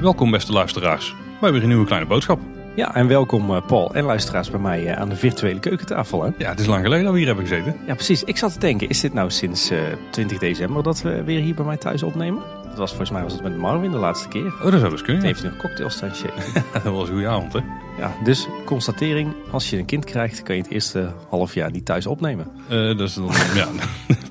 Welkom beste luisteraars bij weer een nieuwe kleine boodschap. Ja, en welkom eh, Paul en luisteraars bij mij eh, aan de virtuele keukentafel. Hè? Ja, het is lang geleden dat we hier hebben gezeten. Ja, precies. Ik zat te denken, is dit nou sinds eh 20 december dat we weer hier bij mij thuis opnemen? Dat was volgens mij was het met Marvin de laatste keer. Oh, dat zou dus kunnen. Ja. heeft hij nog cocktails staan shaken. dat was een goede avond hè. Ja, dus constatering, als je een kind krijgt, kan je het eerste half jaar niet thuis opnemen. Eh, dat is dan, ja,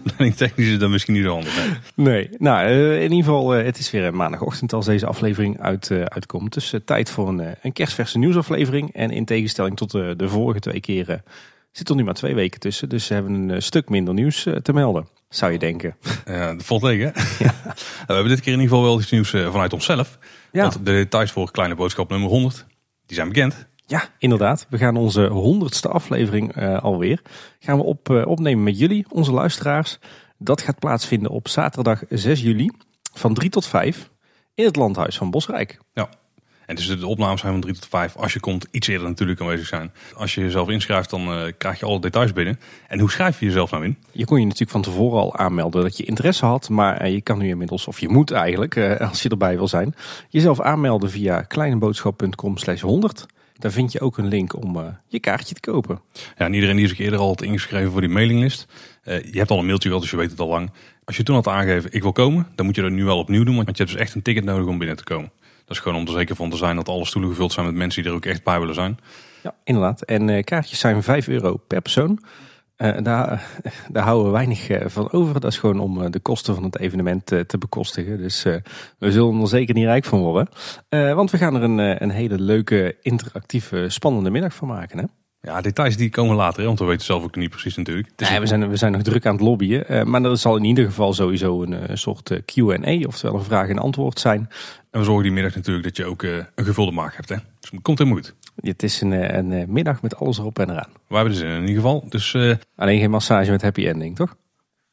planning technisch is dat misschien niet zo handig. hè. Nee, nou eh, in ieder geval, eh, het is weer maandagochtend als deze aflevering uit, uitkomt. Dus tijd voor een, een kerstverse nieuwsaflevering. En in tegenstelling tot de, de vorige twee keren zit er nu maar twee weken tussen. Dus ze hebben een stuk minder nieuws te melden, zou je denken. Ja, dat valt tegen hè. Nou, we hebben dit keer in ieder geval wel iets nieuws vanuit onszelf. Ja. Want de details voor kleine boodschap nummer 100, die zijn bekend. Ja, inderdaad. We gaan onze honderdste aflevering eh, alweer. Gaan we op, eh, opnemen met jullie, onze luisteraars. Dat gaat plaatsvinden op zaterdag 6 juli van 3 tot 5 in het landhuis van Bosrijk. Ja. En dus de opnames zijn van 3 tot 5. Als je komt, iets eerder natuurlijk aanwezig zijn. Als je jezelf inschrijft, dan eh, krijg je alle details binnen. En hoe schrijf je jezelf nou in? Je kon je natuurlijk van tevoren al aanmelden dat je interesse had. Maar eh, je kan nu inmiddels, of je moet eigenlijk, eh, als je erbij wil zijn, jezelf aanmelden via kleineboodschap.com slash 100. Daar vind je ook een link om je kaartje te kopen. Ja, en iedereen die zich eerder al had ingeschreven voor die mailinglist. je hebt al een mailtje gehad, dus je weet het al lang. Als je toen had aangegeven, ik wil komen, dan moet je dat nu wel opnieuw doen. Want je hebt dus echt een ticket nodig om binnen te komen. Dat is gewoon om er zeker van te zijn dat alle stoelen gevuld zijn met mensen die er ook echt bij willen zijn. Ja, inderdaad. En eh, kaartjes zijn 5 euro per persoon. Eh, daar, daar houden we weinig eh, van over. Dat is gewoon om de kosten van het evenement te bekostigen. Dus we zullen er zeker niet rijk van worden. Want we gaan er een, een hele leuke, interactieve, spannende middag van maken. Hè? Ja, details die komen later, hè, want we weten zelf ook niet precies natuurlijk. Nee, we, zijn, we zijn nog druk aan het lobbyen. eh, maar er zal in ieder geval sowieso een eh, soort eh, Q&A, oftewel een vraag en antwoord zijn. En we zorgen die middag natuurlijk dat je ook een gevulde maag hebt. Hè. Dus het komt helemaal goed. Het is een, een middag met alles erop en eraan. We hebben er zin in, ieder geval. Dus Alleen geen massage met happy ending, toch?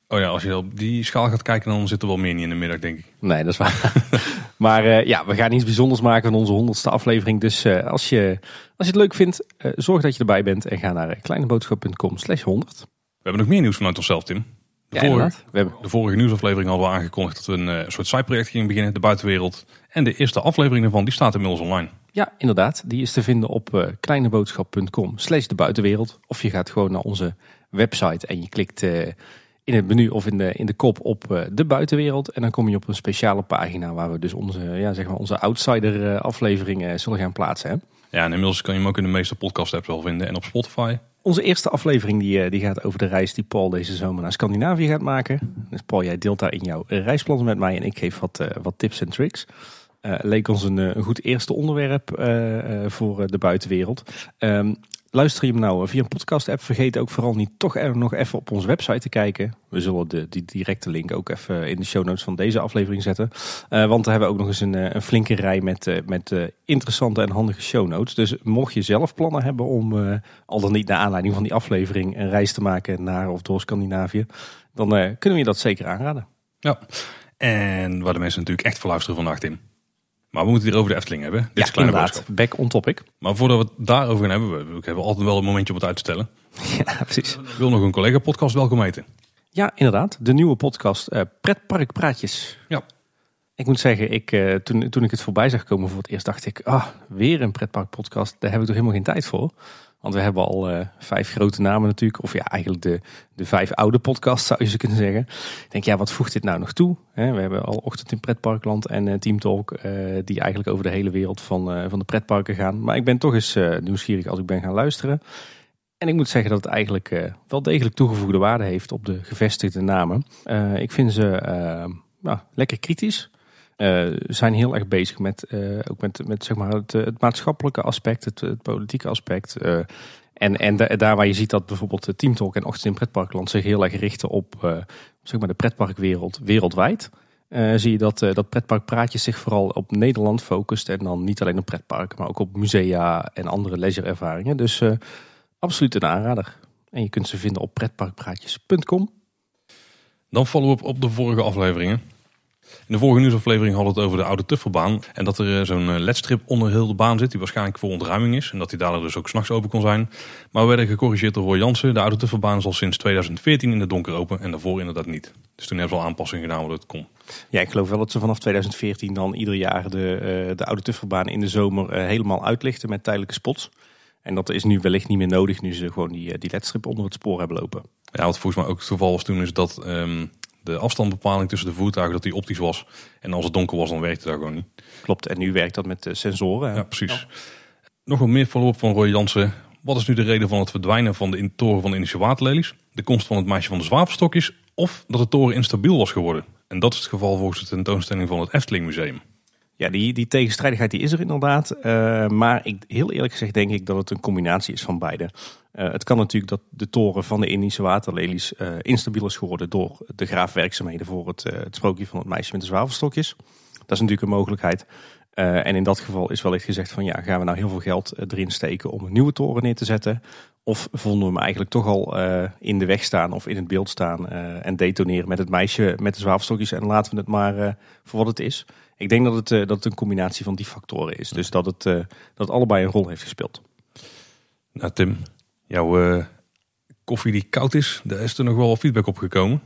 Oh ja, als je op die schaal gaat kijken, dan zit er wel meer niet in de middag, denk ik. Nee, dat is waar. maar eh, ja, we gaan iets bijzonders maken van onze honderdste aflevering. Dus eh, als, je, als je het leuk vindt, eh, zorg dat je erbij bent. En ga naar kleineboodschap.com slash 100. We hebben nog meer nieuws vanuit onszelf, Tim. De, Ja, vorige. We hebben, de vorige nieuwsaflevering hadden we aangekondigd dat we een soort side-project gingen beginnen, de buitenwereld. En de eerste aflevering daarvan, die staat inmiddels online. ja, inderdaad. Die is te vinden op kleineboodschap.com slash de buitenwereld. Of je gaat gewoon naar onze website en je klikt in het menu of in de, in de kop op eh, de buitenwereld. En dan kom je op een speciale pagina waar we dus onze, ja, zeg maar onze outsider eh, afleveringen zullen gaan plaatsen. Hè? Ja, en inmiddels kan je hem ook in de meeste podcast apps wel vinden en op Spotify. Onze eerste aflevering die, eh, die gaat over de reis die Paul deze zomer naar Scandinavië gaat maken. Dus Paul, jij deelt daar in jouw reisplannen met mij en ik geef wat, eh, wat tips en tricks. Eh, leek ons een, eh, een goed eerste onderwerp eh, eh, voor eh, de buitenwereld. Ehm, luister je hem nou via een podcast app, vergeet ook vooral niet toch er nog even op onze website te kijken. We zullen de, die directe link ook even in de show notes van deze aflevering zetten. Eh, want daar hebben we ook nog eens een, eh, een flinke rij met, eh, met interessante en handige show notes. Dus mocht je zelf plannen hebben om, al dan niet naar aanleiding van die aflevering, een reis te maken naar of door Scandinavië, dan kunnen we je dat zeker aanraden. Ja. En waar de mensen natuurlijk echt voor luisteren vandaag, Tim. Maar we moeten het hier over de Efteling hebben. Dit is een kleine inderdaad. boodschap. Back on topic. Maar voordat we het daarover gaan hebben, we hebben altijd wel een momentje om het uit te stellen. ja, precies. Ik wil nog een collega podcast welkom heten. Ja, inderdaad. De nieuwe podcast eh Pretpark Praatjes. Ja. Ik moet zeggen, ik, eh, toen, toen ik het voorbij zag komen voor het eerst, dacht ik, ah, weer een pretpark podcast. Daar heb ik toch helemaal geen tijd voor. Want we hebben al eh, vijf grote namen natuurlijk. Of ja, eigenlijk de, de vijf oude podcasts zou je ze kunnen zeggen. Ik denk, ja, wat voegt dit nou nog toe? We hebben al Ochtend in Pretparkland en eh, Team Talk. eh, die eigenlijk over de hele wereld van, van de pretparken gaan. Maar ik ben toch eens nieuwsgierig als ik ben gaan luisteren. En ik moet zeggen dat het eigenlijk wel degelijk toegevoegde waarde heeft op de gevestigde namen. Ik vind ze nou, lekker kritisch. Eh, zijn heel erg bezig met, eh, ook met, met zeg maar het, maatschappelijke aspect, het, politieke aspect. eh, en en da- daar waar je ziet dat bijvoorbeeld Team Talk en Ochtend in Pretparkland zich heel erg richten op zeg maar de pretparkwereld wereldwijd. zie je dat, dat pretparkpraatjes zich vooral op Nederland focust. En dan niet alleen op pretparken, maar ook op musea en andere leisureervaringen. Dus absoluut een aanrader. En je kunt ze vinden op pretparkpraatjes.com. Dan follow-up op de vorige afleveringen. In de vorige nieuwsaflevering hadden we het over de oude Tuffelbaan. En dat er eh, zo'n eh, ledstrip onder heel de baan zit, die waarschijnlijk voor ontruiming is. En dat die daardoor dus ook s'nachts open kon zijn. Maar we werden gecorrigeerd door Roy Jansen. De oude Tuffelbaan is al sinds 2014 in de donker open en daarvoor inderdaad niet. Dus toen hebben ze al aanpassingen gedaan wat het kon. Ja, ik geloof wel dat ze vanaf 2014 dan ieder jaar de, uh, de oude Tuffelbaan in de zomer helemaal uitlichten met tijdelijke spots. En dat is nu wellicht niet meer nodig nu ze gewoon die, die ledstrip onder het spoor hebben lopen. Ja, wat volgens mij ook het geval was toen is dat um, de afstandbepaling tussen de voertuigen dat die optisch was. En als het donker was, dan werkte dat gewoon niet. Klopt, en nu werkt dat met de sensoren. Ja, precies. Nog wat meer follow-up van Roy Jansen. Wat is nu de reden van het verdwijnen van de toren van de Indische waterlelies? De komst van het meisje van de zwavelstokjes? Of dat de toren instabiel was geworden? En dat is het geval volgens de tentoonstelling van het Efteling Museum. Ja, die, die tegenstrijdigheid die is er inderdaad. Uh, maar ik, heel eerlijk gezegd denk ik dat het een combinatie is van beide. Uh, het kan natuurlijk dat de toren van de Indische waterlelies uh, instabiel is geworden door de graafwerkzaamheden voor het, het sprookje van het meisje met de zwavelstokjes. Dat is natuurlijk een mogelijkheid. en in dat geval is wellicht gezegd van ja, gaan we nou heel veel geld erin steken om een nieuwe toren neer te zetten? Of vonden we hem eigenlijk toch al in de weg staan of in het beeld staan en detoneren met het meisje met de zwavelstokjes en laten we het maar voor wat het is? Ik denk dat het, uh, dat het een combinatie van die factoren is. Dus dat het, uh, dat allebei een rol heeft gespeeld. Nou Tim, jouw uh, koffie die koud is, daar is er nog wel feedback op gekomen.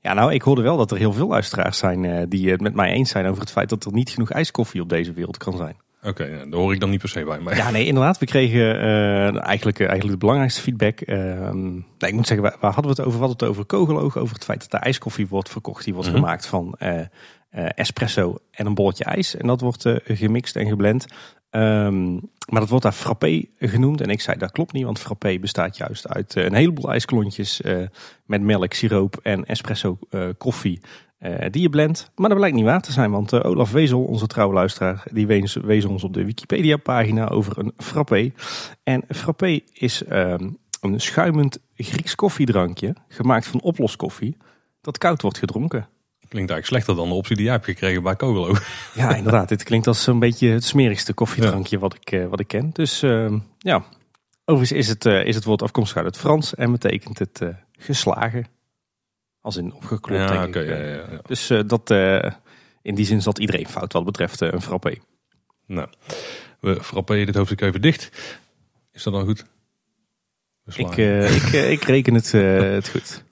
Ja, nou, ik hoorde wel dat er heel veel luisteraars zijn die het met mij eens zijn over het feit dat er niet genoeg ijskoffie op deze wereld kan zijn. Oké, okay, daar hoor ik dan niet per se bij. Maar... Ja, nee, inderdaad. We kregen eigenlijk, eigenlijk de belangrijkste feedback. Ehm, nee, ik moet zeggen, waar, waar, hadden we het over? We hadden het over kogeloog, over het feit dat er ijskoffie wordt verkocht. Die wordt mm -hmm. gemaakt van uh, espresso en een bolletje ijs. En dat wordt uh, gemixt en geblend. Um, maar dat wordt daar frappé genoemd. En ik zei dat klopt niet, want frappé bestaat juist uit uh, een heleboel ijsklontjes met melk, siroop en espresso koffie. die je blendt. Maar dat blijkt niet waar te zijn, want Olaf Wezel, onze trouwe luisteraar, die wees, wees ons op de Wikipedia pagina over een frappé. En frappé is ehm, een schuimend Grieks koffiedrankje, gemaakt van oploskoffie, dat koud wordt gedronken. Klinkt eigenlijk slechter dan de optie die jij hebt gekregen bij Kogelo. Ja, inderdaad. Dit klinkt als zo'n beetje het smerigste koffiedrankje ja. wat, ik, uh, wat ik ken. Dus uh, ja, overigens is het, uh, is het woord afkomstig uit het Frans en betekent het geslagen. Als in opgeklopt, ja, denk okay, ik. Ja, ja, ja. Dus dat, in die zin zat iedereen fout wat betreft een frappé. Nou, we frappé dit hoofdstuk even dicht. Is dat dan goed? Ik, ik, ik reken het, het goed.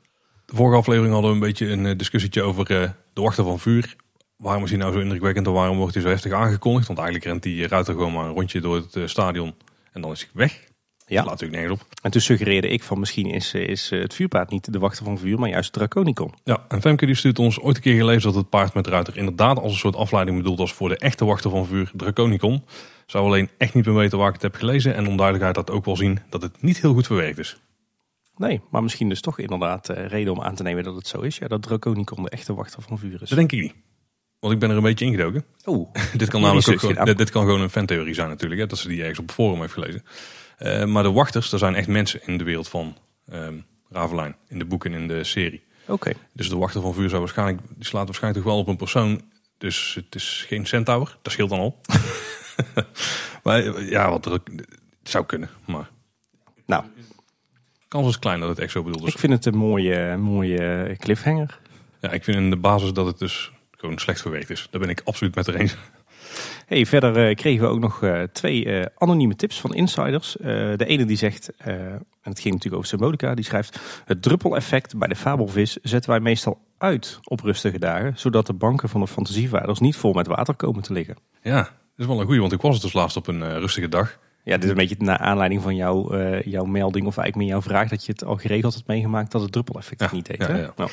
De vorige aflevering hadden we een beetje een discussietje over uh, de wachter van vuur. Waarom is hij nou zo indrukwekkend en waarom wordt hij zo heftig aangekondigd? Want eigenlijk rent die ruiter gewoon maar een rondje door het stadion en dan is hij weg. Ja. Dat laat natuurlijk nergens op. En toen suggereerde ik van misschien is, is het vuurpaard niet de wachter van vuur, maar juist Draconicon. Ja, en Femke die stuurt ons ooit een keer gelezen dat het paard met ruiter inderdaad als een soort afleiding bedoeld was voor de echte wachter van vuur, Draconicon. Zou alleen echt niet meer weten waar ik het heb gelezen en onduidelijkheid dat ook wel zien dat het niet heel goed verwerkt is. Nee, maar misschien dus toch inderdaad uh, reden om aan te nemen dat het zo is. Ja, dat Draconicon de echte wachter van vuur is. Dat denk ik niet. Want ik ben er een beetje ingedoken. Oeh. dit kan namelijk ook gewoon, dit, dit, kan gewoon een fantheorie zijn natuurlijk. Hè, dat ze die ergens op het forum heeft gelezen. Uh, maar de wachters, er zijn echt mensen in de wereld van um, Ravelijn. In de boeken en in de serie. Oké. Okay. Dus de wachter van vuur zou waarschijnlijk, die slaat waarschijnlijk toch wel op een persoon. Dus het is geen centaur. Dat scheelt dan al. maar ja, wat er, het zou kunnen. Maar nou, kans is klein dat het echt zo bedoeld is. Ik vind het een mooie, mooie cliffhanger. Ja, ik vind in de basis dat het dus gewoon slecht verwerkt is. Daar ben ik absoluut met er eens. Hey, verder uh, kregen we ook nog uh, twee uh, anonieme tips van insiders. de ene die zegt, en het ging natuurlijk over symbolica, die schrijft... Het druppeleffect bij de fabelvis zetten wij meestal uit op rustige dagen... zodat de banken van de fantasievaarders niet vol met water komen te liggen. Ja, dat is wel een goeie, want ik was het dus laatst op een rustige dag. Ja, dit is een beetje naar aanleiding van jou, uh, jouw melding of eigenlijk meer jouw vraag dat je het al geregeld hebt meegemaakt dat het druppeleffect ja, niet deed. Ja, ja. Nou.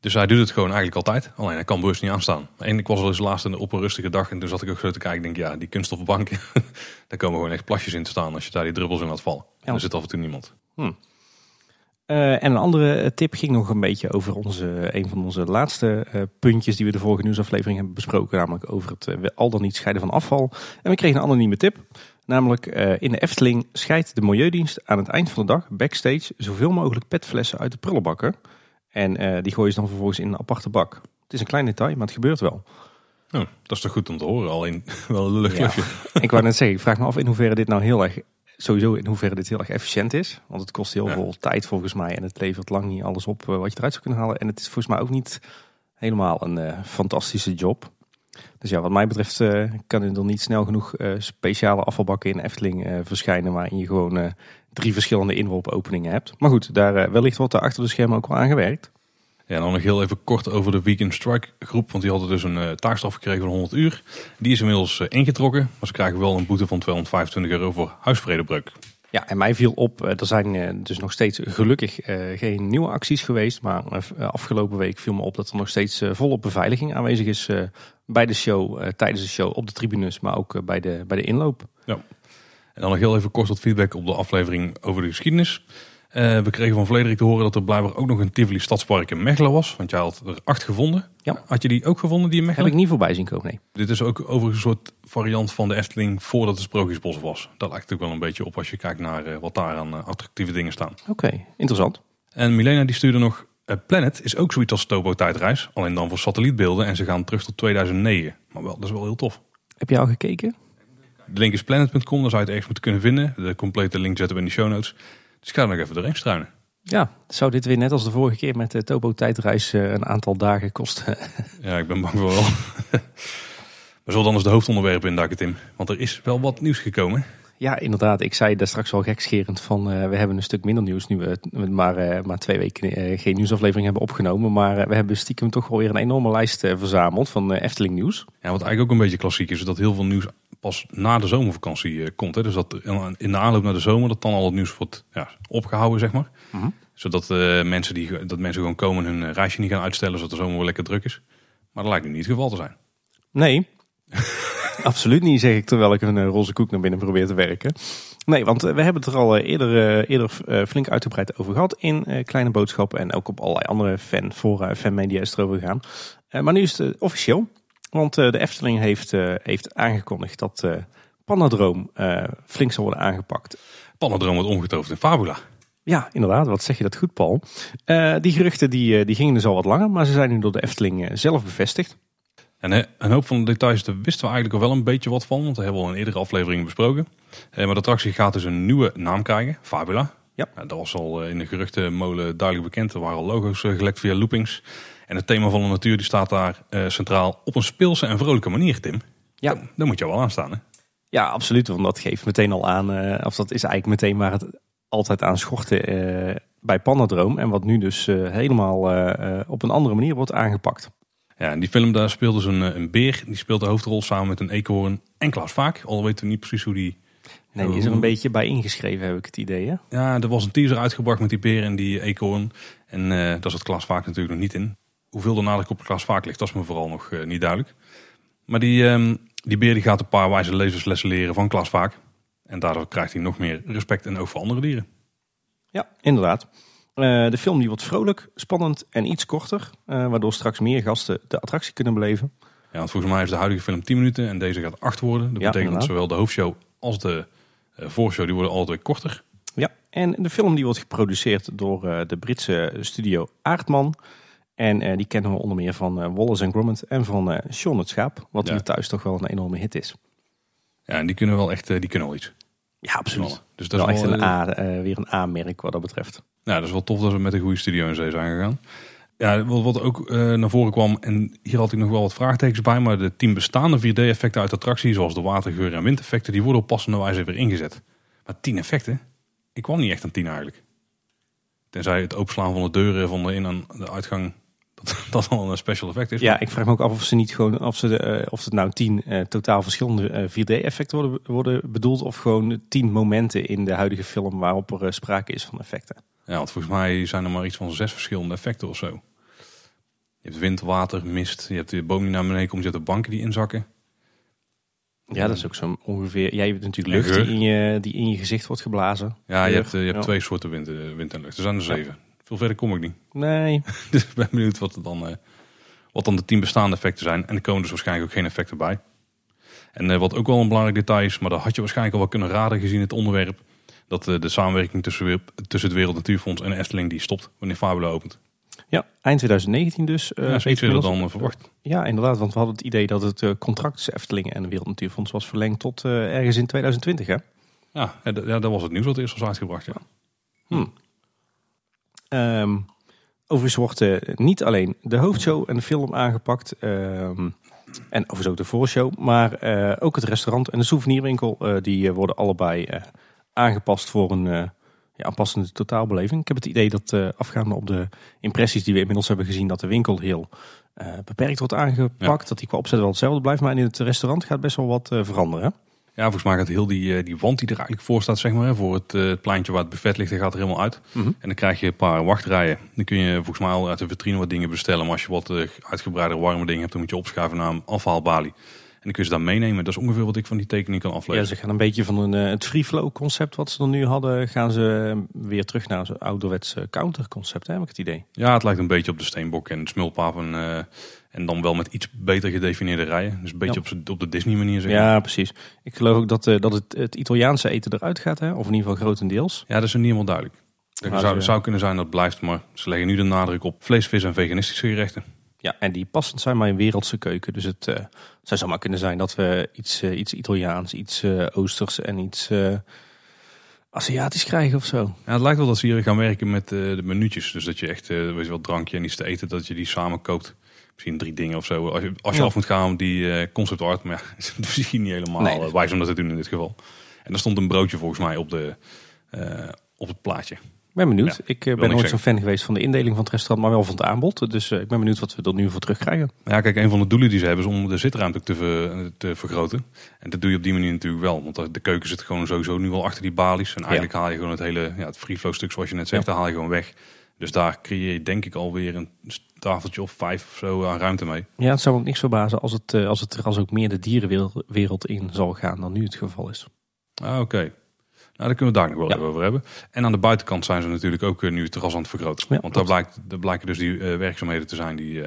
Dus hij doet het gewoon eigenlijk altijd, alleen hij kan bewust niet aanstaan. En ik was al eens laatst op een rustige dag en toen zat ik ook zo te kijken. Ik denk, ja, die kunststofbanken, daar komen gewoon echt plasjes in te staan als je daar die druppels in laat vallen. En er zit af en toe niemand. Hm. Uh, en een andere tip ging nog een beetje over onze, een van onze laatste uh, puntjes die we de vorige nieuwsaflevering hebben besproken. Namelijk over het uh, al dan niet scheiden van afval. En we kregen een anonieme tip. Namelijk in de Efteling scheidt de Milieudienst aan het eind van de dag backstage zoveel mogelijk petflessen uit de prullenbakken. En die gooien ze dan vervolgens in een aparte bak. Het is een klein detail, maar het gebeurt wel. Oh, dat is toch goed om te horen, alleen wel een lullig ja. ik wou net zeggen, ik vraag me af in hoeverre dit nou heel erg sowieso in hoeverre dit heel erg efficiënt is. Want het kost heel ja. veel tijd volgens mij. En het levert lang niet alles op wat je eruit zou kunnen halen. En het is volgens mij ook niet helemaal een eh, fantastische job. Dus ja, wat mij betreft eh, kan er dan niet snel genoeg eh, speciale afvalbakken in Efteling eh, verschijnen. Waarin je gewoon drie verschillende inworpopeningen hebt. Maar goed, daar wellicht wordt er achter de schermen ook wel aan gewerkt. Ja, dan nog heel even kort over de Weekend Strike groep. Want die hadden dus een taakstraf gekregen van 100 uur. Die is inmiddels ingetrokken. Maar ze krijgen wel een boete van 225 euro voor huisvredebreuk. Ja, en mij viel op, eh, er zijn eh, dus nog steeds gelukkig eh, geen nieuwe acties geweest. Maar afgelopen week viel me op dat er nog steeds volop beveiliging aanwezig is bij de show, tijdens de show, op de tribunes, maar ook bij, de, bij de inloop. En dan nog heel even kort wat feedback op de aflevering over de geschiedenis. Eh, we kregen van Vlederik te horen dat er blijkbaar ook nog een Tivoli Stadspark in Mechelen was. Want jij had er acht gevonden. Ja. Had je die ook gevonden, die in Heb Mechelen? ik niet voorbij zien komen, nee. Dit is ook overigens een soort variant van de Efteling voordat het Sprookjesbos was. Dat lijkt ook wel een beetje op als je kijkt naar eh, wat daar aan eh, attractieve dingen staan. Oké, interessant. En Milena die stuurde nog... Planet is ook zoiets als Tobo tijdreis. Alleen dan voor satellietbeelden en ze gaan terug tot 2009. Maar wel, dat is wel heel tof. Heb je al gekeken? De link is planet.com, daar zou je het ergens moeten kunnen vinden. De complete link zetten we in de show notes. Dus ik ga nog even doorheen struinen. Ja, zou dit weer net als de vorige keer met de Topo tijdreis eh, een aantal dagen kosten? Ja, ik ben bang voor wel. We zullen dan eens de hoofdonderwerpen induiken, Tim. Want er is wel wat nieuws gekomen. ja, inderdaad. Ik zei daar straks wel gekscherend van eh, we hebben een stuk minder nieuws nu we maar, eh, maar twee weken geen nieuwsaflevering hebben opgenomen. Maar we hebben stiekem toch wel weer een enorme lijst verzameld van Efteling nieuws. Ja, wat eigenlijk ook een beetje klassiek is, is dat heel veel nieuws pas na de zomervakantie eh, komt. Hè. Dus dat in de aanloop naar de zomer, dat dan al het nieuws wordt ja, opgehouden, zeg maar. Mhm. Zodat eh, mensen, die, dat mensen gewoon komen en hun eh, reisje niet gaan uitstellen, zodat de zomer wel lekker druk is. Maar dat lijkt nu niet het geval te zijn. Nee, absoluut niet, zeg ik terwijl ik een roze koek naar binnen probeer te werken. Nee, want we hebben het er al eerder, eerder flink uitgebreid over gehad in Kleine Boodschappen en ook op allerlei andere fan, fora, fanmedia is het erover gegaan. Maar nu is het officieel, want eh, de Efteling heeft, eh, heeft aangekondigd dat eh Panadroom flink zal worden aangepakt. Pannendroom wordt omgetoverd in Fabula. Ja, inderdaad. Wat zeg je dat goed, Paul. Die geruchten die, die gingen dus al wat langer, maar ze zijn nu door de Efteling zelf bevestigd. En een hoop van de details, daar wisten we eigenlijk al wel een beetje wat van. Want we hebben al in eerdere afleveringen besproken. Maar de attractie gaat dus een nieuwe naam krijgen. Fabula. Ja. dat was al in de geruchtenmolen duidelijk bekend. Er waren al logo's gelekt via loopings. En het thema van de natuur die staat daar eh, centraal op een speelse en vrolijke manier, Tim. Ja. Daar moet je wel aan staan, hè? Ja, absoluut. Want dat geeft meteen al aan, eh, of dat is eigenlijk meteen waar het altijd aan schortte eh, bij Panadroom. En wat nu dus helemaal op een andere manier wordt aangepakt. Ja, in die film daar speelt dus een, een beer. Die speelt de hoofdrol samen met een eekhoorn en Klaas Vaak. Al weten we niet precies hoe die... Nee, die is er een beetje bij ingeschreven, heb ik het idee. Hè? Ja, er was een teaser uitgebracht met die beer en die eekhoorn. En eh daar zat Klaas Vaak natuurlijk nog niet in. Hoeveel de nadruk op Klaas Vaak ligt, dat is me vooral nog eh, niet duidelijk. Maar die, ehm, die beer die gaat een paar wijze levenslessen leren van Klaas Vaak. En daardoor krijgt hij nog meer respect en ook voor andere dieren. Ja, inderdaad. Eh, de film die wordt vrolijk, spannend en iets korter. eh, waardoor straks meer gasten de attractie kunnen beleven. Ja, want volgens mij is de huidige film 10 minuten en deze gaat 8 worden. Dat Ja, betekent dat zowel de hoofdshow als de eh voorshow die worden altijd korter. Ja, en de film die wordt geproduceerd door de Britse studio Aardman. En eh, die kennen we onder meer van eh, Wallace and Gromit en van eh Sean het Schaap. Wat Ja. hier thuis toch wel een enorme hit is. Ja, en die kunnen wel echt, die kunnen wel iets. Ja, absoluut. Dus Dat is wel echt een A, weer een A-merk wat dat betreft. Ja, dat is wel tof dat we met een goede studio in zee zijn gegaan. Ja, wat, wat ook naar voren kwam, en hier had ik nog wel wat vraagtekens bij, maar de tien bestaande 4D-effecten uit de attractie, zoals de watergeur en windeffecten, die worden op passende wijze weer ingezet. Maar tien effecten? Ik kwam niet echt aan tien eigenlijk. Tenzij het openslaan van de deuren van de in- en de uitgang, dat, dat al een special effect is. Ja, ik vraag me ook af of ze niet gewoon, of, ze de, eh, of het nou tien eh, totaal verschillende eh, 4D-effecten worden, worden bedoeld. Of gewoon tien momenten in de huidige film waarop er sprake is van effecten. Ja, want volgens mij zijn er maar iets van zes verschillende effecten of zo. Je hebt wind, water, mist, je hebt de boom die naar beneden komt, je hebt de banken die inzakken. Ja, dat is ook zo ongeveer. Jij hebt natuurlijk lucht die in, je, die in je gezicht wordt geblazen. Ja, je hebt, je hebt Ja. twee soorten wind, wind en lucht. Er zijn er zeven. Veel verder kom ik niet. Nee, Dus ik ben benieuwd wat, er dan, eh, wat dan de tien bestaande effecten zijn. En er komen dus waarschijnlijk ook geen effecten bij. En eh, wat ook wel een belangrijk detail is, maar dat had je waarschijnlijk al wel kunnen raden gezien het onderwerp. Dat eh, de samenwerking tussen, weer- tussen het Wereld Natuurfonds en Efteling die stopt wanneer Fabula opent. ja, eind 2019 dus. eh, ja, dan verwacht. Ja, inderdaad, want we hadden het idee dat het contract tussen Efteling en de Wereld Natuurfonds was verlengd tot ergens in 2020. Hè? Ja, ja, dat- was het nieuws wat eerst was uitgebracht. Ja. Ehm, Overigens wordt eh, niet alleen de hoofdshow en de film aangepakt. ehm, en overigens ook de voorshow. Maar eh, ook het restaurant en de souvenirwinkel. eh, die worden allebei aangepast voor een ja, aanpassende totaalbeleving. Ik heb het idee dat afgaande op de impressies die we inmiddels hebben gezien. Dat de winkel heel beperkt wordt aangepakt. Dat die qua opzet wel hetzelfde blijft. Maar in het restaurant gaat best wel wat eh, veranderen. Ja, volgens mij gaat heel die, eh, die wand die er eigenlijk voor staat, zeg maar, voor het, eh, het pleintje waar het buffet ligt, die gaat er helemaal uit. Mhm. En dan krijg je een paar wachtrijen. Dan kun je volgens mij al uit de vitrine wat dingen bestellen. Maar als je wat eh, uitgebreidere warme dingen hebt, dan moet je opschuiven naar een afhaalbalie. En dan kun je ze daar meenemen. Dat is ongeveer wat ik van die tekening kan Ja, aflezen. ze gaan een beetje van een, het free flow concept wat ze dan nu hadden. Gaan ze weer terug naar zo'n ouderwets eh, counter concept, hè, heb ik het idee. Ja, het lijkt een beetje op de steenbok en de smulpapen. En dan wel met iets beter gedefinieerde rijen. Dus een beetje Ja. op, op de Disney manier zeg maar. Ja, precies. Ik geloof ook dat, eh, dat het, het Italiaanse eten eruit gaat, hè? of in ieder geval grotendeels. Ja, dat is nog niet helemaal duidelijk. Het Maar zou, ze- zou kunnen zijn dat het blijft, maar ze leggen nu de nadruk op vlees, vis en veganistische gerechten. Ja, en die passend zijn bij een wereldse keuken. Dus het eh, zou zomaar kunnen zijn dat we iets, eh, iets Italiaans, iets eh, Oosters en iets eh, Aziatisch krijgen of zo. Ja, het lijkt wel dat ze hier gaan werken met eh, de minuutjes. Dus dat je echt, eh weet je wel, drankje en iets te eten, dat je die samen koopt. Misschien drie dingen of zo. Als je, als je Ja. af moet gaan die eh, concept art, maar ja, is misschien niet helemaal Nee, is- wijs om dat te doen in dit geval. En er stond een broodje volgens mij op, de, eh, op het plaatje. Ik ben benieuwd. Ja, ik eh, ben nooit zo'n fan geweest van de indeling van het restaurant, maar wel van het aanbod. Dus ik ben benieuwd wat we er nu voor terugkrijgen. Ja, kijk, een van de doelen die ze hebben is om de zitruimte te, ver- te vergroten. En dat doe je op die manier natuurlijk wel. Want de keuken zit gewoon sowieso nu wel achter die balies. En eigenlijk haal je gewoon het hele ja, het free flow stuk zoals je net zegt, daar haal je gewoon weg. Dus daar creëer je denk ik alweer een tafeltje of vijf of zo aan ruimte mee. Ja, het zou me ook niks verbazen als het, eh, als het terras ook meer de dierenwereld in zal gaan dan nu het geval is. Ah, oké. Nou, daar kunnen we het daar nog wel Ja. even over hebben. En aan de buitenkant zijn ze natuurlijk ook eh, nu het terras aan het vergroten. Ja, Want daar, blijkt, daar blijken dus die eh, werkzaamheden te zijn die,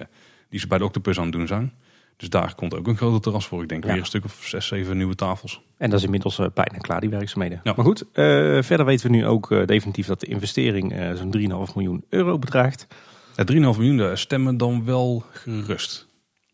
die ze bij de Octopus aan het doen zijn. Dus daar komt ook een groter terras voor. Ik denk Ja. weer een stuk of zes, zeven nieuwe tafels. En dat is inmiddels eh, bijna klaar, die werkzaamheden. Ja. Maar goed, eh, verder weten we nu ook eh, definitief dat de investering zo'n 3,5 miljoen euro bedraagt. Ja, 3,5 miljoen, daar stemmen dan wel gerust.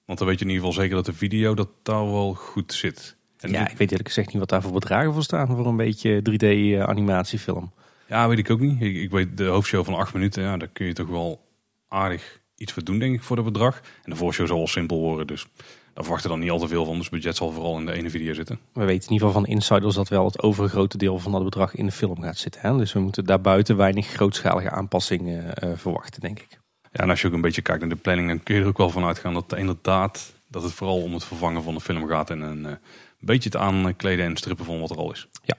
Want dan weet je in ieder geval zeker dat de video dat daar wel goed zit. En ja, ik weet eerlijk gezegd niet wat daar voor bedragen voor staan voor een beetje 3D-animatiefilm. ja, weet ik ook niet. Ik, ik weet de hoofdshow van 8 minuten, ja, daar kun je toch wel aardig iets voor doen, denk ik, voor dat bedrag. En de voorshow zal wel simpel worden, dus daar verwachten dan niet al te veel van. Dus het budget zal vooral in de ene video zitten. We weten in ieder geval van insiders dat wel het overgrote deel van dat bedrag in de film gaat zitten. Hè? Dus we moeten daarbuiten weinig grootschalige aanpassingen eh, verwachten, denk ik. Ja, en als je ook een beetje kijkt naar de planning, dan kun je er ook wel van uitgaan dat inderdaad dat het vooral om het vervangen van de film gaat en een eh, beetje het aankleden en strippen van wat er al is. Ja.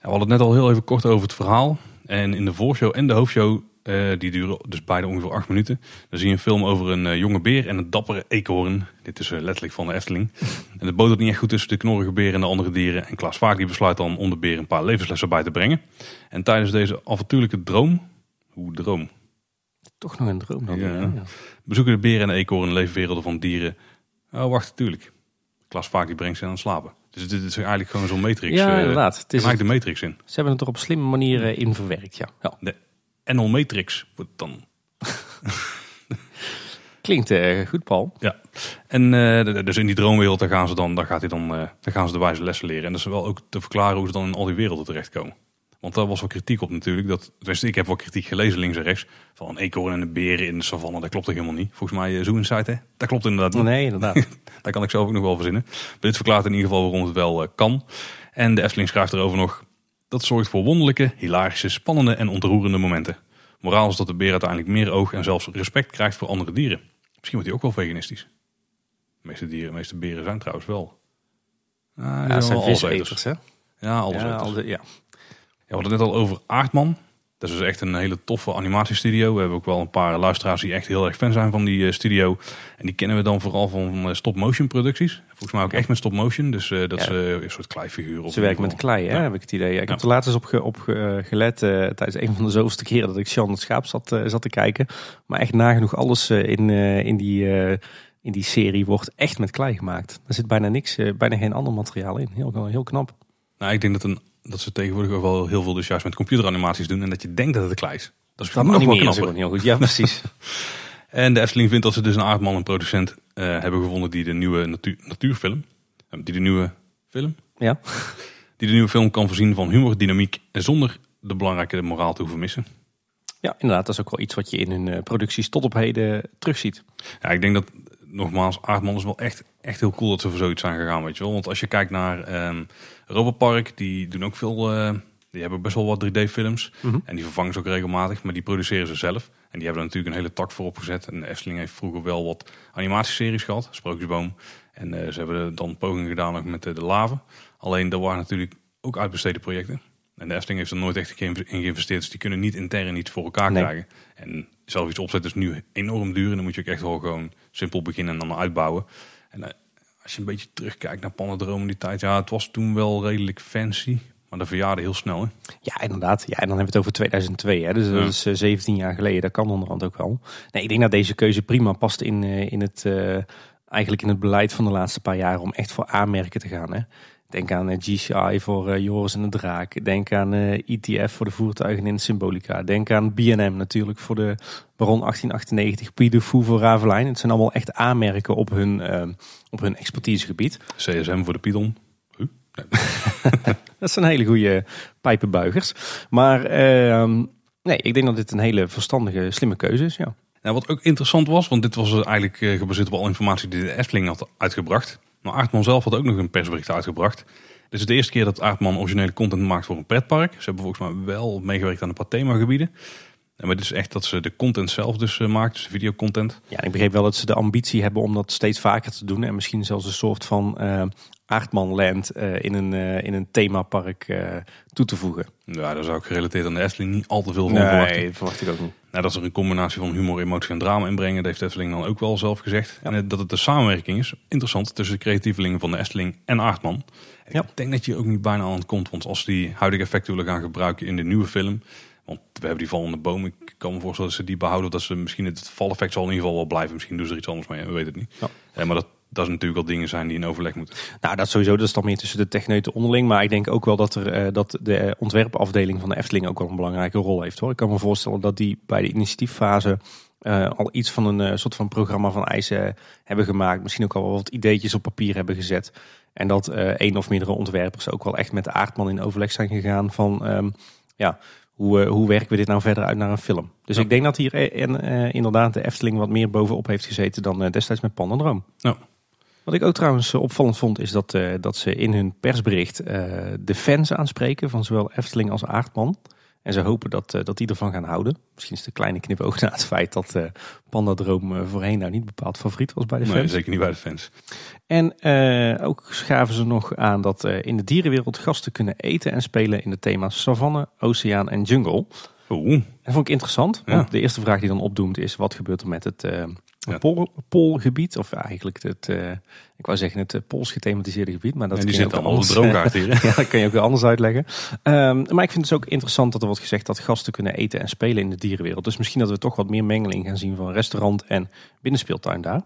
we hadden het net al heel even kort over het verhaal. En in de voorshow en de hoofdshow, eh, die duren dus beide ongeveer acht minuten. Dan zie je een film over een eh, jonge beer en een dappere eekhoorn. Dit is eh, letterlijk van de Efteling. en het botert niet echt goed tussen de knorrige beer en de andere dieren. En Klaas Vaak die besluit dan om de beer een paar levenslessen bij te brengen. En tijdens deze avontuurlijke droom, hoe droom, Toch nog een droom dan. Ja. Ja. bezoeken de beren en de eekhoorn de leefwerelden van dieren. Oh, wacht, natuurlijk. Klas vaak die brengt ze aan het slapen. Dus dit is eigenlijk gewoon zo'n matrix. Ja, inderdaad. Het is, Eigenlijk de matrix in. ze hebben het er op slimme manier eh, in verwerkt, ja. ja. De NL Matrix wordt dan. Klinkt eh, goed, Paul. Ja. En eh, dus in die droomwereld, daar gaan ze dan, daar gaat hij dan, eh, daar gaan ze de wijze lessen leren. En dat is wel ook te verklaren hoe ze dan in al die werelden terechtkomen. Want daar was wel kritiek op natuurlijk. Dat, tenminste, ik heb wel kritiek gelezen links en rechts. Van een eekhoorn en een beren in de savanne. Dat klopt helemaal niet. Volgens mij uh, Zoo Insight, hè? Dat klopt inderdaad niet. Nee, inderdaad. Daar kan ik zelf ook nog wel verzinnen. Maar dit verklaart in ieder geval waarom het wel kan. En de Efteling schrijft erover nog... Dat zorgt voor wonderlijke, hilarische, spannende en ontroerende momenten. Moraal is dat de beer uiteindelijk meer oog en zelfs respect krijgt voor andere dieren. Misschien wordt hij ook wel veganistisch. De meeste dieren, de meeste beren zijn trouwens wel. Ah, die Ja, zijn wel viseters, hè? Ja, alles Ja, ja. ja, we hadden het net al over Aardman. Dat is dus echt een hele toffe animatiestudio. We hebben ook wel een paar luisteraars die echt heel erg fan zijn van die eh, studio. En die kennen we dan vooral van eh, stop-motion producties. Volgens mij ook echt met stop-motion. Dus eh, dat Ja. is een soort kleifiguur. Ze werken met klei, hè, Ja. heb ik het idee. Ik Ja. heb er laatst eens op, ge- op ge- gelet tijdens een van de zoveelste keren dat ik Sean het Schaap zat, zat te kijken. Maar echt nagenoeg alles in, in, die, in die serie wordt echt met klei gemaakt. Er zit bijna niks, bijna geen ander materiaal in. Heel, heel knap. Nou, ik denk dat, een, dat ze tegenwoordig ook wel heel veel dus juist met computeranimaties doen. En dat je denkt dat het een klei is. Dat is Dat ook wel knapper. gewoon heel goed. Ja, precies. En de Efteling vindt dat ze dus een aardman, een producent, eh, hebben gevonden die de nieuwe natuur, natuurfilm, eh, die de nieuwe film, ja. die de nieuwe film kan voorzien van humor, dynamiek en zonder de belangrijke moraal te hoeven missen. Ja, inderdaad. Dat is ook wel iets wat je in hun eh, producties tot op heden terugziet. Ja, ik denk dat, nogmaals, Aardman is wel echt, echt heel cool dat ze voor zoiets zijn gegaan, weet je wel. Want als je kijkt naar ehm Europa Park, die doen ook veel... eh, die hebben best wel wat 3D-films. Mhm. En die vervangen ze ook regelmatig, maar die produceren ze zelf. En die hebben er natuurlijk een hele tak voor opgezet. En de Efteling heeft vroeger wel wat animatieseries gehad, Sprookjesboom. En eh, ze hebben dan pogingen gedaan ook met de, de Lave. Alleen dat waren natuurlijk ook uitbesteden projecten. En de Efteling heeft er nooit echt in geïnvesteerd. Dus die kunnen niet intern iets voor elkaar Nee. krijgen. En zelf iets opzetten is nu enorm duur. En dan moet je ook echt wel gewoon simpel beginnen en dan uitbouwen. En eh, als je een beetje terugkijkt naar Pannendroom in die tijd. Ja, het was toen wel redelijk fancy. Maar dat verjaarde heel snel. Hè? Ja, inderdaad. Ja, en dan hebben we het over 2002. Hè? Dus dat Ja. is eh, 17 jaar geleden. Dat kan onderhand ook wel. Nee, ik denk dat deze keuze prima past in, eh, in het, eh, eigenlijk in het beleid van de laatste paar jaar om echt voor aanmerken te gaan. Hè? Denk aan eh, GCI voor eh, Joris en de Draak. Denk aan eh, ETF voor de voertuigen in Symbolica. Denk aan B&M natuurlijk voor de Baron 1898. Puy de Fou voor Ravelijn. Het zijn allemaal echt aanmerken op hun, op hun expertisegebied. CSM voor de Python. Huh? Nee. Dat zijn hele goede pijpenbuigers. Maar ehm, nee, ik denk dat dit een hele verstandige, slimme keuze is. Ja. Nou, wat ook interessant was, want dit was dus eigenlijk gebaseerd op al informatie die de Efteling had uitgebracht. Maar Aardman zelf had ook nog een persbericht uitgebracht. Dit is de eerste keer dat Aardman originele content maakt voor een pretpark. Ze hebben volgens mij wel meegewerkt aan een paar themagebieden. En maar dit is echt dat ze de content zelf dus eh, maakt, dus de videocontent. ja, ik begreep wel dat ze de ambitie hebben om dat steeds vaker te doen. En misschien zelfs een soort van eh Aardmanland eh, in, een, in een themapark toe te voegen. Ja, daar zou ik gerelateerd aan de Efteling niet al te veel van verwachten. dat verwacht ik ook niet. Nou, dat ze er een combinatie van humor, emotie en drama inbrengen, dat heeft Efteling dan ook wel zelf gezegd. En eh, dat het de samenwerking is, interessant, tussen de creatievelingen van de Efteling en Aardman. Ja. Ik denk dat je ook niet bijna aan het komt, want als die huidige effecten willen gaan gebruiken in de nieuwe film, want we hebben die vallende boom, ik kan me voorstellen dat ze die behouden, dat ze misschien het valeffect zal in ieder geval wel blijven, misschien doen ze er iets anders mee, we weten het niet. Ja. Eh, maar dat, dat is natuurlijk wel dingen zijn die in overleg moeten. Nou, dat sowieso. Dat is dan meer tussen de techneuten onderling. Maar ik denk ook wel dat, er, eh, dat de eh, ontwerpafdeling van de Efteling ook wel een belangrijke rol heeft. Hoor. Ik kan me voorstellen dat die bij de initiatieffase eh, al iets van een soort van programma van eisen hebben gemaakt. Misschien ook al wat ideetjes op papier hebben gezet. En dat één of meerdere ontwerpers ook wel echt met de aardman in overleg zijn gegaan van... ehm, ja, hoe, hoe werken we dit nou verder uit naar een film? Dus Ja. ik denk dat hier en, inderdaad de Efteling wat meer bovenop heeft gezeten dan destijds met Pandendroom. Nou, Wat ik ook trouwens eh, opvallend vond, is dat, eh, dat ze in hun persbericht eh, de fans aanspreken van zowel Efteling als Aardman. En ze hopen dat, dat die ervan gaan houden. Misschien is een kleine knipoog naar het feit dat eh Pandadroom eh, voorheen nou niet bepaald favoriet was bij de nee, fans. zeker niet bij de fans. En ook gaven ze nog aan dat in de dierenwereld gasten kunnen eten en spelen in de thema's savanne, oceaan en jungle. Oeh, Dat vond ik interessant. Ja. Want de eerste vraag die dan opdoemt is: wat gebeurt er met het eh, Ja. pool, poolgebied? Of eigenlijk het, eh, ik wou zeggen het eh, Pools gethematiseerde gebied. Maar dat en die zit allemaal anders- hier. ja, dat kan je ook weer anders uitleggen. Ehm, maar ik vind het dus ook interessant dat er wordt gezegd dat gasten kunnen eten en spelen in de dierenwereld. Dus misschien dat we toch wat meer mengeling gaan zien van restaurant en binnenspeeltuin daar.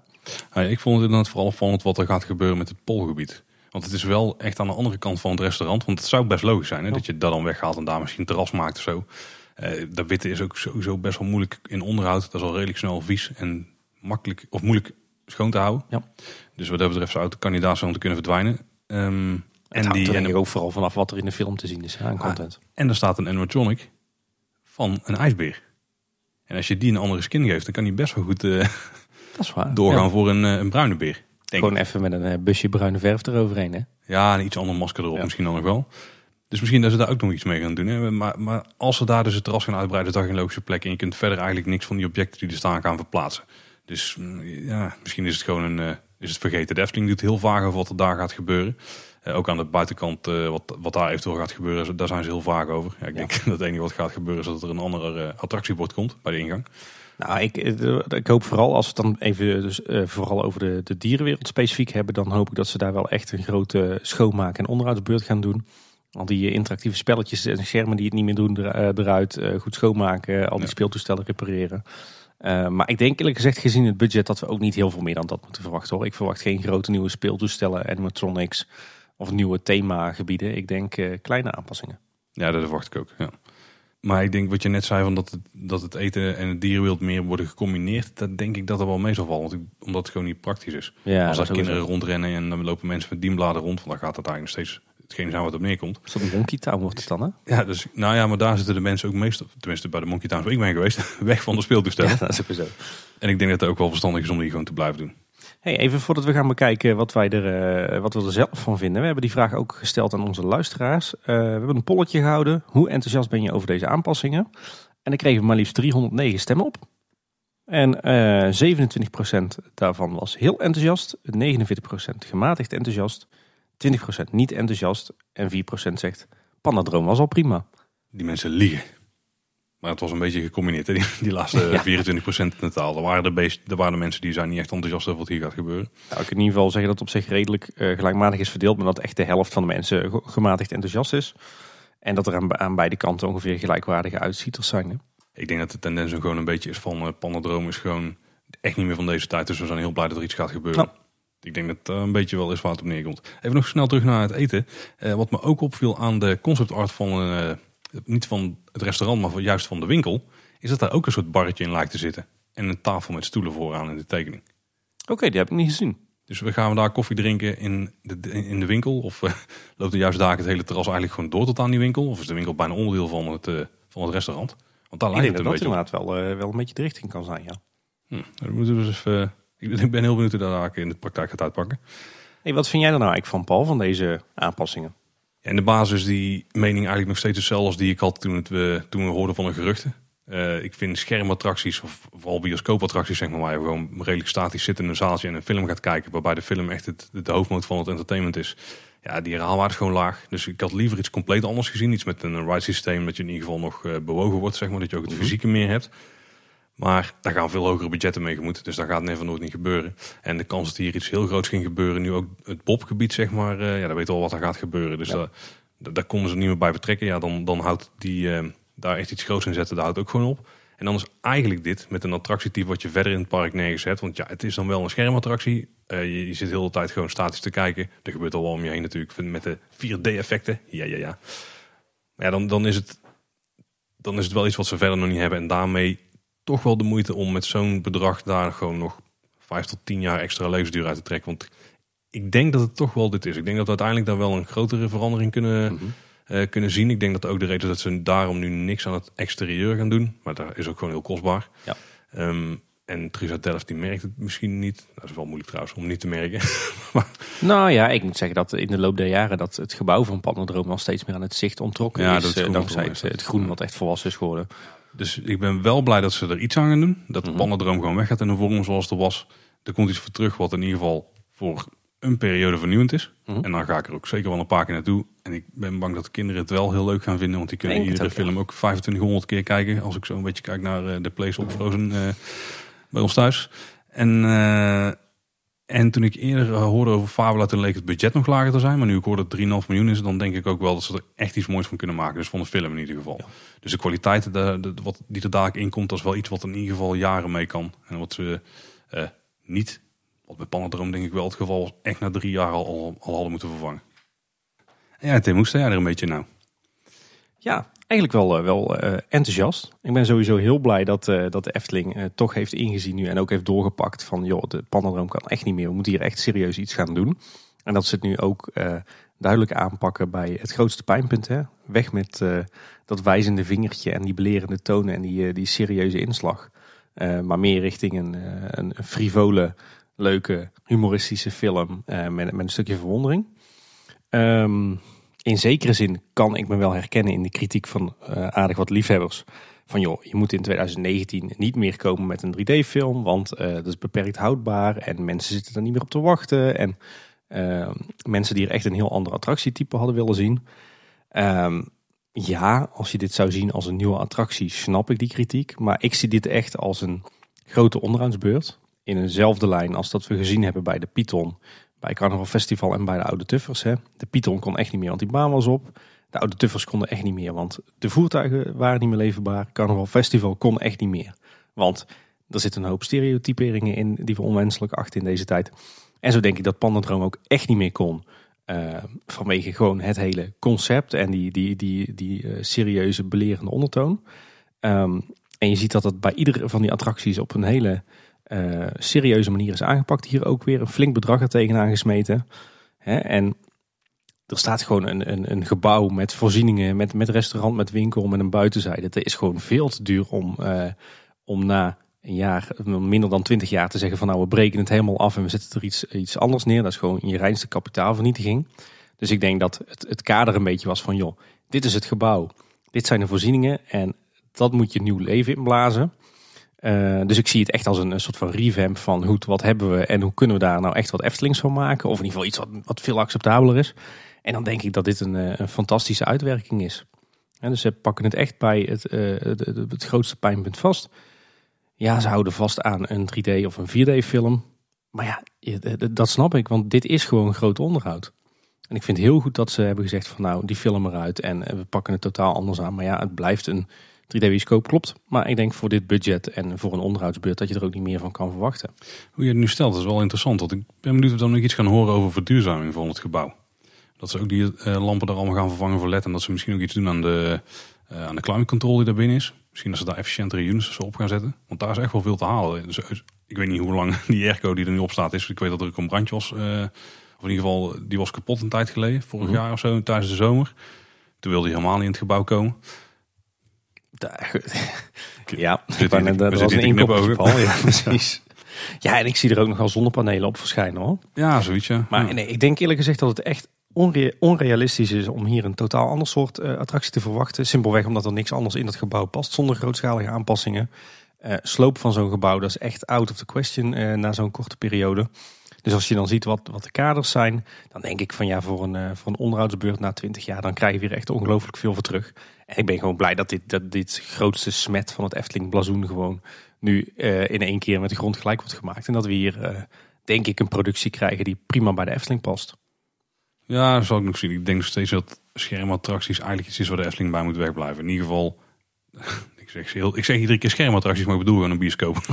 Ja, ik vond het inderdaad vooral opvallend wat er gaat gebeuren met het Poolgebied. Want het is wel echt aan de andere kant van het restaurant. Want het zou best logisch zijn hè, dat je dat dan weghaalt en daar misschien een terras maakt of zo. Eh dat witte is ook sowieso best wel moeilijk in onderhoud. Dat is al redelijk snel vies en makkelijk of moeilijk schoon te houden. Ja. Dus wat dat betreft zou het kandidaat zijn om te kunnen verdwijnen. Ehm, En en, die, en en, ook vooral vanaf wat er in de film te zien is aan content. en er staat een animatronic van een ijsbeer. En als je die een andere skin geeft, dan kan die best wel goed eh, Dat is waar. doorgaan Ja. voor een, eh, een bruine beer. Denk Gewoon even met een busje bruine verf eroverheen. Hè? Ja, een iets ander masker erop Ja. misschien dan nog wel. Dus misschien dat ze daar ook nog iets mee gaan doen. Hè? Maar, maar als ze daar dus het terras gaan uitbreiden, is dat geen logische plek. En je kunt verder eigenlijk niks van die objecten die er staan gaan verplaatsen. Dus mm, ja, misschien is het gewoon een, eh, is het vergeten. De Efteling doet heel vaag over wat er daar gaat gebeuren. Eh, ook aan de buitenkant, eh, wat, wat daar eventueel gaat gebeuren, daar zijn ze heel vaag over. Ja, ik denk dat het enige wat gaat gebeuren is dat er een ander eh, attractiebord komt bij de ingang. Nou, ik, ik hoop vooral als we het dan even dus, vooral over de, de dierenwereld specifiek hebben, dan hoop ik dat ze daar wel echt een grote schoonmaak- en onderhoudsbeurt gaan doen. Al die eh, interactieve spelletjes en schermen die het niet meer doen er- eh, eruit, eh, goed schoonmaken, al die speeltoestellen repareren. Maar ik denk eerlijk gezegd gezien het budget dat we ook niet heel veel meer dan dat moeten verwachten hoor. Ik verwacht geen grote nieuwe speeltoestellen, animatronics of nieuwe themagebieden. Ik denk kleine aanpassingen. Ja, dat verwacht ik ook. Ja. Maar ik denk wat je net zei, van dat, het, dat het eten en het dierenwild meer worden gecombineerd. Dat denk ik dat er wel mee zal vallen. Want ik, omdat het gewoon niet praktisch is. Ja, Als dat daar kinderen rondrennen en dan lopen mensen met dienbladen rond. Dan gaat het eigenlijk nog steeds hetgeen zijn wat op neerkomt. Monkey Town wordt het dan, hè? Ja, dus, nou ja, maar daar zitten de mensen ook meestal, tenminste bij de Monkey waar ik ben geweest, weg van de speeltoestellen. Ja, dat is ook zo. En ik denk dat het ook wel verstandig is om die gewoon te blijven doen. Hey, even voordat we gaan bekijken wat, wij er, eh, wat we er zelf van vinden. We hebben die vraag ook gesteld aan onze luisteraars. Eh, we hebben een polletje gehouden. Hoe enthousiast ben je over deze aanpassingen? En kregen we maar liefst 309 stemmen op. En eh 27% daarvan was heel enthousiast. 49% gematigd enthousiast. 20% niet enthousiast. En 4% zegt, Pandadroom was al prima. Die mensen liegen. Maar het was een beetje gecombineerd, hè? Die, die laatste Ja. 24% in totaal. Er waren, de beest, er waren de mensen die zijn niet echt enthousiast over wat hier gaat gebeuren. Nou, ik kan in ieder geval zeggen dat het op zich redelijk eh, gelijkmatig is verdeeld. Maar dat echt de helft van de mensen ge- gematigd enthousiast is. En dat er aan, aan beide kanten ongeveer gelijkwaardige uitzieters zijn. Hè? Ik denk dat de tendens gewoon een beetje is van uh, Panadroom is gewoon echt niet meer van deze tijd. Dus we zijn heel blij dat er iets gaat gebeuren. Ik denk dat het uh, een beetje wel is waar het op neerkomt. Even nog snel terug naar het eten. Eh, wat me ook opviel aan de concept art van, eh, niet van het restaurant, maar van- juist van de winkel, is dat daar ook een soort barretje in lijkt te zitten. En een tafel met stoelen vooraan in de tekening. Oké, die heb ik niet gezien. Dus we gaan we daar koffie drinken in de, in de winkel? Of eh, loopt er juist daar het hele terras eigenlijk gewoon door tot aan die winkel? Of is de winkel bijna onderdeel van het, eh, van het restaurant? Want daar lijkt het dat een dat beetje inderdaad wel, eh, wel een beetje de richting kan zijn, ja. Hm, dan moeten we dus even, ik, ben heel benieuwd hoe dat eigenlijk in de praktijk gaat uitpakken. Hey, wat vind jij er nou eigenlijk van, Paul, van deze aanpassingen? In de basis is die mening eigenlijk nog steeds hetzelfde als die ik had toen, het, we, toen we hoorden van de geruchten. Eh, ik vind schermattracties, of vooral bioscoopattracties, zeg maar, waar je gewoon redelijk statisch zit in een zaaltje en een film gaat kijken, waarbij de film echt het, de hoofdmoot van het entertainment is. Ja, die herhaalwaarde is gewoon laag. Dus ik had liever iets compleet anders gezien. Iets met een ride systeem, dat je in ieder geval nog eh, bewogen wordt, zeg maar. Dat je ook het Mhm. fysieke meer hebt. Maar daar gaan veel hogere budgetten mee gemoet. Dus dat gaat never nooit niet gebeuren. En de kans dat hier iets heel groots ging gebeuren, nu ook het Bobgebied, zeg maar. eh, ja, dan weten we al wat er gaat gebeuren. Dus Ja. daar, daar- daar konden ze niet meer bij betrekken. Ja, dan, dan houdt die eh, daar echt iets groots in zetten, daar houdt ook gewoon op. En dan is eigenlijk dit met een attractietype wat je verder in het park neergezet. Want ja, het is dan wel een schermattractie. Eh, je, je zit de hele tijd gewoon statisch te kijken. Er gebeurt al wel om je heen natuurlijk met de 4D-effecten. Ja, ja, ja. Maar ja, dan, dan, is het, dan is het wel iets wat ze verder nog niet hebben. En daarmee toch wel de moeite om met zo'n bedrag daar gewoon nog vijf tot tien jaar extra levensduur uit te trekken. Want ik denk dat het toch wel dit is. Ik denk dat we uiteindelijk daar wel een grotere verandering kunnen, Mhm. eh, kunnen zien. Ik denk dat ook de reden is dat ze daarom nu niks aan het exterieur gaan doen. Maar dat is ook gewoon heel kostbaar. Ja. Ehm, en uit Delft die merkt het misschien niet. Dat is wel moeilijk trouwens om niet te merken. Nou ja, ik moet zeggen dat in de loop der jaren dat het gebouw van Pandadroom al steeds meer aan het zicht ontrokken Ja, is. dat het eh, groen dankzij het, het groen wat echt volwassen is geworden. Dus ik ben wel blij dat ze er iets aan gaan doen. Dat de Mhm. Pandadroom gewoon weggaat in de vorm zoals het was. Er komt iets voor terug wat in ieder geval voor een periode vernieuwend is. Mhm. En dan ga ik er ook zeker wel een paar keer naartoe. En ik ben bang dat de kinderen het wel heel leuk gaan vinden. Want die kunnen iedere ook, film ook 2500 keer kijken. Als ik zo een beetje kijk naar eh, de Place op Frozen eh, bij ons thuis. En, eh, en toen ik eerder eh, hoorde over Fabula, toen leek het budget nog lager te zijn. Maar nu ik hoor dat het 3,5 miljoen is, dan denk ik ook wel dat ze er echt iets moois van kunnen maken. Dus van de film in ieder geval. Ja. Dus de kwaliteit de, de- wat, die er dadelijk in komt, dat is wel iets wat in ieder geval jaren mee kan. En wat ze eh, niet, wat bij Panadroom denk ik wel het geval was, echt na drie jaar al, al, al hadden moeten vervangen. En ja, Tim, hoe sta jij er een beetje nou? Ja, eigenlijk wel, eh, wel eh, enthousiast. Ik ben sowieso heel blij dat, eh, dat de Efteling toch heeft ingezien nu en ook heeft doorgepakt van joh, de Pandadroom kan echt niet meer. We moeten hier echt serieus iets gaan doen. En dat ze het nu ook duidelijk aanpakken bij het grootste pijnpunt. Hè? Weg met dat wijzende vingertje en die belerende tonen en die, die serieuze inslag. Maar meer richting een, een frivole, leuke, humoristische film met, met een stukje verwondering. Ehm, in zekere zin kan ik me wel herkennen in de kritiek van eh, aardig wat liefhebbers. Van joh, je moet in 2019 niet meer komen met een 3D-film, want eh, dat is beperkt houdbaar en mensen zitten er niet meer op te wachten. En eh, mensen die er echt een heel ander attractietype hadden willen zien. Ehm, ja, als je dit zou zien als een nieuwe attractie, snap ik die kritiek. Maar ik zie dit echt als een grote onderhoudsbeurt. In eenzelfde lijn als dat we gezien hebben bij de Python, bij Carnaval Festival en bij de Oude Tuffers. Hè. De Python kon echt niet meer, want die baan was op. De Oude Tuffers konden echt niet meer, want de voertuigen waren niet meer leverbaar. Carnaval Festival kon echt niet meer. Want er zitten een hoop stereotyperingen in die we onwenselijk achten in deze tijd. En zo denk ik dat Pandadroom ook echt niet meer kon. eh, vanwege gewoon het hele concept en die, die, die, die eh, serieuze belerende ondertoon. Ehm, en je ziet dat dat bij iedere van die attracties op een hele eh, serieuze manier is aangepakt. Hier ook weer een flink bedrag er tegenaan gesmeten. Hè? En Er staat gewoon een, een, een gebouw met voorzieningen, met, met restaurant, met winkel, met een buitenzijde. Het is gewoon veel te duur om, uh, om na een jaar, minder dan twintig jaar te zeggen van nou we breken het helemaal af en we zetten er iets, iets anders neer. Dat is gewoon je reinste kapitaalvernietiging. Dus ik denk dat het, het kader een beetje was van joh, dit is het gebouw, dit zijn de voorzieningen en dat moet je nieuw leven inblazen. Uh, dus ik zie het echt als een, soort van revamp van hoe, wat hebben we en hoe kunnen we daar nou echt wat Eftelings van maken. Of in ieder geval iets wat, wat veel acceptabeler is. En dan denk ik dat dit een, eh, een fantastische uitwerking is. En dus ze pakken het echt bij het, uh, het, het, grootste pijnpunt vast. Ja, ze houden vast aan een 3D of een 4D film. Maar ja, dat snap ik, want dit is gewoon groot onderhoud. En ik vind het heel goed dat ze hebben gezegd van nou, die film eruit en we pakken het totaal anders aan. Maar ja, het blijft een 3D-bioscoop, klopt. Maar ik denk voor dit budget en voor een onderhoudsbeurt dat je er ook niet meer van kan verwachten. Hoe je het nu stelt is wel interessant. Want ik ben benieuwd of we dan nog iets gaan horen over verduurzaming van het gebouw. Dat ze ook die uh, lampen er allemaal gaan vervangen voor LED. En dat ze misschien ook iets doen aan de, uh, aan de climate control die daar binnen is. Misschien dat ze daar efficiëntere units op gaan zetten. Want daar is echt wel veel te halen. Dus, ik weet niet hoe lang die airco die er nu op staat is. Ik weet dat er ook een brandje was. Uh, of in ieder geval, die was kapot een tijd geleden. Vorig mhm. jaar of zo, tijdens de zomer. Toen wilde hij helemaal niet in het gebouw komen. ja, dat was een inkoppersbal. Ja, precies. Ja, en ik zie er ook nog wel zonnepanelen op verschijnen hoor. Ja, zoiets ja. Maar nee, ik denk eerlijk gezegd dat het echt onrealistisch is om hier een totaal ander soort uh, attractie te verwachten. Simpelweg omdat er niks anders in het gebouw past zonder grootschalige aanpassingen. Uh, sloop van zo'n gebouw, dat is echt out of the question uh, na zo'n korte periode. Dus als je dan ziet wat, wat de kaders zijn, dan denk ik van ja, voor een, voor een onderhoudsbeurt na 20 jaar, dan krijg je weer echt ongelooflijk veel voor terug. En ik ben gewoon blij dat dit, dat dit grootste smet van het Efteling blazoen gewoon nu uh, in één keer met de grond gelijk wordt gemaakt. En dat we hier, uh, denk ik, een productie krijgen die prima bij de Efteling past. Ja, dat zal ik nog zien. Ik denk nog steeds dat schermattracties eigenlijk iets is waar de Efteling bij moet wegblijven. In ieder geval, ik zeg, heel, ik zeg iedere keer schermattracties, maar ik bedoel gewoon een bioscoop.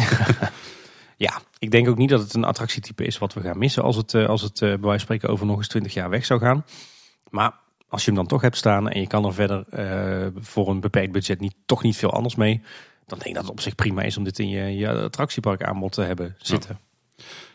ja, ik denk ook niet dat het een attractietype is wat we gaan missen als het, uh, als het bij wijze van spreken over nog eens 20 jaar weg zou gaan. Maar als je hem dan toch hebt staan en je kan er verder uh, voor een beperkt budget niet, toch niet veel anders mee. Dan denk ik dat het op zich prima is om dit in je, je attractiepark aanbod te hebben zitten.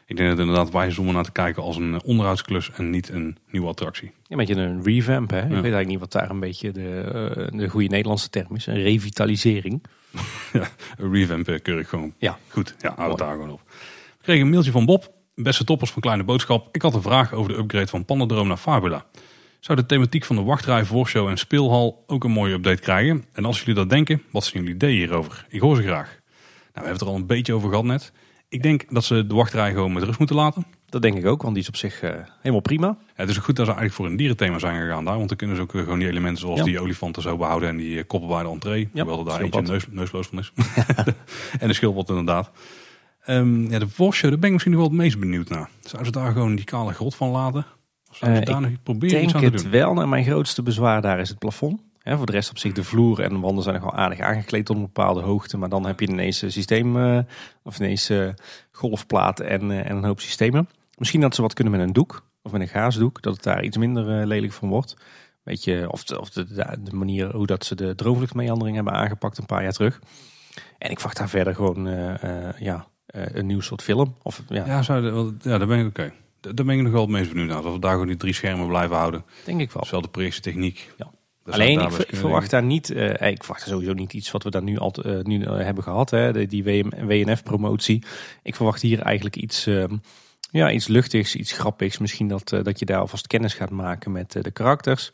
Ik denk dat het inderdaad wijs is om naar te kijken als een onderhoudsklus en niet een nieuwe attractie. Een beetje een revamp. Hè? Ik weet eigenlijk niet wat daar een beetje de, de goede Nederlandse term is. Een revitalisering. ja, een revamp uh, keur ik gewoon. Ja. Goed, ja, hou het daar gewoon op. We kregen een mailtje van Bob. Beste toppers van Kleine Boodschap. Ik had een vraag over de upgrade van Pandadroom naar Fabula zou de thematiek van de wachtrij, voorshow en speelhal ook een mooie update krijgen. En als jullie dat denken, wat zijn jullie ideeën hierover? Ik hoor ze graag. Nou, we hebben het er al een beetje over gehad net. Ik denk dat ze de wachtrij gewoon met rust moeten laten. Dat denk ik ook, want die is op zich uh, helemaal prima. Ja, het is ook goed dat ze eigenlijk voor een dierenthema zijn gegaan daar. Want dan kunnen ze ook gewoon die elementen zoals die olifanten zo behouden. En die koppel bij de entree. Ja, hoewel er daar eentje neus, neusloos van is. en de schildpad inderdaad. Um, ja, de voorshow, daar ben ik misschien nog wel het meest benieuwd naar. Zouden ze daar gewoon die kale grot van laten? Uh, ik denk het wel. En mijn grootste bezwaar daar is het plafond. Voor de rest op zich de vloer en de wanden zijn nog wel aardig aangekleed tot een bepaalde hoogte. Maar dan heb je ineens een systeem, uh, of ineens uh, golfplaat en, en een hoop systemen. Misschien dat ze wat kunnen met een doek of met een gaasdoek. Dat het daar iets minder lelijk van wordt. Weet je, of, de, of de, de, manier hoe dat ze de droomvluchtmeandering hebben aangepakt een paar jaar terug. En ik verwacht daar verder gewoon ja, een nieuw soort film. Of, ja. Ja, zou ja, daar ben ik oké. Daar ben ik nog wel het meest benieuwd naar. Dat we daar gewoon die drie schermen blijven houden. Denk ik wel. Dezelfde projectietechniek. Ja. Alleen, ik, verwacht daar niet, uh, ik verwacht sowieso niet iets wat we daar nu al uh, nu, uh, hebben gehad, hè, die WNF-promotie. Ik verwacht hier eigenlijk iets, ehm, ja, iets luchtigs, iets grappigs. Misschien dat, dat je daar alvast kennis gaat maken met de karakters.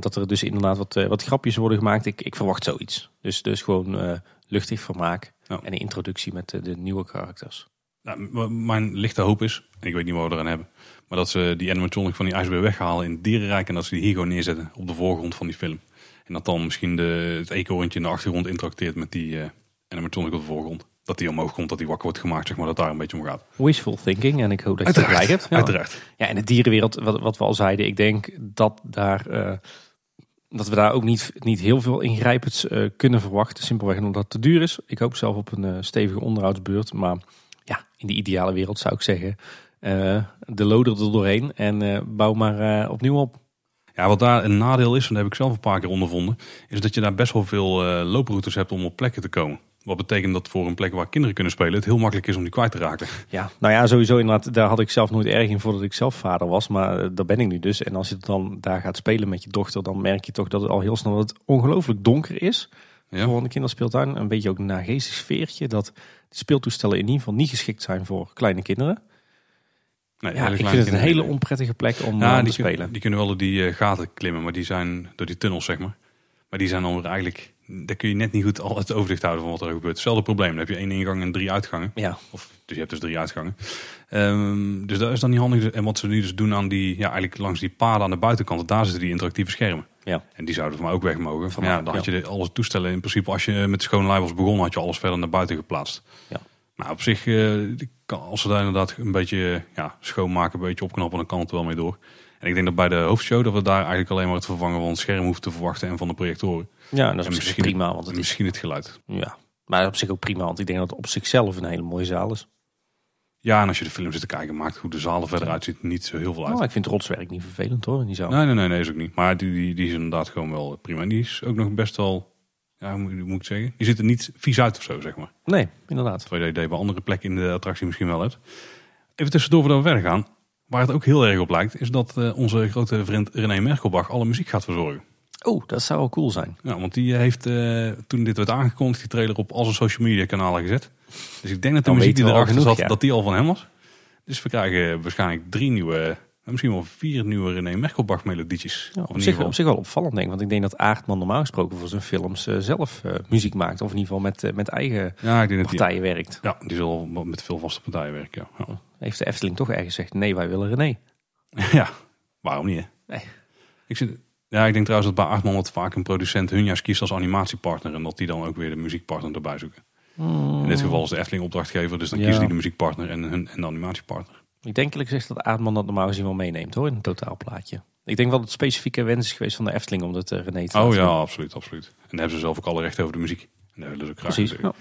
dat er dus inderdaad wat, wat grapjes worden gemaakt. Ik, ik verwacht zoiets. Dus, dus gewoon luchtig vermaak en een introductie met de nieuwe karakters. Nou, mijn lichte hoop is, en ik weet niet wat we eraan hebben, maar dat ze die animatronic van die ijsbeer weghalen in het dierenrijk en dat ze die hier gewoon neerzetten op de voorgrond van die film. En dat dan misschien de, het eekhoorntje in de achtergrond interacteert met die uh, animatronic op de voorgrond. Dat die omhoog komt, dat die wakker wordt gemaakt, zeg maar, dat daar een beetje om gaat. Wishful thinking, en ik hoop dat je het gelijk hebt. Ja. Uiteraard. Ja, in de dierenwereld, wat, wat we al zeiden, ik denk dat daar... Uh, dat we daar ook niet, niet heel veel ingrijpends uh, kunnen verwachten. Simpelweg omdat het te duur is. Ik hoop zelf op een stevige onderhoudsbeurt. Maar ja, in de ideale wereld zou ik zeggen, uh, de loader er doorheen en uh, bouw maar uh, opnieuw op. Ja, wat daar een nadeel is, en dat heb ik zelf een paar keer ondervonden, is dat je daar best wel veel looproutes hebt om op plekken te komen. Wat betekent dat voor een plek waar kinderen kunnen spelen het heel makkelijk is om die kwijt te raken. Ja, nou ja, sowieso inderdaad. Daar had ik zelf nooit erg in voordat ik zelf vader was. Maar uh, daar ben ik nu dus. En als je dan daar gaat spelen met je dochter, dan merk je toch dat het al heel snel dat het ongelooflijk donker is. Ja. Voor een kinderspeeltuin. Een beetje ook een nageestig sfeertje. Dat de speeltoestellen in ieder geval niet geschikt zijn voor kleine kinderen. Nee, ja, ik vind het een hele onprettige plek om ja, te spelen. die kunnen wel door die uh, gaten klimmen, maar die zijn door die tunnels, zeg maar. Maar die zijn dan eigenlijk, daar kun je net niet goed al het overzicht houden van wat er gebeurt. Hetzelfde probleem, dan heb je één ingang en drie uitgangen. Ja. Of, dus je hebt dus drie uitgangen. Um, dus dat is dan niet handig. En wat ze nu dus doen aan die, ja, eigenlijk langs die paden aan de buitenkant, daar zitten die interactieve schermen. Ja. En die zouden voor mij ook weg mogen. Van, ja, dan had je alles toestellen. In principe, als je met schone lijn was begonnen, had je alles verder naar buiten geplaatst. Ja. Nou, op zich, uh, als ze daar inderdaad een beetje ja, schoonmaken, een beetje opknappen, dan kan het wel mee door. En ik denk dat bij de hoofdshow dat we daar eigenlijk alleen maar het vervangen van het scherm hoeven te verwachten en van de projectoren. Ja, dat is misschien prima. Want het misschien het geluid. Ja, maar op zich ook prima, want ik denk dat het op zichzelf een hele mooie zaal is. Ja, en als je de film zit te kijken, maakt hoe de zaal er verder uitziet niet zo heel veel uit. Nou, ik vind het rotswerk niet vervelend hoor, in die zaal. Nee, nee, nee, nee, is ook niet. Maar die, die, die is inderdaad gewoon wel prima. En die is ook nog best wel, ja, moet, moet ik zeggen? Die ziet er niet vies uit of zo, zeg maar. Nee, inderdaad. Terwijl je bij andere plekken in de attractie misschien wel hebt. Even tussendoor voordat we verder gaan. Waar het ook heel erg op lijkt, is dat uh, onze grote vriend René Merkelbach alle muziek gaat verzorgen. Oh, dat zou wel cool zijn. Ja, want die heeft uh, toen dit werd aangekondigd, die trailer op al zijn social media kanalen gezet. Dus ik denk dat de muziek die erachter zat, dat die al van hem was. Dus we krijgen waarschijnlijk drie nieuwe, misschien wel vier nieuwe René Merkelbach melodietjes. Ja, op, zich, op zich wel opvallend denk ik. Want ik denk dat Aardman normaal gesproken voor zijn films uh, zelf uh, muziek maakt. Of in ieder geval met, uh, met eigen ja, partijen die, werkt. Ja, die zal met veel vaste partijen werken. Ja. ja. Heeft de Efteling toch ergens gezegd, nee wij willen René. ja, waarom niet hè? Nee. Ik zit, ja, ik denk ook. Hmm. In dit geval is de Efteling opdrachtgever, dus dan ja. kiezen die de muziekpartner en, hun, en de animatiepartner. Ik denk eerlijk gezegd dat Aardman dat normaal gezien wel meeneemt hoor, in een totaalplaatje. Ik denk wel dat het specifieke wens is geweest van de Efteling om dat uh, René te Oh ja, absoluut, absoluut. En dan hebben ze zelf ook alle rechten over de muziek. En daar willen ze graag Precies, ja.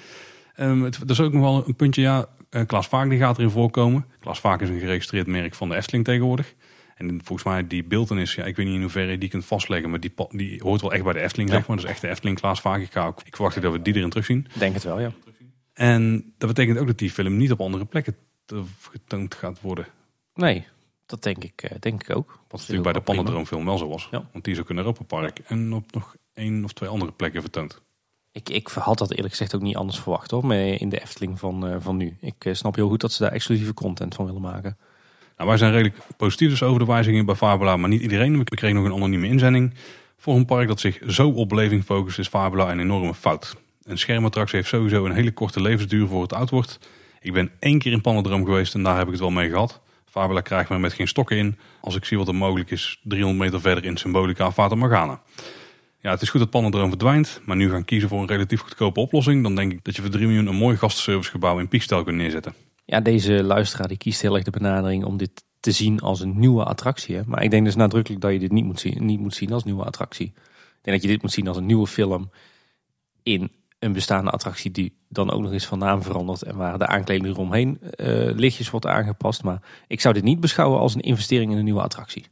um, het, er is ook nog wel een puntje, ja, uh, Klaas Vaak die gaat erin voorkomen. Klaas Vaak is een geregistreerd merk van de Efteling tegenwoordig. En volgens mij die beeldenis, ja, ik weet niet in hoeverre je die kunt vastleggen, maar die, die hoort wel echt bij de Efteling, ja. zeg maar. Dus echt de Efteling Klaas Vaak. Ik, verwacht dat we die erin terugzien. Denk het wel, ja. En dat betekent ook dat die film niet op andere plekken getoond gaat worden. Nee, dat denk ik, denk ik ook. Wat natuurlijk bij de Pannendroomfilm wel zo was. Ja. Want die is ook in Europa Park en op nog één of twee andere plekken vertoond. Ik, ik had dat eerlijk gezegd ook niet anders verwacht hoor, in de Efteling van, uh, van nu. Ik uh, snap heel goed dat ze daar exclusieve content van willen maken. Nou, wij zijn redelijk positief dus over de wijzigingen bij Fabula, maar niet iedereen. We kregen nog een anonieme inzending. Voor een park dat zich zo op beleving focust is Fabula een enorme fout. Een schermattractie heeft sowieso een hele korte levensduur voor het oud wordt. Ik ben één keer in Pannendroom geweest en daar heb ik het wel mee gehad. Fabula krijgt me met geen stokken in. Als ik zie wat er mogelijk is, 300 meter verder in Symbolica Fata Morgana. Ja, het is goed dat Pannendroom verdwijnt, maar nu gaan kiezen voor een relatief goedkope oplossing. Dan denk ik dat je voor 3 miljoen een mooi gastenservicegebouw in Piekstijl kunt neerzetten. Ja, deze luisteraar die kiest heel erg de benadering om dit te zien als een nieuwe attractie. Maar ik denk dus nadrukkelijk dat je dit niet moet, zien, niet moet zien als nieuwe attractie. Ik denk dat je dit moet zien als een nieuwe film in een bestaande attractie die dan ook nog eens van naam verandert en waar de aankleding eromheen uh, lichtjes wordt aangepast. Maar ik zou dit niet beschouwen als een investering in een nieuwe attractie.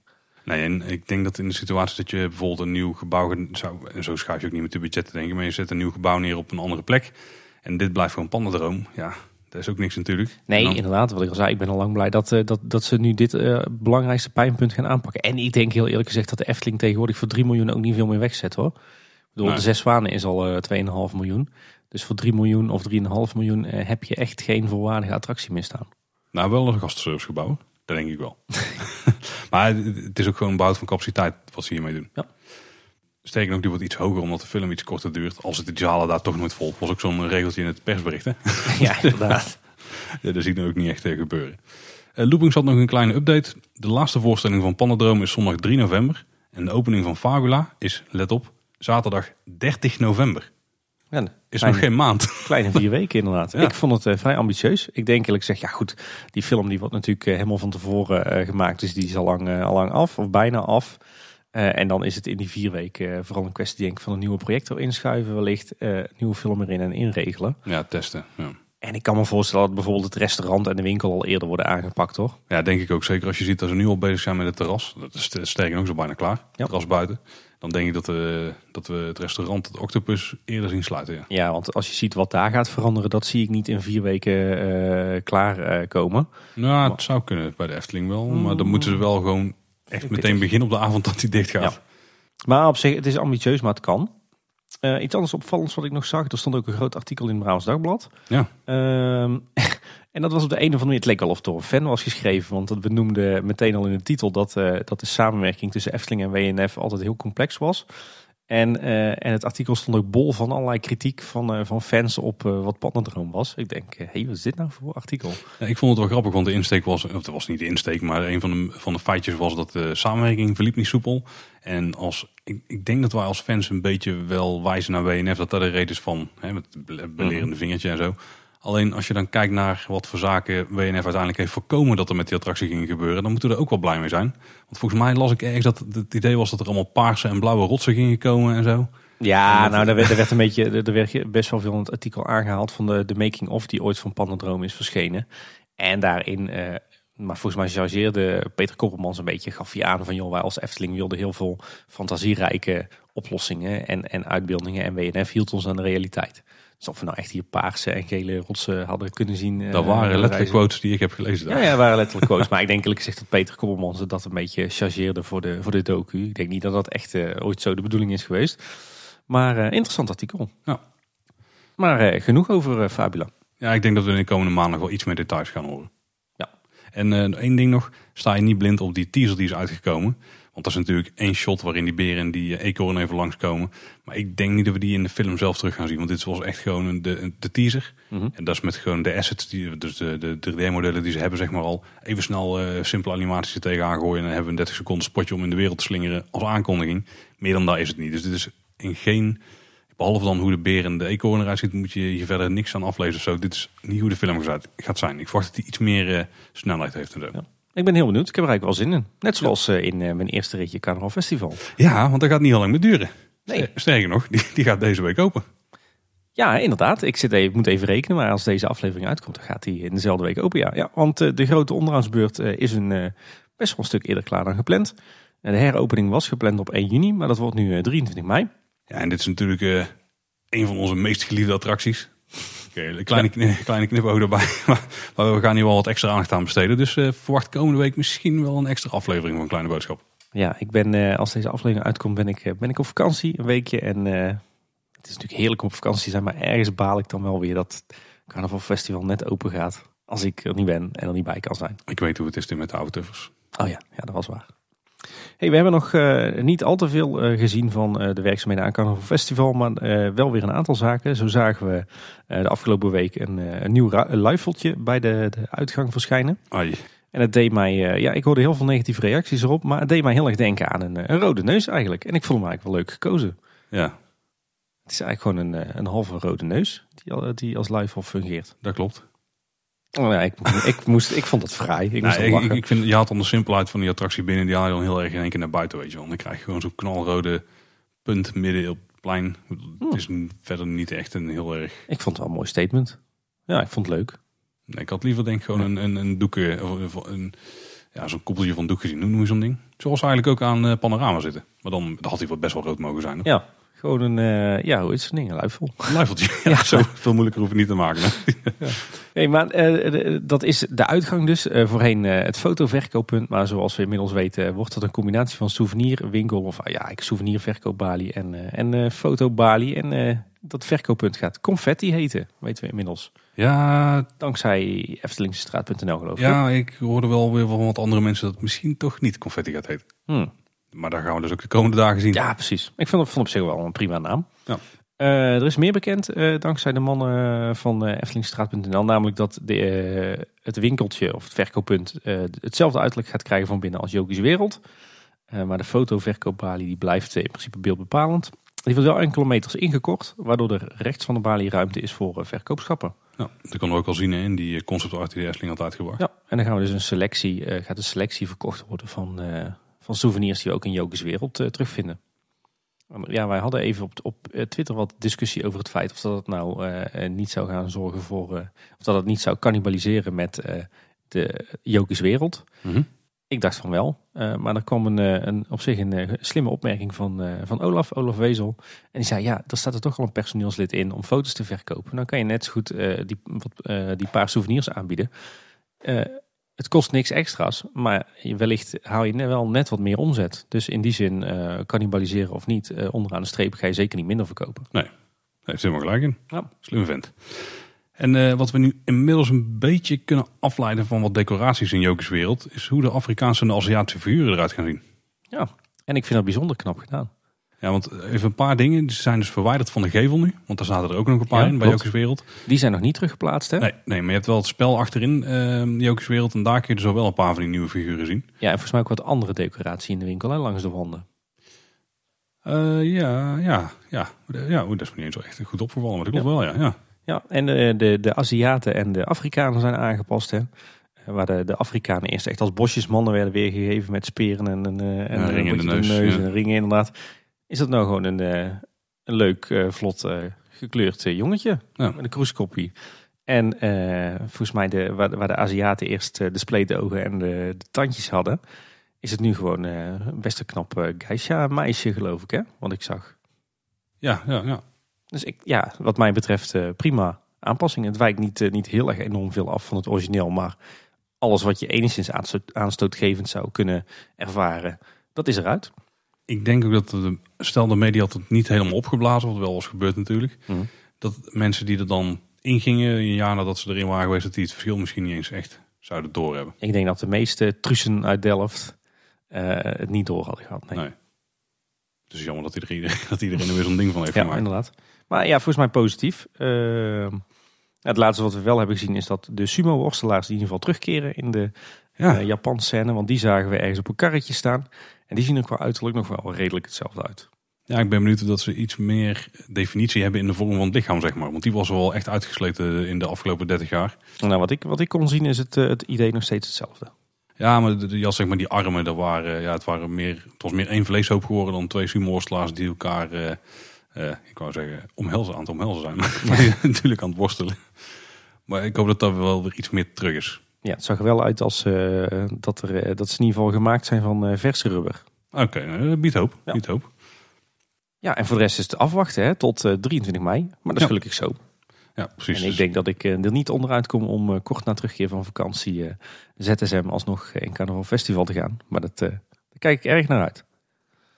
Nee, en ik denk dat in de situatie dat je bijvoorbeeld een nieuw gebouw zou, en zo schuif je ook niet met de budgetten denken, maar je zet een nieuw gebouw neer op een andere plek en dit blijft gewoon pandendroom. Ja, dat is ook niks natuurlijk. Nee, inderdaad. Wat ik al zei, ik ben al lang blij dat, uh, dat, dat ze nu dit uh, belangrijkste pijnpunt gaan aanpakken. En ik denk heel eerlijk gezegd dat de Efteling tegenwoordig voor 3 miljoen ook niet veel meer wegzet hoor. Ik bedoel, nee. de Zes Zwanen is al uh, 2,5 miljoen. Dus voor 3 miljoen of 3,5 miljoen heb je echt geen volwaardige attractie meer staan. Nou, wel een gastenservicegebouw. Dat denk ik wel. maar het is ook gewoon bouwt van capaciteit wat ze hiermee doen. Ja. Steken ook die wordt iets hoger omdat de film iets korter duurt. Als het de zalen daar toch nooit vol. was ook zo'n regeltje in het persbericht. Hè? Ja, inderdaad. ja, dat zie ik nu ook niet echt uh, gebeuren. Uh, Loopings had nog een kleine update. De laatste voorstelling van Pannendroom is zondag 3 november. En de opening van Fabula is, let op, zaterdag 30 november. Ja, is kleine, nog geen maand. Kleine vier weken inderdaad. Ja. Ik vond het uh, vrij ambitieus. Ik denk eerlijk zeg, ja goed, die film die wordt natuurlijk uh, helemaal van tevoren gemaakt. Dus die is al lang, al lang af, of bijna af. En dan is het in die vier weken vooral een kwestie denk ik, van een nieuwe projector inschuiven wellicht. nieuwe film erin en inregelen. Ja, testen. Ja. En ik kan me voorstellen dat bijvoorbeeld het restaurant en de winkel al eerder worden aangepakt, hoor. Ja, denk ik ook. Zeker als je ziet dat ze nu al bezig zijn met het terras. Dat is sterker nog zo bijna klaar. Ja. Terras buiten. Dan denk ik dat, we dat we het restaurant, het Octopus, eerder zien sluiten. Ja. Ja, want als je ziet wat daar gaat veranderen, dat zie ik niet in vier weken eh, klaar eh, komen. Nou, het zou kunnen bij de Efteling wel. Maar dan moeten ze wel gewoon echt meteen beginnen op de avond dat hij dicht gaat. Ja. Maar op zich, het is ambitieus, maar het kan. Eh, iets anders opvallends wat ik nog zag, er stond ook een groot artikel in het Brabants Dagblad. Ja. Ehm, en dat was op de een of andere manier, het leek wel of het door een fan was geschreven, want dat benoemde meteen al in de titel dat, eh, dat de samenwerking tussen Efteling en WNF altijd heel complex was. En, eh, en het artikel stond ook bol van allerlei kritiek van, eh, van fans op eh, wat Paddendroom was. Ik denk, hé, hey, wat is dit nou voor artikel? Ja, ik vond het wel grappig, want de insteek was, of het was niet de insteek, maar een van de, van de feitjes was dat de samenwerking verliep niet soepel. En als, ik, ik denk dat wij als fans een beetje wel wijzen naar WNF dat dat de reden is van, hè, met het be- belerende vingertje en zo. Alleen als je dan kijkt naar wat voor zaken WNF uiteindelijk heeft voorkomen dat er met die attractie ging gebeuren, dan moeten we er ook wel blij mee zijn. Want volgens mij las ik ergens dat het idee was dat er allemaal paarse en blauwe rotsen gingen komen en zo. Ja, En nou, er werd, er werd een beetje, er werd best wel veel in het artikel aangehaald van de, de making-of die ooit van Pandendroom is verschenen. En daarin, eh, maar volgens mij chargeerde Peter Koppelmans een beetje, gaf hij aan van joh, wij als Efteling wilden heel veel fantasierijke oplossingen en, en uitbeeldingen en WNF hield ons aan de realiteit. Dus of we nou echt hier paarse en gele rotsen hadden kunnen zien. eh, Dat waren letterlijk reizen. quotes die ik heb gelezen. Ja, daar. ja, waren letterlijk quotes. maar ik denk eerlijk gezegd dat Peter Koppelmans dat een beetje chargeerde voor de, voor de docu. Ik denk niet dat dat echt eh, ooit zo de bedoeling is geweest. Maar eh, interessant artikel. Ja. Maar eh, genoeg over eh, Fabula. Ja, ik denk dat we in de komende maanden wel iets meer details gaan horen. Ja. En eh één ding nog, sta je niet blind op die teaser die is uitgekomen. Want dat is natuurlijk één shot waarin die beren en die eh, eekhoorn even langskomen. Maar ik denk niet dat we die in de film zelf terug gaan zien. Want dit was echt gewoon de, de teaser. Mhm. En dat is met gewoon de assets, die, dus de, de 3D-modellen die ze hebben, zeg maar al. Even snel eh, simpele animaties er tegenaan gooien. En dan hebben we een 30 seconden spotje om in de wereld te slingeren als aankondiging. Meer dan dat is het niet. Dus dit is in geen... Behalve dan hoe de beer en de eekhoorn eruit ziet, moet je hier verder niks aan aflezen of zo. Dit is niet hoe de film gaat- zijn. Ik verwacht dat hij iets meer eh, snelheid heeft en zo. Ja. Ik ben heel benieuwd. Ik heb er eigenlijk wel zin in. Net zoals eh, in eh, mijn eerste ritje Carnaval Festival. Ja, want dat gaat niet heel lang meer duren. Nee. Ster- Sterker nog, die, die gaat deze week open. Ja, inderdaad. Ik, zit even, ik moet even rekenen, maar als deze aflevering uitkomt, dan gaat hij in dezelfde week open. Ja, ja want eh, de grote onderhoudsbeurt is een, best wel een stuk eerder klaar dan gepland. En de heropening was gepland op 1 juni, maar dat wordt nu eh, 23 mei. Ja, en dit is natuurlijk een van onze meest geliefde attracties. Oké, een kleine, kni- kleine knipoog erbij. Maar, we gaan hier wel wat extra aandacht aan besteden. Dus eh, verwacht komende week misschien wel een extra aflevering van Kleine Boodschap. Ja, ik ben, eh, als deze aflevering uitkomt, ben ik, eh, ben ik op vakantie een weekje. En eh, het is natuurlijk heerlijk om op vakantie te zijn, maar ergens baal ik dan wel weer dat het Carnaval Festival net open gaat. Als ik er niet ben en er niet bij kan zijn. Ik weet hoe het is met de autotuffers. Oh ja, ja, dat was waar. Hey, we hebben nog eh, niet al te veel eh, gezien van eh, de werkzaamheden aan Carnaval Festival, maar wel weer een aantal zaken. Zo zagen we de afgelopen week een, een nieuw luifeltje bij de, de uitgang verschijnen. Ai, En het deed mij, ja, ik hoorde heel veel negatieve reacties erop, maar het deed mij heel erg denken aan een, een rode neus eigenlijk. En ik vond hem eigenlijk wel leuk gekozen. ja, Het is eigenlijk gewoon een, een halve rode neus die, die als luifel fungeert. dat klopt. Oh, ja, ik, ik, moest, ik vond het fraai. Ik moest Nou, wel ik, vind, je had dan de simpelheid van die attractie binnen. Die haal je dan heel erg in één keer naar buiten, weet je wel. Dan krijg je gewoon zo'n knalrode punt midden op het plein. Het is n- verder niet echt een heel erg... ik vond het wel een mooi statement. Ja, ik vond het leuk. Nee, ik had liever denk ik gewoon een, een, een doekje, of een, ja, zo'n koepeltje van doek gezien. Hoe noem je zo'n ding? Zoals eigenlijk ook aan eh, Panorama zitten. Maar dan, had hij wat best wel rood mogen zijn. Of? Ja, gewoon een, eh, ja, hoe is het ding? Een luifel. Een luifeltje. Ja, zo veel moeilijker hoef je niet te maken. Nee, maar eh, de- dat is de uitgang dus. Eh, voorheen eh, het fotoverkooppunt. Maar zoals we inmiddels weten wordt dat een combinatie van souvenirwinkel. Of ah, ja, ik souvenirverkoopbalie en, eh, en eh, fotobalie. En eh, dat verkooppunt gaat Confetti heten, weten we inmiddels. Ja, Dankzij Eftelingstraat.nl geloof ik. ja, ik hoorde wel weer van wat andere mensen dat het misschien toch niet confetti gaat heten. Hm. Maar daar gaan we dus ook de komende dagen zien. Ja, precies. Ik vond, vond op zich wel een prima naam. Ja. Eh, er is meer bekend eh, dankzij de mannen van eh Eftelingstraat.nl. Namelijk dat de, het winkeltje of het verkooppunt hetzelfde uiterlijk gaat krijgen van binnen als Joki's Wereld. Maar de fotoverkoopbalie die blijft in principe beeldbepalend. Die wordt wel enkele meters ingekort, waardoor er rechts van de balie ruimte is voor verkoopschappen. Ja, dat konden we ook al zien hè, in die concept art die de Efteling had uitgebracht. Ja, en dan gaan we dus een selectie, gaat een selectie verkocht worden van, van souvenirs die we ook in Joki's Wereld eh, terugvinden. Ja, wij hadden even op, op eh, Twitter wat discussie over het feit of dat het nou uh, niet zou gaan zorgen voor. Uh, of dat het niet zou cannibaliseren met de Jokisch wereld. Mhm. Ik dacht van wel. maar er kwam een, een, op zich een slimme opmerking van, van Olaf, Olaf Wezel. En die zei: Ja, er staat er toch al een personeelslid in om foto's te verkopen. Dan kan je net zo goed die, wat, die paar souvenirs aanbieden. Het kost niks extra's, maar wellicht haal je wel net wat meer omzet. Dus in die zin, uh, cannibaliseren of niet, uh, onderaan de streep ga je zeker niet minder verkopen. Nee, daar heeft helemaal gelijk in. Ja. Slim vent. En uh, wat we nu inmiddels een beetje kunnen afleiden van wat decoraties in Jokers wereld, is hoe de Afrikaanse en Aziatische figuren eruit gaan zien. Ja, en ik vind dat bijzonder knap gedaan. Ja, want even een paar dingen. Die zijn dus verwijderd van de gevel nu. Want daar zaten er ook nog een paar in bij Jokers Wereld. Die zijn nog niet teruggeplaatst hè? Nee, nee maar je hebt wel het spel achterin uh, Jokers Wereld. En daar kun je dus wel een paar van die nieuwe figuren zien. Ja, en volgens mij ook wat andere decoratie in de winkel hè, langs de wanden. Uh, ja, ja, ja. Ja, dat is me niet eens echt goed opgevallen. Maar dat klopt wel, ja. ja. Ja, en de, de, de Aziaten en de Afrikanen zijn aangepast hè. Eh, waar de, de Afrikanen eerst echt als bosjesmannen werden weergegeven met speren en, en, en ja, ringen in de neus, neus en ringen inderdaad is dat nou gewoon een, eh, een leuk, eh, vlot eh, gekleurd jongetje. Ja. Met een kroeskoppie. En volgens mij de, waar, waar de Aziaten eerst de spleetogen en de, de, tandjes hadden, is het nu gewoon best een knap geisha meisje geloof ik hè, wat ik zag. Ja, ja, ja. Dus ik, ja, wat mij betreft prima aanpassing. Het wijkt niet, niet heel erg enorm veel af van het origineel, maar alles wat je enigszins aanstootgevend zou kunnen ervaren, dat is eruit ik denk ook dat de, stel de media had het niet helemaal opgeblazen, wat wel was gebeurd natuurlijk. Mhm. Dat mensen die er dan ingingen, een jaar nadat ze erin waren geweest, dat die het verschil misschien niet eens echt zouden doorhebben. Ik denk dat de meeste trussen uit Delft uh, het niet door hadden gehad. Nee. nee. Het is jammer dat iedereen, dat iedereen er weer zo'n ding van heeft ja, gemaakt. inderdaad. Maar ja, volgens mij positief. Uh, het laatste wat we wel hebben gezien is dat de sumo-worstelaars in ieder geval terugkeren in de ja. uh, Japanse scène. Want die zagen we ergens op een karretje staan. En die zien er qua uiterlijk nog wel redelijk hetzelfde uit. Ja, ik ben benieuwd of dat ze iets meer definitie hebben in de vorm van het lichaam, zeg maar. Want die was wel echt uitgesleten in de afgelopen 30 jaar. Nou, wat ik, wat ik kon zien is het, eh, het idee nog steeds hetzelfde. Ja, maar de, ja, zeg maar die armen, dat waren, ja, het, waren meer, het was meer één vleeshoop geworden dan twee sumo-worstelaars die elkaar, uh, uh, ik wou zeggen, omhelzen aan het omhelzen zijn. Maar natuurlijk aan het worstelen. Maar ik hoop dat dat wel weer iets meer terug is. Ja, het zag er wel uit als uh, dat, er, dat ze in ieder geval gemaakt zijn van verse rubber. Oké, okay, dat biedt hoop. Ja. Biedt hoop. Ja, en voor de rest is het afwachten hè, tot 23 mei. Maar dat is gelukkig zo. Ja, precies. En ik denk dat ik er niet onderuit kom om kort na terugkeer van vakantie ZSM alsnog in Carnaval Festival te gaan. Maar dat, daar kijk ik erg naar uit.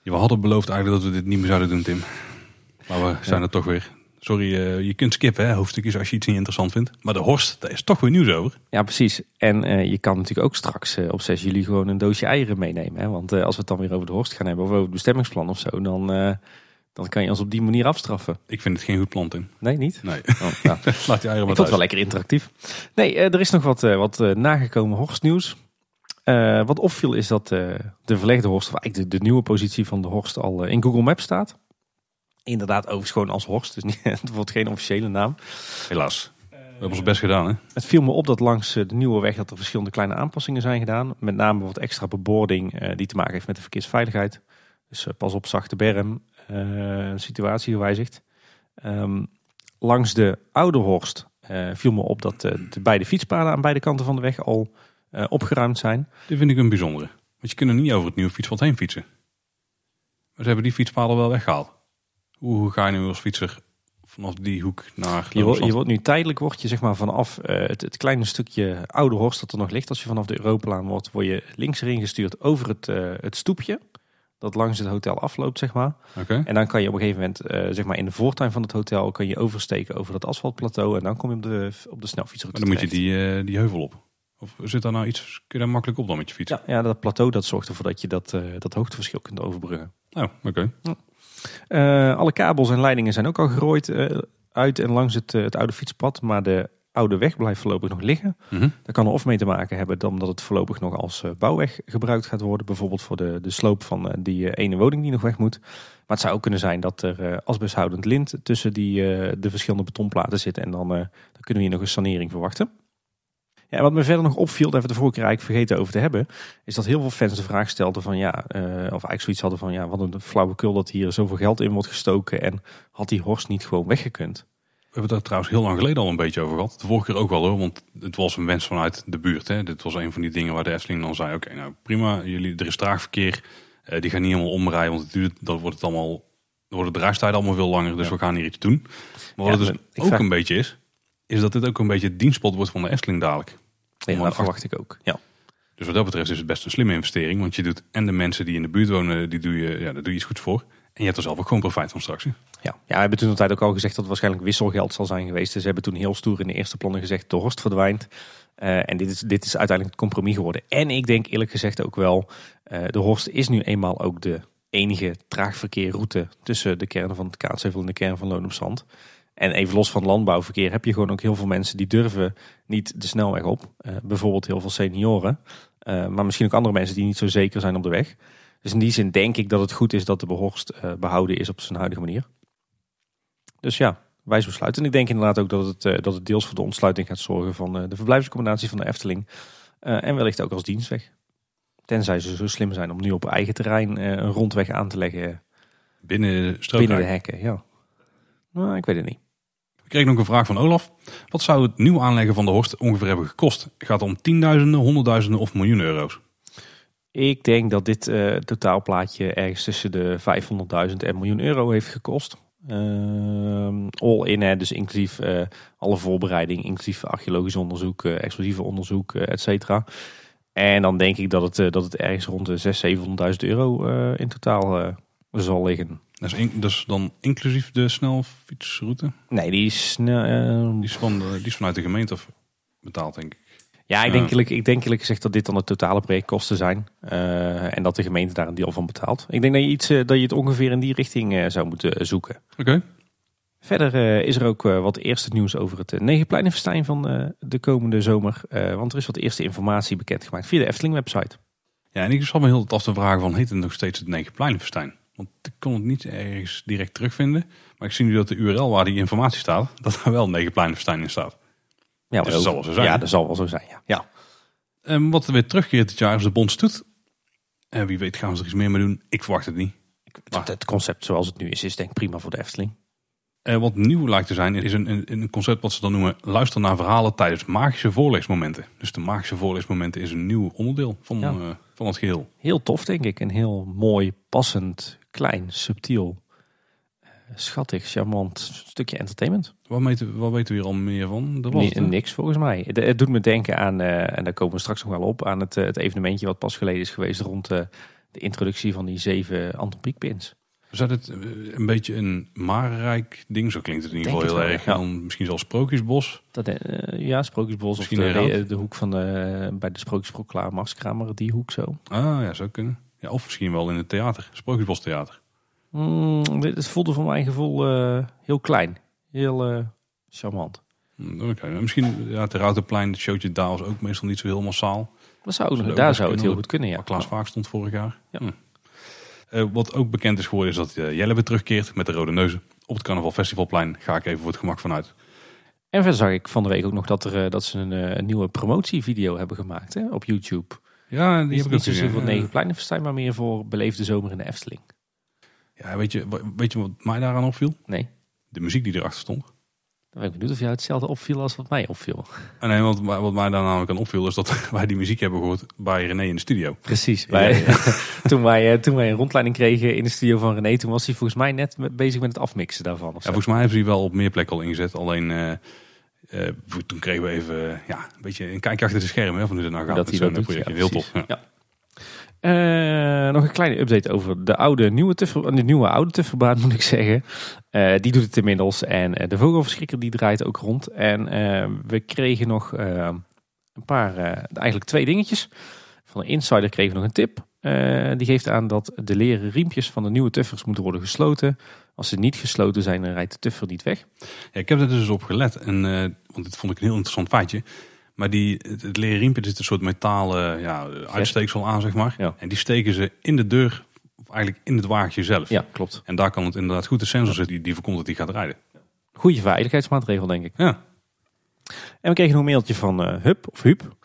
We hadden beloofd eigenlijk dat we dit niet meer zouden doen, Tim. Maar we zijn er toch weer. Sorry, uh, je kunt skippen, hè, hoofdstukjes, als je iets niet interessant vindt. Maar de Horst, daar is toch weer nieuws over. Ja, precies. En uh, je kan natuurlijk ook straks uh, op 6 juli gewoon een doosje eieren meenemen. Hè? Want als we het dan weer over de Horst gaan hebben, of over het bestemmingsplan of zo, dan, dan kan je ons op die manier afstraffen. Ik vind het geen goed plan, Tim. Nee, niet? Nee. Oh, nou. Laat die eieren maar Het wel lekker interactief. Nee, er is nog wat, wat nagekomen Horstnieuws. wat opviel is dat de verlegde Horst, of eigenlijk de, de nieuwe positie van de Horst, al in Google Maps staat. Inderdaad, overigens gewoon als Horst. Dus niet, het wordt geen officiële naam. Helaas. We hebben ons best gedaan, hè? Het viel me op dat langs eh, de nieuwe weg dat er verschillende kleine aanpassingen zijn gedaan. Met name wat extra bebording uh, die te maken heeft met de verkeersveiligheid. Dus uh, pas op zachte berm, uh, situatie gewijzigd. Um, langs de oude Horst viel me op dat de beide fietspaden aan beide kanten van de weg al opgeruimd zijn. Dit vind ik een bijzondere. Want je kunt er niet over het nieuwe fietspad heen fietsen. Maar ze hebben die fietspaden wel weggehaald. Hoe ga je nu als fietser vanaf die hoek naar je, wordt, je wordt nu tijdelijk word je zeg maar vanaf uh, het, het, kleine stukje oude horst dat er nog ligt als je vanaf de Europalaan wordt, word je links erin gestuurd over het, uh, het stoepje dat langs het hotel afloopt zeg maar. Okay. En dan kan je op een gegeven moment uh, zeg maar in de voortuin van het hotel kan je oversteken over dat asfaltplateau en dan kom je op de, op de snelfietsroute. Maar dan moet je die, die heuvel op. Of zit daar nou iets, kun je daar makkelijk op dan met je fiets? Ja, ja dat plateau dat zorgt ervoor dat je dat, dat hoogteverschil kunt overbruggen. Oh, oké. Ja. Alle kabels en leidingen zijn ook al gerooid uit en langs het, het oude fietspad. Maar de oude weg blijft voorlopig nog liggen. Mm -hmm. Dat kan er of mee te maken hebben dan dat het voorlopig nog als bouwweg gebruikt gaat worden. Bijvoorbeeld voor de, de sloop van die ene woning die nog weg moet. Maar het zou ook kunnen zijn dat er asbesthoudend lint tussen die, de verschillende betonplaten zit. En dan, dan kunnen we hier nog een sanering verwachten. Ja, wat me verder nog opviel, daar hebben we de vorige keer eigenlijk vergeten over te hebben, is dat heel veel fans de vraag stelden van ja, uh, of eigenlijk zoiets hadden van ja, wat een flauwekul dat hier zoveel geld in wordt gestoken en had die Horst niet gewoon weggekund? We hebben het daar trouwens heel lang geleden al een beetje over gehad. De vorige keer ook wel hoor, want het was een wens vanuit de buurt. Hè. Dit was een van die dingen waar de Efteling dan zei, oké nou prima, jullie, er is traagverkeer, uh, die gaan niet helemaal omrijden, want het duurt, dan wordt het allemaal, worden de reistijden allemaal veel langer, dus we gaan hier iets doen. Maar wat ja, het dus ook vraag... een beetje is, is dat dit ook een beetje het dienstpot wordt van de Efteling dadelijk. Ja, dat verwacht ik ook. Ja. Dus wat dat betreft is het best een slimme investering. Want je doet en de mensen die in de buurt wonen, die doe je, ja, daar doe je iets goed voor. En je hebt er zelf ook gewoon profijt van straks. Ja, ja we hebben toen de tijd ook al gezegd dat het waarschijnlijk wisselgeld zal zijn geweest. Dus ze hebben toen heel stoer in de eerste plannen gezegd, de Horst verdwijnt. Uh, en dit is, dit is uiteindelijk het compromis geworden. En ik denk eerlijk gezegd ook wel, uh, de Horst is nu eenmaal ook de enige traagverkeerroute tussen de kern van het Kaatsheuvel en de kern van Loon op Zand. En even los van landbouwverkeer heb je gewoon ook heel veel mensen die durven niet de snelweg op. Uh, bijvoorbeeld heel veel senioren. Maar misschien ook andere mensen die niet zo zeker zijn op de weg. Dus in die zin denk ik dat het goed is dat de behorst behouden is op zijn huidige manier. Dus ja, wijs besluit. En ik denk inderdaad ook dat het, dat het deels voor de ontsluiting gaat zorgen van de verblijfsaccommodatie van de Efteling. en wellicht ook als dienstweg. Tenzij ze zo slim zijn om nu op eigen terrein een rondweg aan te leggen. Binnen, binnen de hekken, ja. Nou, ik weet het niet. Ik kreeg nog een vraag van Olaf. Wat zou het nieuw aanleggen van de Horst ongeveer hebben gekost? Gaat het om tienduizenden, honderdduizenden of miljoenen euro's? Ik denk dat dit uh, totaalplaatje ergens tussen de 500.000 en miljoen euro heeft gekost. Uh, all in, hè, dus inclusief uh, alle voorbereiding, inclusief archeologisch onderzoek, uh, explosieve onderzoek, et cetera. En dan denk ik dat het, dat het ergens rond de 600.000, 700.000 euro in totaal zal liggen. Dat is, in, dus dan inclusief de snelfietsroute? Nee, die is, uh, die, is van, die is vanuit de gemeente betaald, denk ik. Ja, ik denk, eerlijk, ik denk eerlijk gezegd dat dit dan de totale projectkosten zijn. Uh, en dat de gemeente daar een deel van betaalt. Ik denk dat je, iets, uh, dat je het ongeveer in die richting uh, zou moeten zoeken. Oké. Okay. Verder is er ook wat eerste nieuws over het Negenpleinenfestijn van de komende zomer. want er is wat eerste informatie bekendgemaakt via de Efteling website. Ja, en ik zat me heel af te vragen van heet het nog steeds het Negenpleinenfestijn? Want ik kon het niet ergens direct terugvinden. Maar ik zie nu dat de URL waar die informatie staat, dat daar wel Negenpleinenfestijn in staat. Ja, dus dat zal wel zo zijn. Ja, dat zal wel zo zijn, ja. ja. Um, wat er weer terugkeert dit jaar is de Bondstoet. En wie weet gaan we er iets meer mee doen. Ik verwacht het niet. Maar... Het concept zoals het nu is, is denk ik prima voor de Efteling. Uh, wat nieuw lijkt te zijn, is een, een, een, concept wat ze dan noemen... luister naar verhalen tijdens magische voorleesmomenten. Dus de magische voorleesmomenten is een nieuw onderdeel van, ja. uh, van het geheel. Heel tof, denk ik. En heel mooi, passend, klein, subtiel, schattig, charmant stukje entertainment. Wat weten, wat weten we hier al meer van? Was nee, niks volgens mij. Het, het, doet me denken aan, en daar komen we straks nog wel op... aan het, het evenementje wat pas geleden is geweest... rond de introductie van die zeven Anton Pieckpins. Het een beetje een Marenrijk ding? Zo klinkt het in ieder geval heel erg. Ja. misschien zelfs Sprookjesbos. Dat, uh, ja, Sprookjesbos misschien of de, de, de, hoek van de, bij de Sprookjesproklaar Marskramer, die hoek zo. Ah ja, zou kunnen. Ja, of misschien wel in het theater, Sprookjesbos Theater. Mm, het voelde voor mijn gevoel uh, heel klein. Heel uh, charmant. Mm, okay. Misschien ja, het Routerplein, het showtje daar was ook meestal niet zo heel massaal. Dat zou, dat daar zou het heel goed kunnen, ja. Klaas Vaak stond vorig jaar. Ja. Hm. Uh, wat ook bekend is geworden is dat Jelle weer terugkeert met de Rode Neuzen. Op het Carnaval Festivalplein ga ik even voor het gemak vanuit. En verder zag ik van de week ook nog dat, er, dat ze een, een, nieuwe promotievideo hebben gemaakt hè, op YouTube. Ja, die, die heb ik niet zozeer voor Negenpleinenfestijn, maar meer voor Beleefde Zomer in de Efteling. Ja, weet je, weet je wat mij daaraan opviel? Nee. De muziek die erachter stond. Dan ben ik benieuwd of jou hetzelfde opviel als wat mij opviel. En nee, wat, wat mij daar namelijk aan opviel is dat wij die muziek hebben gehoord bij René in de studio. Precies. Wij, toen, wij, eh, toen wij een rondleiding kregen in de studio van René, toen was hij volgens mij net bezig met het afmixen daarvan. Ja, volgens mij hebben ze die wel op meer plekken al ingezet. Alleen uh, uh, toen kregen we even ja, een beetje een kijkje achter de schermen hè, van hoe dit nou gaat. Dat dat doet, ja, Heel tof. Ja. Uh, nog een kleine update over de oude nieuwe de nieuwe oude tufferbaan moet ik zeggen. Uh, die doet het inmiddels en uh, de vogelverschrikker die draait ook rond. En we kregen nog een paar, eigenlijk twee dingetjes. Van de insider kregen we nog een tip. die geeft aan dat de leren riempjes van de nieuwe tuffers moeten worden gesloten. Als ze niet gesloten zijn, dan rijdt de tuffer niet weg. Ik heb er dus op gelet, en, want dit vond ik een heel interessant feitje. Maar die, het leren riempje is een soort metalen ja, uitsteeksel aan, zeg maar. Ja. En die steken ze in de deur, of eigenlijk in het wagentje zelf. Ja, klopt. En daar kan het inderdaad goed de sensor zitten die, die voorkomt dat die gaat rijden. Goede veiligheidsmaatregel, denk ik. Ja. En we kregen nog een mailtje van uh, Hup of Huub.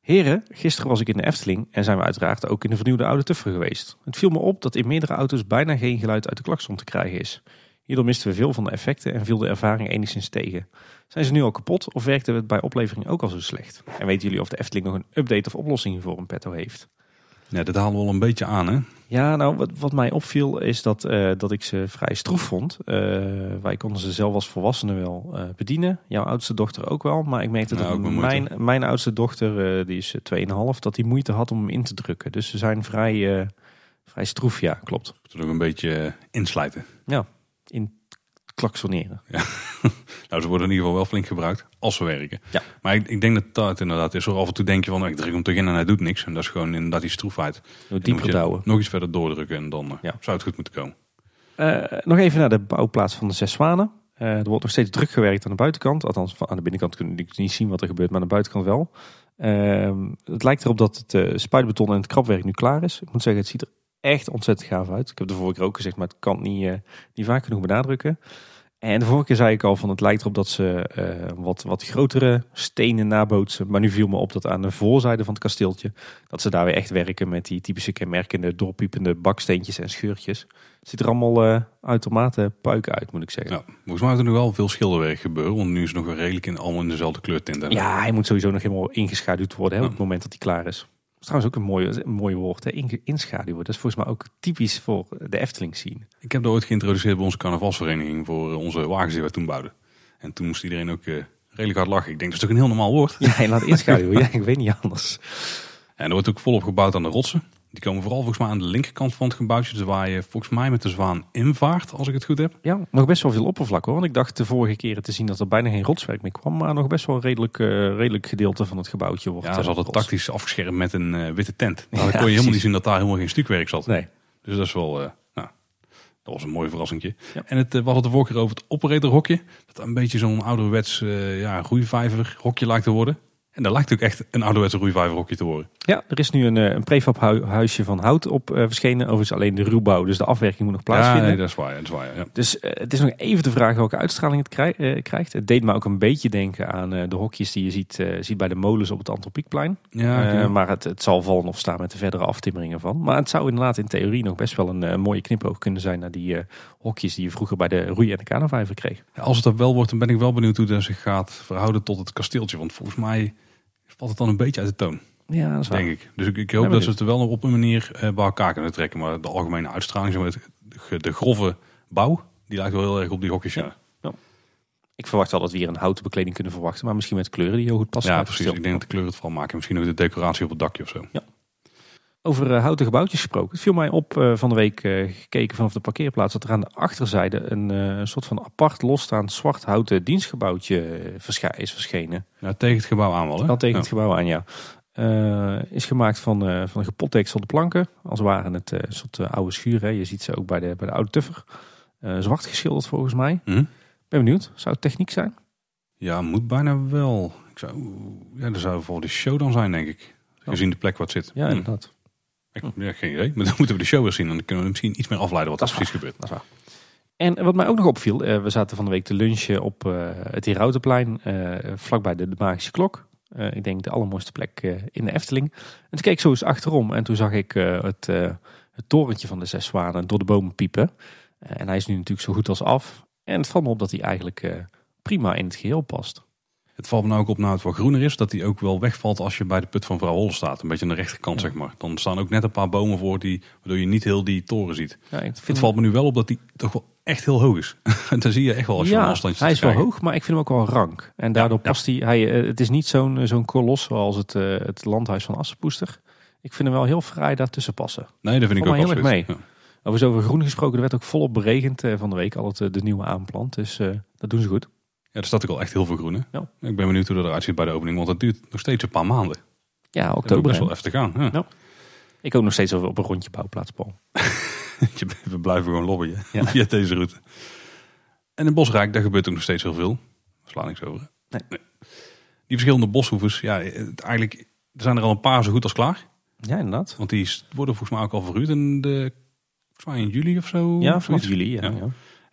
Heren, gisteren was ik in de Efteling en zijn we uiteraard ook in de vernieuwde oude Tuffer geweest. Het viel me op dat in meerdere auto's bijna geen geluid uit de klakson te krijgen is. Hierdoor misten we veel van de effecten en viel de ervaring enigszins tegen. Zijn ze nu al kapot of werkte het bij oplevering ook al zo slecht? En weten jullie of de Efteling nog een update of oplossing voor een petto heeft? Ja, dat halen we al een beetje aan, hè? Ja, nou, wat, wat mij opviel is dat, uh, dat ik ze vrij stroef vond. Uh, wij konden ze zelf als volwassenen wel uh, bedienen. Jouw oudste dochter ook wel. Maar ik merkte Nou, dat mijn, mijn oudste dochter, die is 2,5, dat die moeite had om hem in te drukken. Dus ze zijn vrij, vrij stroef, ja, klopt. Moeten nog een beetje inslijten. Ja, klaksoneren. Ja. nou, ze worden in ieder geval wel flink gebruikt als ze werken. Ja. Maar ik, ik denk dat dat inderdaad is. Zo af en toe denk je van, nou, ik druk hem toch in en hij doet niks. En dat is gewoon inderdaad die stroefheid. Dieper douwen. Nog iets verder doordrukken en dan eh, Ja. zou het goed moeten komen. Eh, nog even naar de bouwplaats van de Zes Zwanen. Eh, er wordt nog steeds druk gewerkt aan de buitenkant. Althans, van- aan de binnenkant kunnen we niet zien wat er gebeurt, maar aan de buitenkant wel. Ehm, het lijkt erop dat het spuitbeton en het krapwerk nu klaar is. Ik moet zeggen, het ziet er echt ontzettend gaaf uit. Ik heb de vorige keer ook gezegd, maar het kan niet, eh, niet vaak genoeg benadrukken. En de vorige keer zei ik al van het lijkt erop dat ze eh, wat, wat grotere stenen nabootsen. Maar nu viel me op dat aan de voorzijde van het kasteeltje, dat ze daar weer echt werken met die typische kenmerkende doorpiepende baksteentjes en scheurtjes. Het ziet er allemaal eh uitermate puik uit, moet ik zeggen. Ja, volgens mij moet er nog wel veel schilderwerk gebeuren. Want nu is het nog wel redelijk in, allemaal in dezelfde kleurtint. Ja, hij moet sowieso nog helemaal ingeschaduwd worden hè, op het moment dat hij klaar is. Is trouwens ook een mooi, een mooi woord, hè? Inschaduwen. Dat is volgens mij ook typisch voor de Efteling zien. Ik heb dat ooit geïntroduceerd bij onze carnavalsvereniging voor eh, onze wagens die wij toen bouwden. En toen moest iedereen ook eh, redelijk hard lachen. Ik denk, dat is toch een heel normaal woord? Ja, en laat inschaduwen. ja, ik weet niet anders. En er wordt ook volop gebouwd aan de rotsen. Die komen vooral volgens mij aan de linkerkant van het gebouwtje. Dus waar je volgens mij met de zwaan invaart, als ik het goed heb. Ja, nog best wel veel oppervlak hoor. Want ik dacht de vorige keren te zien dat er bijna geen rotswerk meer kwam. Maar nog best wel een redelijk, eh, redelijk gedeelte van het gebouwtje wordt Ja, eh, ze hadden rots. tactisch afgeschermd met een eh, witte tent. Ja, Daar kon je helemaal precies. niet zien dat daar helemaal geen stukwerk zat. Nee. Dus dat is wel, eh, nou, dat was een mooi verrassingje. Ja. En het, eh, hadden het de vorige keer over het operatorhokje. Dat een beetje zo'n ouderwets eh ja, roeivijver hokje lijkt te worden. En dat lijkt ook echt een ouderwetse roeivijver hokje te worden. Ja, er is nu een, eh, een prefab hu- huisje van hout op eh, verschenen. Overigens alleen de ruwbouw, dus de afwerking moet nog Ja, plaatsvinden. nee, dat is waar. Dat is waar ja. Dus eh, het is nog even de vraag welke uitstraling het krij- krijgt. Het deed me ook een beetje denken aan de hokjes die je ziet, ziet bij de molens op het Antropiekplein. Ja, maar het, het zal vallen of staan met de verdere aftimmeringen van. Maar het zou inderdaad in theorie nog best wel een mooie knipoog kunnen zijn naar die hokjes die je vroeger bij de roei- en de kanovijver kreeg. Ja, als het dat wel wordt, dan ben ik wel benieuwd hoe dat zich gaat verhouden tot het kasteeltje. Want volgens mij valt het dan een beetje uit de toon, Ja, dat is waar. denk ik. Dus ik, ik hoop dat ze het er wel nog op een manier eh, bij elkaar kunnen trekken. Maar de algemene uitstraling, het- de, grove bouw, die lijkt wel heel erg op die hokjes. Ja, Ik verwacht wel dat we hier een houten bekleding kunnen verwachten. Maar misschien met kleuren die heel goed passen. ja precies. Ik denk dat de kleur het vooral maken. Misschien ook de decoratie op het dakje of zo. Over eh, houten gebouwtjes gesproken. Het viel mij op eh, van de week eh, gekeken vanaf de parkeerplaats dat er aan de achterzijde een soort van apart losstaand zwart houten dienstgebouwtje is verschenen. Ja, tegen het gebouw aan wel, hè? Tegen Ja. het gebouw aan, ja. Is gemaakt van, eh van gepotdekselde planken. Als waren het eh, een soort oude schuur. Hè. Je ziet ze ook bij de, bij de oude tuffer. Zwart geschilderd volgens mij. Hm? Ben benieuwd. Zou het techniek zijn? Ja, moet bijna wel. Ik zou, ja, dat zou voor de show dan zijn, denk ik. Gezien de plek het zit. Ja, Hm. inderdaad. Ik, ja, geen idee. Maar dan moeten we de show weer zien. En dan kunnen we misschien iets meer afleiden wat er precies gebeurt. Dat is waar. En wat mij ook nog opviel. eh, we zaten van de week te lunchen op eh, het Herautenplein. eh vlakbij de, de Magische Klok. Ik denk de allermooiste plek in de Efteling. En toen keek ik zo eens achterom. En toen zag ik het, het torentje van de Zes Zwanen door de bomen piepen. En hij is nu natuurlijk zo goed als af. En het valt me op dat hij eigenlijk prima in het geheel past. Het valt me nou ook op nou het wat groener is. Dat hij ook wel wegvalt als je bij de put van vrouw Holle staat. Een beetje aan de rechterkant, Ja. zeg maar. Dan staan ook net een paar bomen voor. Die, waardoor je niet heel die toren ziet. Ja, Het valt me nu wel op dat hij toch wel echt heel hoog is. dat zie je echt wel als je ja, een afstandje hij is wel hoog, maar ik vind hem ook wel rank. En daardoor Ja, ja. past hij. hij eh, het is niet zo'n zo'n kolos zoals het, eh, het landhuis van Assenpoester. Ik vind hem wel heel fraai daartussen passen. Nee, dat vind ik ook heel erg mee. Over zo over groen gesproken, er werd ook volop beregend eh, van de week. Al het, eh, de nieuwe aanplant. Dus eh, dat doen ze goed. Ja, er staat ook al echt heel veel groen. Ja. Ik ben benieuwd hoe dat eruit ziet bij de opening. Want dat duurt nog steeds een paar maanden. Ja, is oktober. best hè. wel even te gaan. Ja. Ja. Ik ook nog steeds op een rondje bouwplaats, Paul. We blijven gewoon lobbyen Ja. via deze route. En in Bosrijk, daar gebeurt ook nog steeds heel veel. Daar slaan niks over. Nee. Die verschillende boshoevers, ja, het, eigenlijk er zijn er al een paar zo goed als klaar. Ja, inderdaad. Want die worden volgens mij ook al verhuurd in de, in juli of zo. Ja, vanaf juli. Ja, Ja.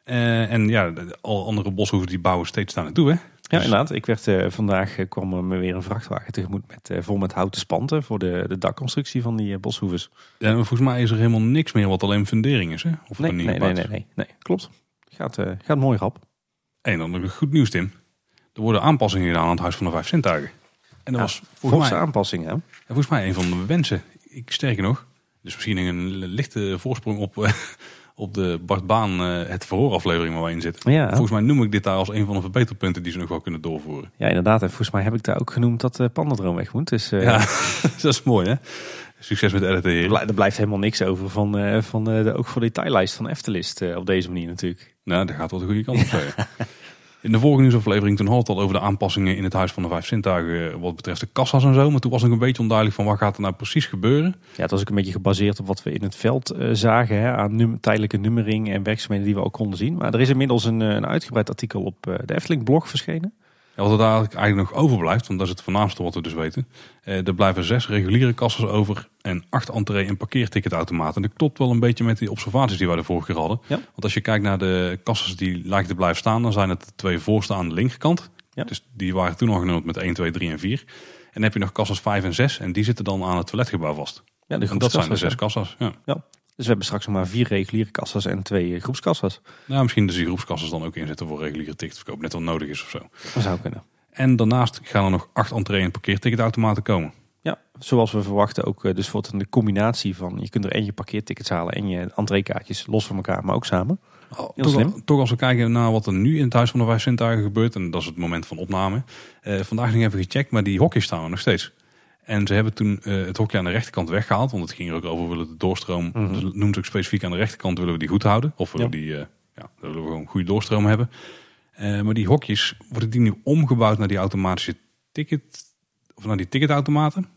Eh, en ja, alle andere boshoevers die bouwen steeds daar naartoe. Hè? Ja, inderdaad. Ik werd, eh, vandaag eh, kwam me weer een vrachtwagen tegemoet met, vol met houten spanten voor de, de dakconstructie van die boshoeves. Ja, en volgens mij is er helemaal niks meer wat alleen fundering is. Hè? Of Nee, nee, nee, nee, nee, nee. Klopt. Gaat, gaat mooi rap. En dan nog goed nieuws, Tim. Er worden aanpassingen gedaan aan het Huis van de Vijf Zintuigen. En dat Ja, was volgens mij, aanpassingen. hè? ja, volgens mij een van de wensen. Ik sterker nog, dus misschien een lichte voorsprong op, op de Bart Baan eh, het verhooraflevering waar wij in zitten. Ja. Volgens mij noem ik dit daar als een van de verbeterpunten die ze nog wel kunnen doorvoeren. ja, inderdaad. En volgens mij heb ik daar ook genoemd dat de pandadroom weg moet. Dus eh, Ja, dat is mooi hè. Succes met editen er, blij- er blijft helemaal niks over van, van de ook voor detaillijst van Eftelist op deze manier natuurlijk. Nou, dat gaat wel de goede kant op. In de vorige nieuwsaflevering toen had het al over de aanpassingen in het Huis van de Vijf Zintuigen eh, wat betreft de kassa's en zo. Maar toen was nog een beetje onduidelijk van wat gaat er nou precies gebeuren. Ja, het was ook een beetje gebaseerd op wat we in het veld eh, zagen. Hè, aan tijdelijke nummering en werkzaamheden die we al konden zien. Maar er is inmiddels een, eh, een uitgebreid artikel op de Efteling blog verschenen. Ja, wat er daar eigenlijk, nog overblijft, want dat is het voornaamste wat we dus weten. Eh, er blijven zes reguliere kassas over en acht entree- en parkeerticketautomaten. Dat klopt wel een beetje met die observaties die wij de vorige keer hadden. Ja. Want als je kijkt naar de kassas die lijken te blijven staan, dan zijn het de twee voorste aan de linkerkant. Ja. Dus die waren toen al genoemd met 1, 2, 3 en 4. En dan heb je nog kassas 5 en 6 en die zitten dan aan het toiletgebouw vast. Ja, de En dat zijn de zes kassas. Ja. ja. Dus we hebben straks nog maar vier reguliere kassas en twee groepskassas. Nou, misschien dus die groepskassas dan ook inzetten voor reguliere ticketverkoop, net wat nodig is of zo. Dat zou kunnen. En daarnaast gaan er nog acht entree- en parkeerticketautomaten komen. Ja, zoals we verwachten ook eh, dus voor een combinatie van... je kunt er eentje parkeertickets halen en je entreekaartjes los van elkaar, maar ook samen. Oh, toch, toch als we kijken naar wat er nu in het Huis van de Vijf Zintuigen gebeurt, en dat is het moment van opname. eh, vandaag nog even gecheckt, maar die hokjes staan er nog steeds. En ze hebben toen eh, het hokje aan de rechterkant weggehaald, want het ging er ook over, willen de doorstroom, Mhm. dus noemt ook specifiek aan de rechterkant, willen we die goed houden. Of willen we die, eh, ja, willen we gewoon goede doorstroom hebben. Eh, maar die hokjes, worden die nu omgebouwd naar die automatische ticket, of naar die ticketautomaten?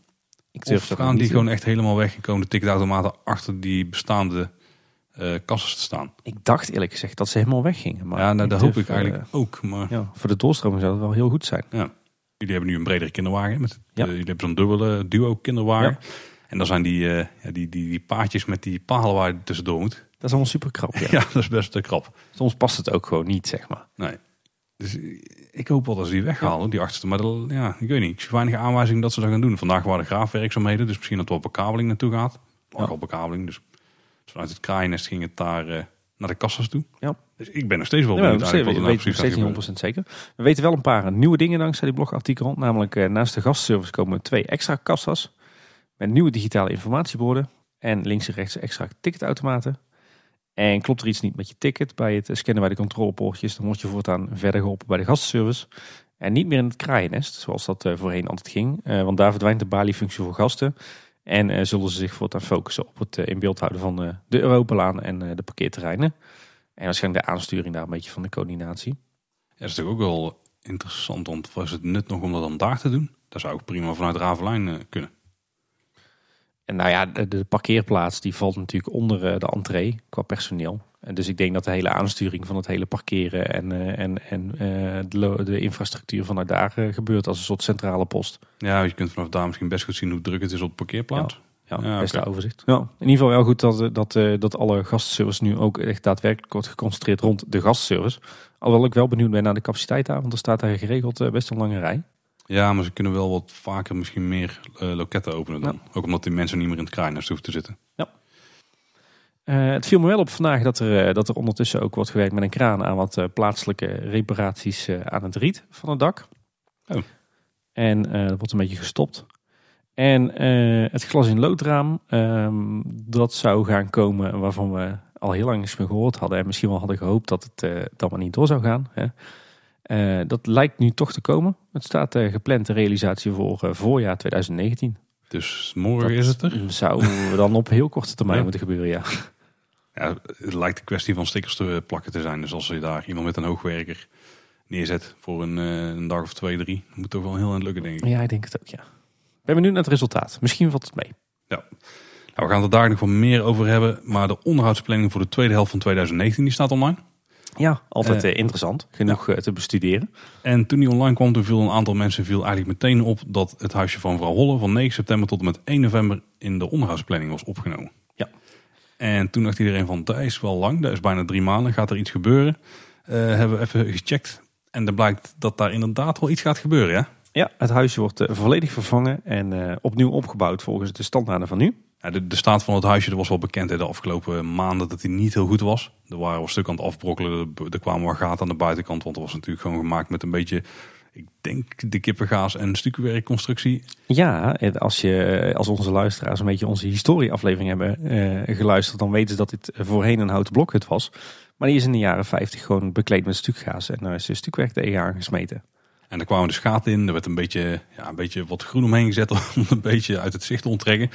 Ik Of gaan die gewoon echt helemaal weggekomen, de ticketautomaten, achter die bestaande eh kassen te staan? Ik dacht eerlijk gezegd dat ze helemaal weggingen. Maar ja, nou, dat hoop ik eigenlijk ook. Maar ja, voor de doorstroming zou dat wel heel goed zijn. ja. Jullie hebben nu een bredere kinderwagen. Met, Ja. eh, jullie hebben zo'n dubbele duo kinderwagen. En dan zijn die, eh, die, die, die paadjes met die palen waar je tussendoor moet. Dat is allemaal super krap. Ja. Ja, dat is best een krap. Soms past het ook gewoon niet, zeg maar. Nee. Dus eh, ik hoop wel dat ze die weghalen, die achterste. Maar dat, ja, ik weet niet. Ik zie weinig aanwijzingen dat ze dat gaan doen. Vandaag waren graafwerkzaamheden, dus misschien dat er wel bekabeling naartoe gaat. Ook Ja. al bekabeling, dus vanuit het kraaiennest ging het daar naar de kassas toe. Ja. Dus ik ben nog steeds wel benieuwd we er weten nou steeds precies niet gaat 100% zeker. We weten wel een paar nieuwe dingen dankzij die blogartikel. Namelijk eh, naast de gastservice komen twee extra kassas. Met nieuwe digitale informatieborden. En links en rechts extra ticketautomaten. En klopt er iets niet met je ticket bij het scannen bij de controlepoortjes. Dan word je voortaan verder geholpen bij de gastservice. En niet meer in het kraaiennest, zoals dat eh, voorheen altijd ging. Eh, want daar verdwijnt de baliefunctie voor gasten. En zullen ze zich voortaan focussen op het in beeld houden van de Europalaan en de parkeerterreinen. En waarschijnlijk de aansturing daar een beetje van de coördinatie. Ja, dat is natuurlijk ook wel interessant, want was het nut nog om dat dan daar te doen? Dat zou ook prima vanuit Ravelijn eh, kunnen. En nou ja, de, de parkeerplaats die valt natuurlijk onder eh, de entree qua personeel. En dus ik denk dat de hele aansturing van het hele parkeren en, eh, en, en de, de infrastructuur vanuit daar gebeurt als een soort centrale post. Ja, je kunt vanaf daar misschien best goed zien hoe druk het is op de parkeerplaats. Ja, Ja, beste oké. overzicht. Ja, in ieder geval wel goed dat, eh, dat, eh, dat alle gastservice nu ook echt daadwerkelijk wordt geconcentreerd rond de gastservice. Alhoewel ik wel benieuwd ben naar de capaciteit daar, want er staat daar geregeld eh, best een lange rij. Ja, maar ze kunnen wel wat vaker misschien meer eh, loketten openen dan. Ook omdat die mensen niet meer in het kraaiennest hoeven te zitten. Eh, het viel me wel op vandaag dat er, eh, dat er ondertussen ook wordt gewerkt met een kraan aan wat eh, plaatselijke reparaties eh, aan het riet van het dak. Oh. En eh, dat wordt een beetje gestopt. En eh, het glas in loodraam, ehm, dat zou gaan komen waarvan we al heel lang eens meer gehoord hadden. En misschien wel hadden gehoopt dat het eh, dan maar niet door zou gaan. Hè. Eh, dat lijkt nu toch te komen. Het staat gepland de realisatie voor voorjaar 2019. Dus morgen Dat is het er. Zou dan op heel korte termijn Ja. moeten gebeuren, ja. Ja, het lijkt een kwestie van stickers te plakken te zijn. Dus als je daar iemand met een hoogwerker neerzet voor een, een dag of twee, drie, moet het toch wel heel aan het lukken, denk ik. Ja, ik denk het ook, ja. Ben benieuwd naar het resultaat. Misschien valt het mee. Nou, we gaan het daar nog wel meer over hebben. Maar de onderhoudsplanning voor de tweede helft van 2019 die staat online. Ja, altijd Eh, eh, interessant. Genoeg eh, te bestuderen. En toen die online kwam, toen viel een aantal mensen viel eigenlijk meteen op dat het huisje van mevrouw Holle van 9 september tot en met 1 november in de onderhoudsplanning was opgenomen. Ja. En toen dacht iedereen van, dat is wel lang, dat is bijna drie maanden, gaat er iets gebeuren? Hebben we even gecheckt. En er blijkt dat daar inderdaad wel iets gaat gebeuren, ja? Ja, het huisje wordt uh, volledig vervangen en uh, opnieuw opgebouwd volgens de standaarden van nu. Ja, de, de, staat van het huisje was wel bekend in de afgelopen maanden dat hij niet heel goed was. Er waren wel stukken aan het afbrokkelen, er kwamen wel gaten aan de buitenkant. Want het was natuurlijk gewoon gemaakt met een beetje, ik denk, de kippengaas en stukwerkconstructie. Ja, als, je, als onze luisteraars een beetje onze historieaflevering hebben uh, geluisterd, dan weten ze dat dit voorheen een houten blokhut was. Maar die is in de jaren 50 gewoon bekleed met stukgaas en daar is de stukwerk tegen aangesmeten. En er kwamen dus gaten in. Er werd een beetje, ja, een beetje wat groen omheen gezet om een beetje uit het zicht te onttrekken.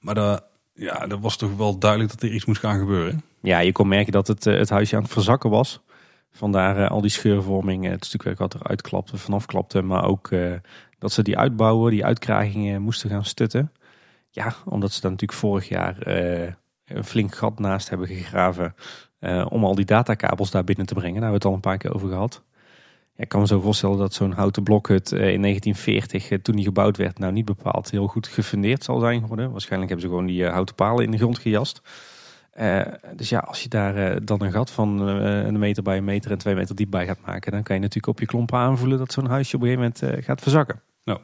Maar daar, ja, er was toch wel duidelijk dat er iets moest gaan gebeuren. Ja, je kon merken dat het, het huisje aan het verzakken was. Vandaar uh, al die scheurvorming, het stukwerk wat eruit klapte, vanaf klapte. Maar ook dat ze die uitbouwen, die uitkragingen moesten gaan stutten. Ja, omdat ze dan natuurlijk vorig jaar een flink gat naast hebben gegraven. om al die datakabels daar binnen te brengen. Daar hebben we het al een paar keer over gehad ik kan me zo voorstellen dat zo'n houten blokhut eh, in 1940, eh, toen die gebouwd werd, nou niet bepaald heel goed gefundeerd zal zijn geworden. Waarschijnlijk hebben ze gewoon die eh, houten palen in de grond gejast. dus ja, als je daar dan een gat van een meter bij een meter en twee meter diep bij gaat maken, dan kan je natuurlijk op je klompen aanvoelen dat zo'n huisje op een gegeven moment gaat verzakken. Nou,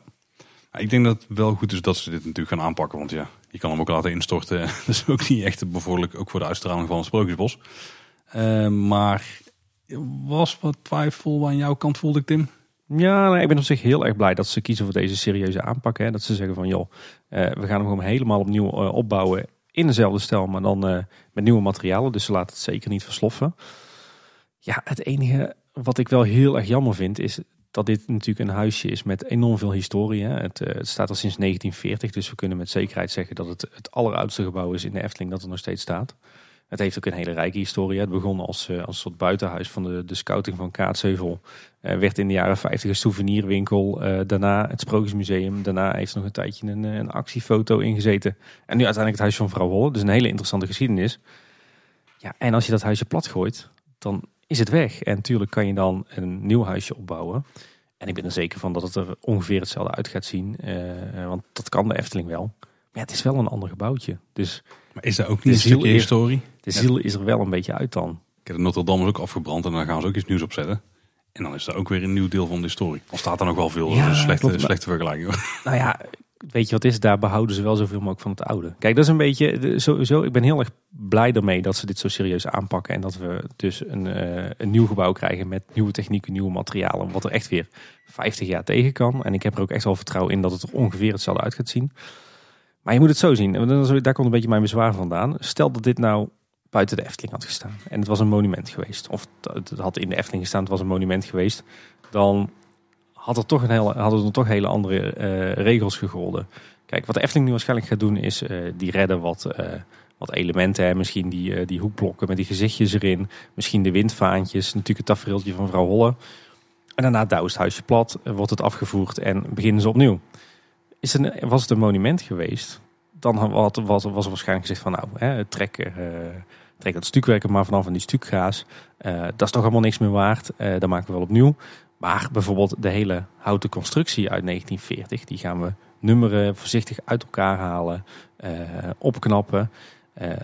ik denk dat het wel goed is dat ze dit natuurlijk gaan aanpakken, want ja, je kan hem ook laten instorten. dat is ook niet echt bevorderlijk, ook voor de uitstraling van het Sprookjesbos. maar was wat twijfel aan jouw kant, voelde ik, Tim? Ja, ik ben op zich heel erg blij dat ze kiezen voor deze serieuze aanpak. Hè. Dat ze zeggen van, joh, uh, we gaan hem gewoon helemaal opnieuw uh, opbouwen in dezelfde stijl, maar dan uh, met nieuwe materialen. Dus ze laten het zeker niet versloffen. Ja, het enige wat ik wel heel erg jammer vind, is dat dit natuurlijk een huisje is met enorm veel historie. Hè. Het, het, staat al sinds 1940, dus we kunnen met zekerheid zeggen dat het het alleroudste gebouw is in de Efteling dat er nog steeds staat. Het heeft ook een hele rijke historie. Het begon als, eh, als een soort buitenhuis van de, de scouting van Kaatsheuvel. Werd in de jaren 50 een souvenirwinkel. Uh, daarna het Sprookjesmuseum. Daarna heeft er nog een tijdje een, een actiefoto ingezeten. En nu uiteindelijk het huis van vrouw Holle. Dus een hele interessante geschiedenis. Ja, en als je dat huisje plat gooit, dan is het weg. En natuurlijk kan je dan een nieuw huisje opbouwen. En ik ben er zeker van dat het er ongeveer hetzelfde uit gaat zien. want dat kan de Efteling wel. Maar het is wel een ander gebouwtje. Dus maar is dat ook niet een stukje historie? De ziel is er wel een beetje uit dan. Ik heb de Notre Dame ook afgebrand en dan gaan ze ook iets nieuws opzetten. En dan is er ook weer een nieuw deel van de historie. Al staat er nog wel veel. Ja, slechte, slechte vergelijking. Nou ja, weet je wat is? Daar behouden ze wel zoveel mogelijk van het oude. Kijk, dat is een beetje sowieso. Ik ben heel erg blij daarmee dat ze dit zo serieus aanpakken. En dat we dus een, uh, een nieuw gebouw krijgen met nieuwe technieken, nieuwe materialen. Wat er echt weer 50 jaar tegen kan. En ik heb er ook echt wel vertrouwen in dat het er ongeveer hetzelfde uit gaat zien. Maar je moet het zo zien. Daar komt een beetje mijn bezwaar vandaan. Stel dat dit nou buiten de Efteling had gestaan. En het was een monument geweest. Of het had in de Efteling gestaan, het was een monument geweest. Dan had er toch een hele, hadden er toch hele andere uh, regels gegolden. Kijk, wat de Efteling nu waarschijnlijk gaat doen is uh, die redden wat, uh, wat elementen. Hè. Misschien die, die hoekblokken met die gezichtjes erin. Misschien de windvaantjes. Natuurlijk het tafereeltje van vrouw Holle. En daarna douwt het huisje plat, wordt het afgevoerd en beginnen ze opnieuw. Is het, was het een monument geweest, dan was, was er waarschijnlijk gezegd van nou, hè, trek, uh, trek dat stukwerken maar vanaf van die stukgaas. Uh, dat is toch allemaal niks meer waard. Uh, dat maken we wel opnieuw. Maar bijvoorbeeld de hele houten constructie uit 1940, die gaan we nummeren, voorzichtig uit elkaar halen, opknappen.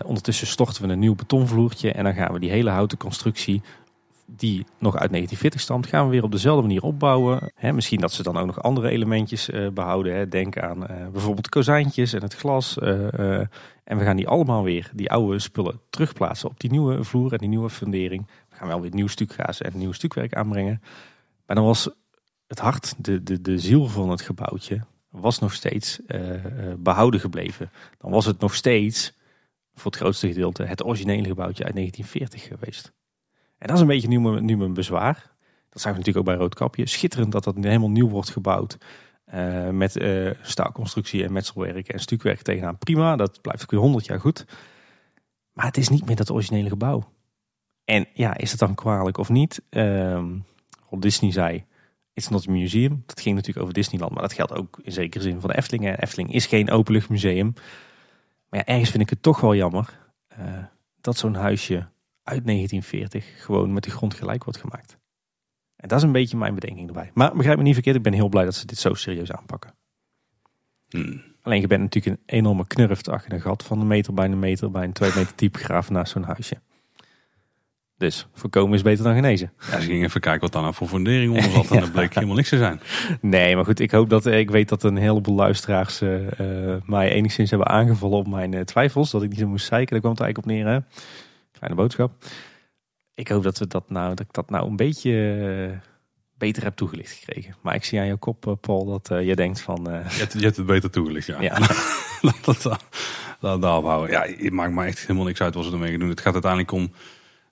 ondertussen storten we een nieuw betonvloertje en dan gaan we die hele houten constructie die nog uit 1940 stamt, gaan we weer op dezelfde manier opbouwen. misschien dat ze dan ook nog andere elementjes uh, behouden. Denk aan uh, bijvoorbeeld kozijntjes en het glas. Uh, en we gaan die allemaal weer, die oude spullen, terugplaatsen op die nieuwe vloer en die nieuwe fundering. We gaan wel weer nieuw stukgaas en nieuw stukwerk aanbrengen. Maar dan was het hart, de, de, de ziel van het gebouwtje, was nog steeds behouden gebleven. Dan was het nog steeds, voor het grootste gedeelte, het originele gebouwtje uit 1940 geweest. En dat is een beetje nu, nu mijn bezwaar. Dat zijn we natuurlijk ook bij Roodkapje. Schitterend dat dat helemaal nieuw wordt gebouwd. Uh, met uh, staalconstructie en metselwerk en stukwerk tegenaan. Prima, dat blijft ook weer 100 jaar goed. Maar het is niet meer dat originele gebouw. En ja, is het dan kwalijk of niet? Um, Disney zei, it's not a museum. Dat ging natuurlijk over Disneyland, maar dat geldt ook in zekere zin voor de Efteling. Efteling is geen openluchtmuseum. Maar ja, ergens vind ik het toch wel jammer uh, dat zo'n huisje uit 1940 gewoon met de grond gelijk wordt gemaakt. En dat is een beetje mijn bedenking erbij. Maar begrijp me niet verkeerd, ik ben heel blij dat ze dit zo serieus aanpakken. Hmm. Alleen je bent natuurlijk een enorme knurft achter een gat van een meter bij een meter bij een twee meter diep graven naast zo'n huisje. Dus voorkomen is beter dan genezen. Ja, ze gingen even kijken wat daar nou voor fundering onder zat. En dat bleek helemaal niks te zijn. Nee, maar goed, ik hoop dat ik weet dat een heleboel luisteraars uh, mij enigszins hebben aangevallen op mijn uh, twijfels. Dat ik niet zo moest zeiken. Daar kwam het eigenlijk op neer. Hè? Kleine boodschap. Ik hoop dat we dat nou, dat ik dat nou een beetje beter heb toegelicht gekregen. Maar ik zie aan jouw kop, Paul, dat je denkt van. Je hebt, je, hebt, het beter toegelicht, ja. ja. dat, dat, dat, daarop houden. Ja, het maakt me echt helemaal niks uit wat ze ermee doen. Het gaat uiteindelijk om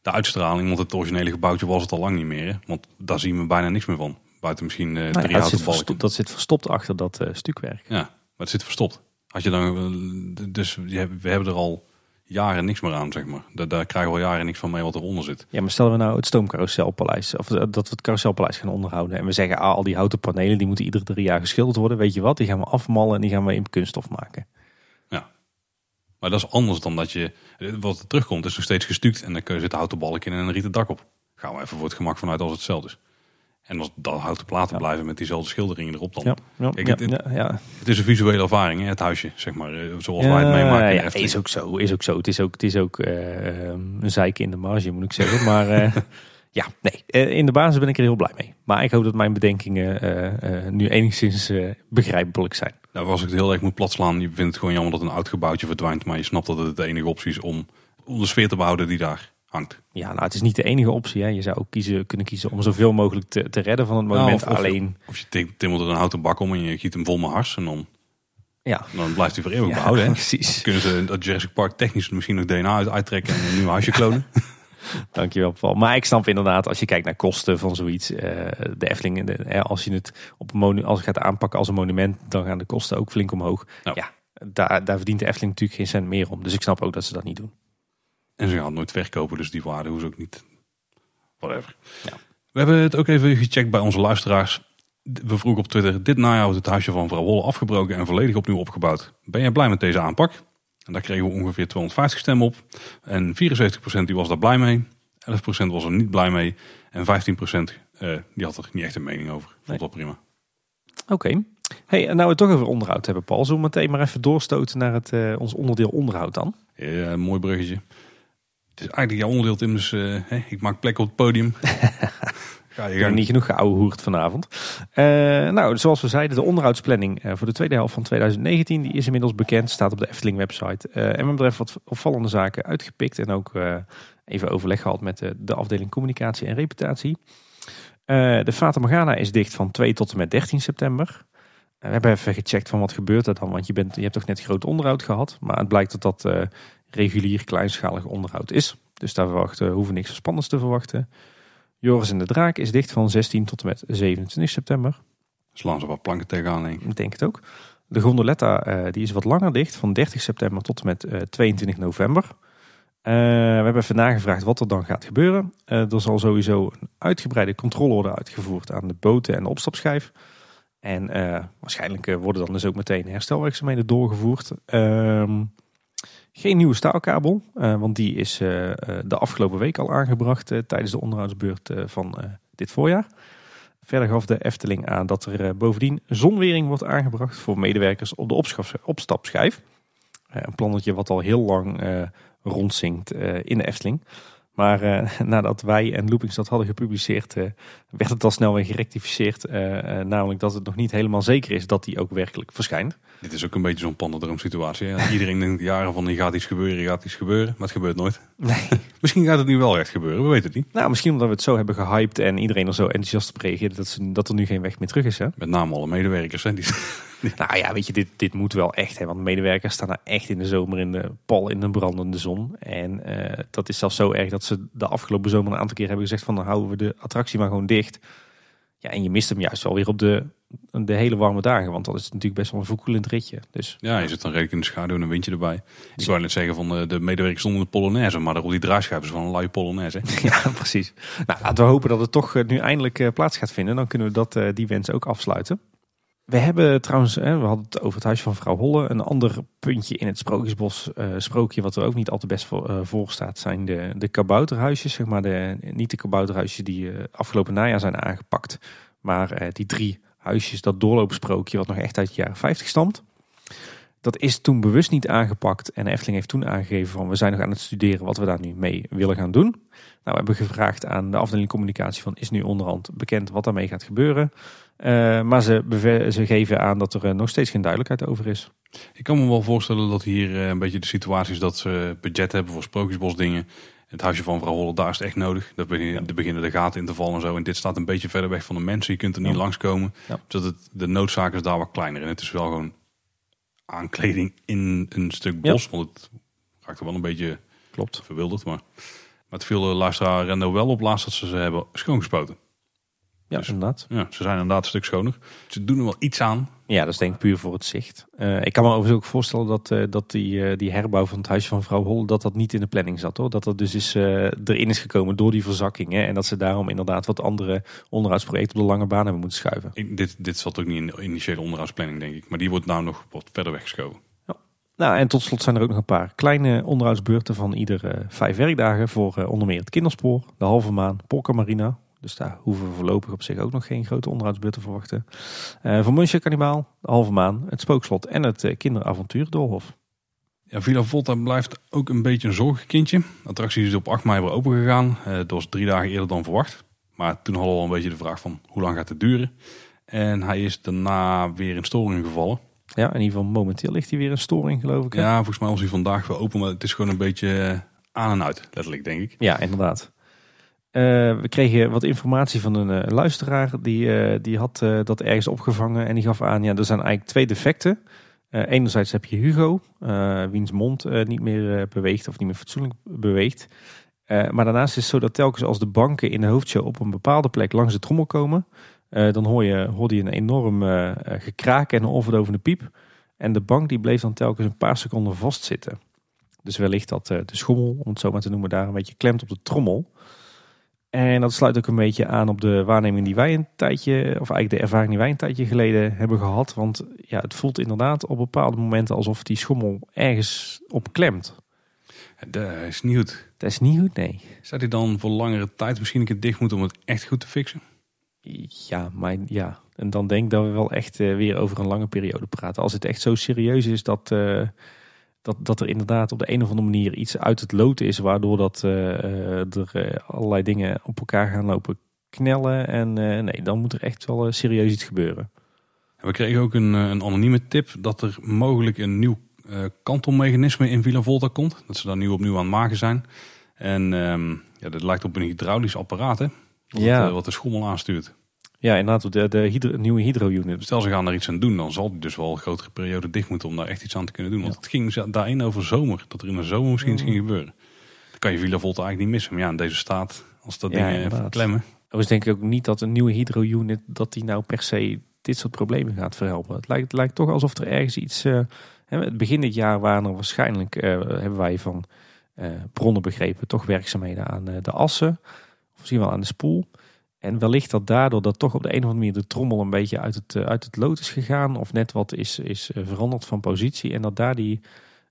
de uitstraling. Want het originele gebouwtje was het al lang niet meer. Want daar zien we bijna niks meer van. Buiten misschien uh, drie houten balken. Dat zit verstopt achter dat uh, stukwerk. Ja, maar het zit verstopt. Had je dan, eh, dus we hebben er al jaren niks meer aan, zeg maar. Daar, daar krijgen we al jaren niks van mee wat eronder zit. Ja, maar stellen we nou het stoomcarouselpaleis, of dat we het carouselpaleis gaan onderhouden. En we zeggen, ah, al die houten panelen, die moeten iedere drie jaar geschilderd worden. Weet je wat, die gaan we afmallen en die gaan we in kunststof maken. Maar dat is anders dan dat je, wat er terugkomt is nog steeds gestuukt en dan kun je zitten houten balk in en een rieten dak op. Gaan we even voor het gemak vanuit als het hetzelfde is. En als dat houten platen blijven met diezelfde schilderingen erop dan. Ja, Kijk, het, ja, het, is een visuele ervaring, hè, het huisje, zeg maar, eh, zoals wij het meemaken. Ja, is ook zo, is ook zo. Het is ook, het is ook uh, een zeiken in de marge, moet ik zeggen. Maar uh, ja, nee, in de basis ben ik er heel blij mee. Maar ik hoop dat mijn bedenkingen nu enigszins begrijpelijk zijn. Nou, als ik het heel erg moet platslaan, je vindt het gewoon jammer dat een oud gebouwtje verdwijnt. Maar je snapt dat het de enige optie is om, om de sfeer te behouden die daar hangt. Ja, nou het is niet de enige optie. Hè. Je zou ook kiezen, kunnen kiezen om zoveel mogelijk te, te redden van het nou, monument. of, alleen... Of, je timmelt er een houten bak om en je giet hem vol met hars. En dan, ja. dan blijft hij voor eeuwig behouden. Hè. Precies. kunnen ze dat Jurassic Park technisch misschien nog DNA uit uittrekken en een nieuw huisje klonen. Dankjewel Paul. Maar ik snap inderdaad, als je kijkt naar kosten van zoiets, uh, de Efteling, de, als je het op een als je gaat aanpakken als een monument, dan gaan de kosten ook flink omhoog. Ja, daar, daar verdient de Efteling natuurlijk geen cent meer om. Dus ik snap ook dat ze dat niet doen. En ze gaan het nooit verkopen, dus die waarde ze ook niet. Whatever. Ja. We hebben het ook even gecheckt bij onze luisteraars. We vroegen op Twitter, dit najaar wordt het huisje van mevrouw Wolle afgebroken en volledig opnieuw opgebouwd. Ben jij blij met deze aanpak? En daar kregen we ongeveer 250 stemmen op. En 74% die was daar blij mee. 11% was er niet blij mee. En 15% uh, eh, die had er niet echt een mening over. Vond nee. dat prima. Oké. Hey, en nou we het toch over onderhoud hebben, Paul. Zullen we meteen maar even doorstoten naar het, uh, ons onderdeel onderhoud dan? Ja, mooi bruggetje. Is eigenlijk jouw onderdeel, Tim. Dus uh, ik maak plek op het podium. Ja, je hebt niet genoeg geouwehoerd vanavond. Uh, nou, zoals we zeiden, de onderhoudsplanning uh, voor de tweede helft van 2019 die is inmiddels bekend. Staat op de Efteling website. Uh, en we hebben er wat opvallende zaken uitgepikt. En ook even overleg gehad met de, de afdeling communicatie en reputatie. de Fata Morgana is dicht van 2 tot en met 13 september. we hebben even gecheckt van wat gebeurt er dan. Want je, bent, je hebt toch net groot onderhoud gehad. Maar het blijkt dat dat regulier kleinschalig onderhoud is. Dus daar verwachten, hoeven niks spannends te verwachten. Joris en de Draak is dicht van 16 tot en met 27 september. Slaan ze wat planken tegenaan, denk ik. Ik denk het ook. De Gondoletta uh, die is wat langer dicht, van 30 september tot en met uh, eh, 22 november. Uh, we hebben even nagevraagd wat er dan gaat gebeuren. er zal sowieso een uitgebreide controle worden uitgevoerd aan de boten en de opstapschijf. En waarschijnlijk worden dan dus ook meteen herstelwerkzaamheden doorgevoerd. Geen nieuwe staalkabel, uh, want die is uh, de afgelopen week al aangebracht tijdens de onderhoudsbeurt van dit voorjaar. Verder gaf de Efteling aan dat er bovendien zonwering wordt aangebracht voor medewerkers op de opstapschijf. een plannetje wat al heel lang rondzinkt in de Efteling. Maar uh, nadat wij en Loopings hadden gepubliceerd, uh, werd het al snel weer gerectificeerd. Uh, namelijk dat het nog niet helemaal zeker is dat die ook werkelijk verschijnt. Dit is ook een beetje zo'n pandendroom situatie. Iedereen denkt jaren van, gaat iets gebeuren, gaat iets gebeuren. Maar het gebeurt nooit. Nee. misschien gaat het nu wel echt gebeuren, we weten het niet. Nou, misschien omdat we het zo hebben gehyped en iedereen er zo enthousiast op dat, ze, dat er nu geen weg meer terug is. Hè? Met name alle medewerkers. Hè? Die... nou ja, weet je, dit, dit moet wel echt. Hè, want medewerkers staan daar echt in de zomer in de pal in de brandende zon. En dat is zelfs zo erg dat ze de afgelopen zomer een aantal keer hebben gezegd van dan houden we de attractie maar gewoon dicht. Ja, en je mist hem juist wel weer op de, de hele warme dagen. Want dat is natuurlijk best wel een verkoelend ritje. Dus, ja, je zit dan redelijk in de schaduw en een windje erbij. Ik zou net zeggen van de, de medewerkers zonder de Polonaise. Maar op die draaischuiven van een luie Polonaise. Ja, precies. Nou, laten we hopen dat het toch eh, nu eindelijk eh, plaats gaat vinden. Dan kunnen we dat, eh, die wens ook afsluiten. We hebben trouwens, we hadden het over het huis van vrouw Holle. Een ander puntje in het Sprookjesbos sprookje wat er ook niet al te best voor, staat, zijn de, de kabouterhuisjes. Zeg maar de, niet de kabouterhuisjes die afgelopen najaar zijn aangepakt. Maar die drie huisjes, dat doorloopsprookje wat nog echt uit de jaren 50 stamt. Dat is toen bewust niet aangepakt. En Efteling heeft toen aangegeven van we zijn nog aan het studeren wat we daar nu mee willen gaan doen. Nou, we hebben gevraagd aan de afdeling communicatie van is nu onderhand bekend wat daarmee gaat gebeuren. Uh, maar ze, ze, geven aan dat er nog steeds geen duidelijkheid over is. Ik kan me wel voorstellen dat hier een beetje de situatie is dat ze budget hebben voor sprookjesbosdingen. Het huisje van vrouw Holle, daar is het echt nodig. Daar beginnen, ja. beginnen de gaten in te vallen en zo. En dit staat een beetje verder weg van de mensen. Je kunt er niet ja. langskomen. Ja. Dus het, de noodzaak is daar wat kleiner. En het is wel gewoon aankleding in een stuk bos. Want het raakt wel een beetje Klopt. verwilderd. Maar, maar het viel de luisteraar Rendo wel op laatst dat ze ze hebben schoongespoten. Ja, dus, inderdaad. Ja, ze zijn inderdaad een stuk schoner. Ze doen er wel iets aan. Ja, dat is denk ik puur voor het zicht. Uh, ik kan me overigens ook voorstellen dat, uh, dat die, uh, die herbouw van het huisje van mevrouw Holle, dat dat niet in de planning zat hoor. Dat dat dus is, erin is gekomen door die verzakking. Hè? En dat ze daarom inderdaad wat andere onderhoudsprojecten op de lange baan hebben moeten schuiven. Ik, dit, dit zat ook niet in de initiële onderhoudsplanning denk ik. Maar die wordt nou nog wat verder weggeschoven. Ja. Nou, en tot slot zijn er ook nog een paar kleine onderhoudsbeurten van iedere vijf werkdagen voor onder meer het kinderspoor, de halve maan, Polka Marina, dus daar hoeven we voorlopig op zich ook nog geen grote onderhoudsbeurt te verwachten. Uh, Kannibaal, de Halve Maan, het Spookslot en het uh, Kinderavontuur Doolhof. Ja, Villa Volta blijft ook een beetje een zorgenkindje. De attractie is op 8 mei weer open gegaan. Uh, dat was drie dagen eerder dan verwacht. Maar toen hadden we al een beetje de vraag van hoe lang gaat het duren. En hij is daarna weer in storing gevallen. Ja, in ieder geval momenteel ligt hij weer in storing geloof ik. Hè? Ja, volgens mij was hij vandaag weer open. Maar het is gewoon een beetje aan en uit, letterlijk denk ik. Ja, inderdaad. Uh, we kregen wat informatie van een uh, luisteraar. Die, uh, die had dat ergens opgevangen. En die gaf aan, ja, er zijn eigenlijk twee defecten. enerzijds heb je Hugo, wiens mond niet meer beweegt of niet meer fatsoenlijk beweegt. maar daarnaast is het zo dat telkens als de banken in de hoofdshow op een bepaalde plek langs de trommel komen. dan hoor je, hoorde je een enorm gekraak en een onverdovende piep. En de bank die bleef dan telkens een paar seconden vastzitten. Dus wellicht dat de schommel, om het zo maar te noemen, daar een beetje klemt op de trommel. En dat sluit ook een beetje aan op de waarneming die wij een tijdje, of eigenlijk de ervaring die wij een tijdje geleden hebben gehad. Want ja, het voelt inderdaad op bepaalde momenten alsof die schommel ergens op klemt. Dat is niet goed. Dat is niet goed, nee. Zou hij dan voor langere tijd misschien een keer dicht moeten om het echt goed te fixen? Ja, maar ja. En dan denk ik dat we wel echt uh, weer over een lange periode praten. Als het echt zo serieus is dat, uh, dat, dat er inderdaad op de een of andere manier iets uit het loten is, waardoor dat, uh, er uh, allerlei dingen op elkaar gaan lopen knellen. En nee, dan moet er echt wel serieus iets gebeuren. We kregen ook een, een anonieme tip dat er mogelijk een nieuw kantelmechanisme in Villa Volta komt. Dat ze daar nu opnieuw aan het maken zijn. En um, ja, dat lijkt op een hydraulisch apparaat, hè? Wat, ja. wat de schommel aanstuurt. Ja, inderdaad, de, de hydro, nieuwe hydro-unit. Stel ze gaan er iets aan doen, dan zal die dus wel een grotere periode dicht moeten om daar echt iets aan te kunnen doen. Want het ging daarin over zomer, dat er in de zomer misschien iets ging gebeuren. Dan kan je Villa Volta eigenlijk niet missen. Maar ja, in deze staat, als dat ja, dingen verklemmen. Dus denk ik ook niet dat een nieuwe hydro-unit, dat die nou per se dit soort problemen gaat verhelpen. Het lijkt, het lijkt toch alsof er ergens iets... Uh, het begin dit jaar waren er waarschijnlijk, uh, hebben wij van uh, bronnen begrepen, toch werkzaamheden aan de assen. Of misschien wel aan de spoel. En wellicht dat daardoor dat toch op de een of andere manier de trommel een beetje uit het, eh, uit het lood is gegaan. Of net wat is, is eh, veranderd van positie. En dat daar die,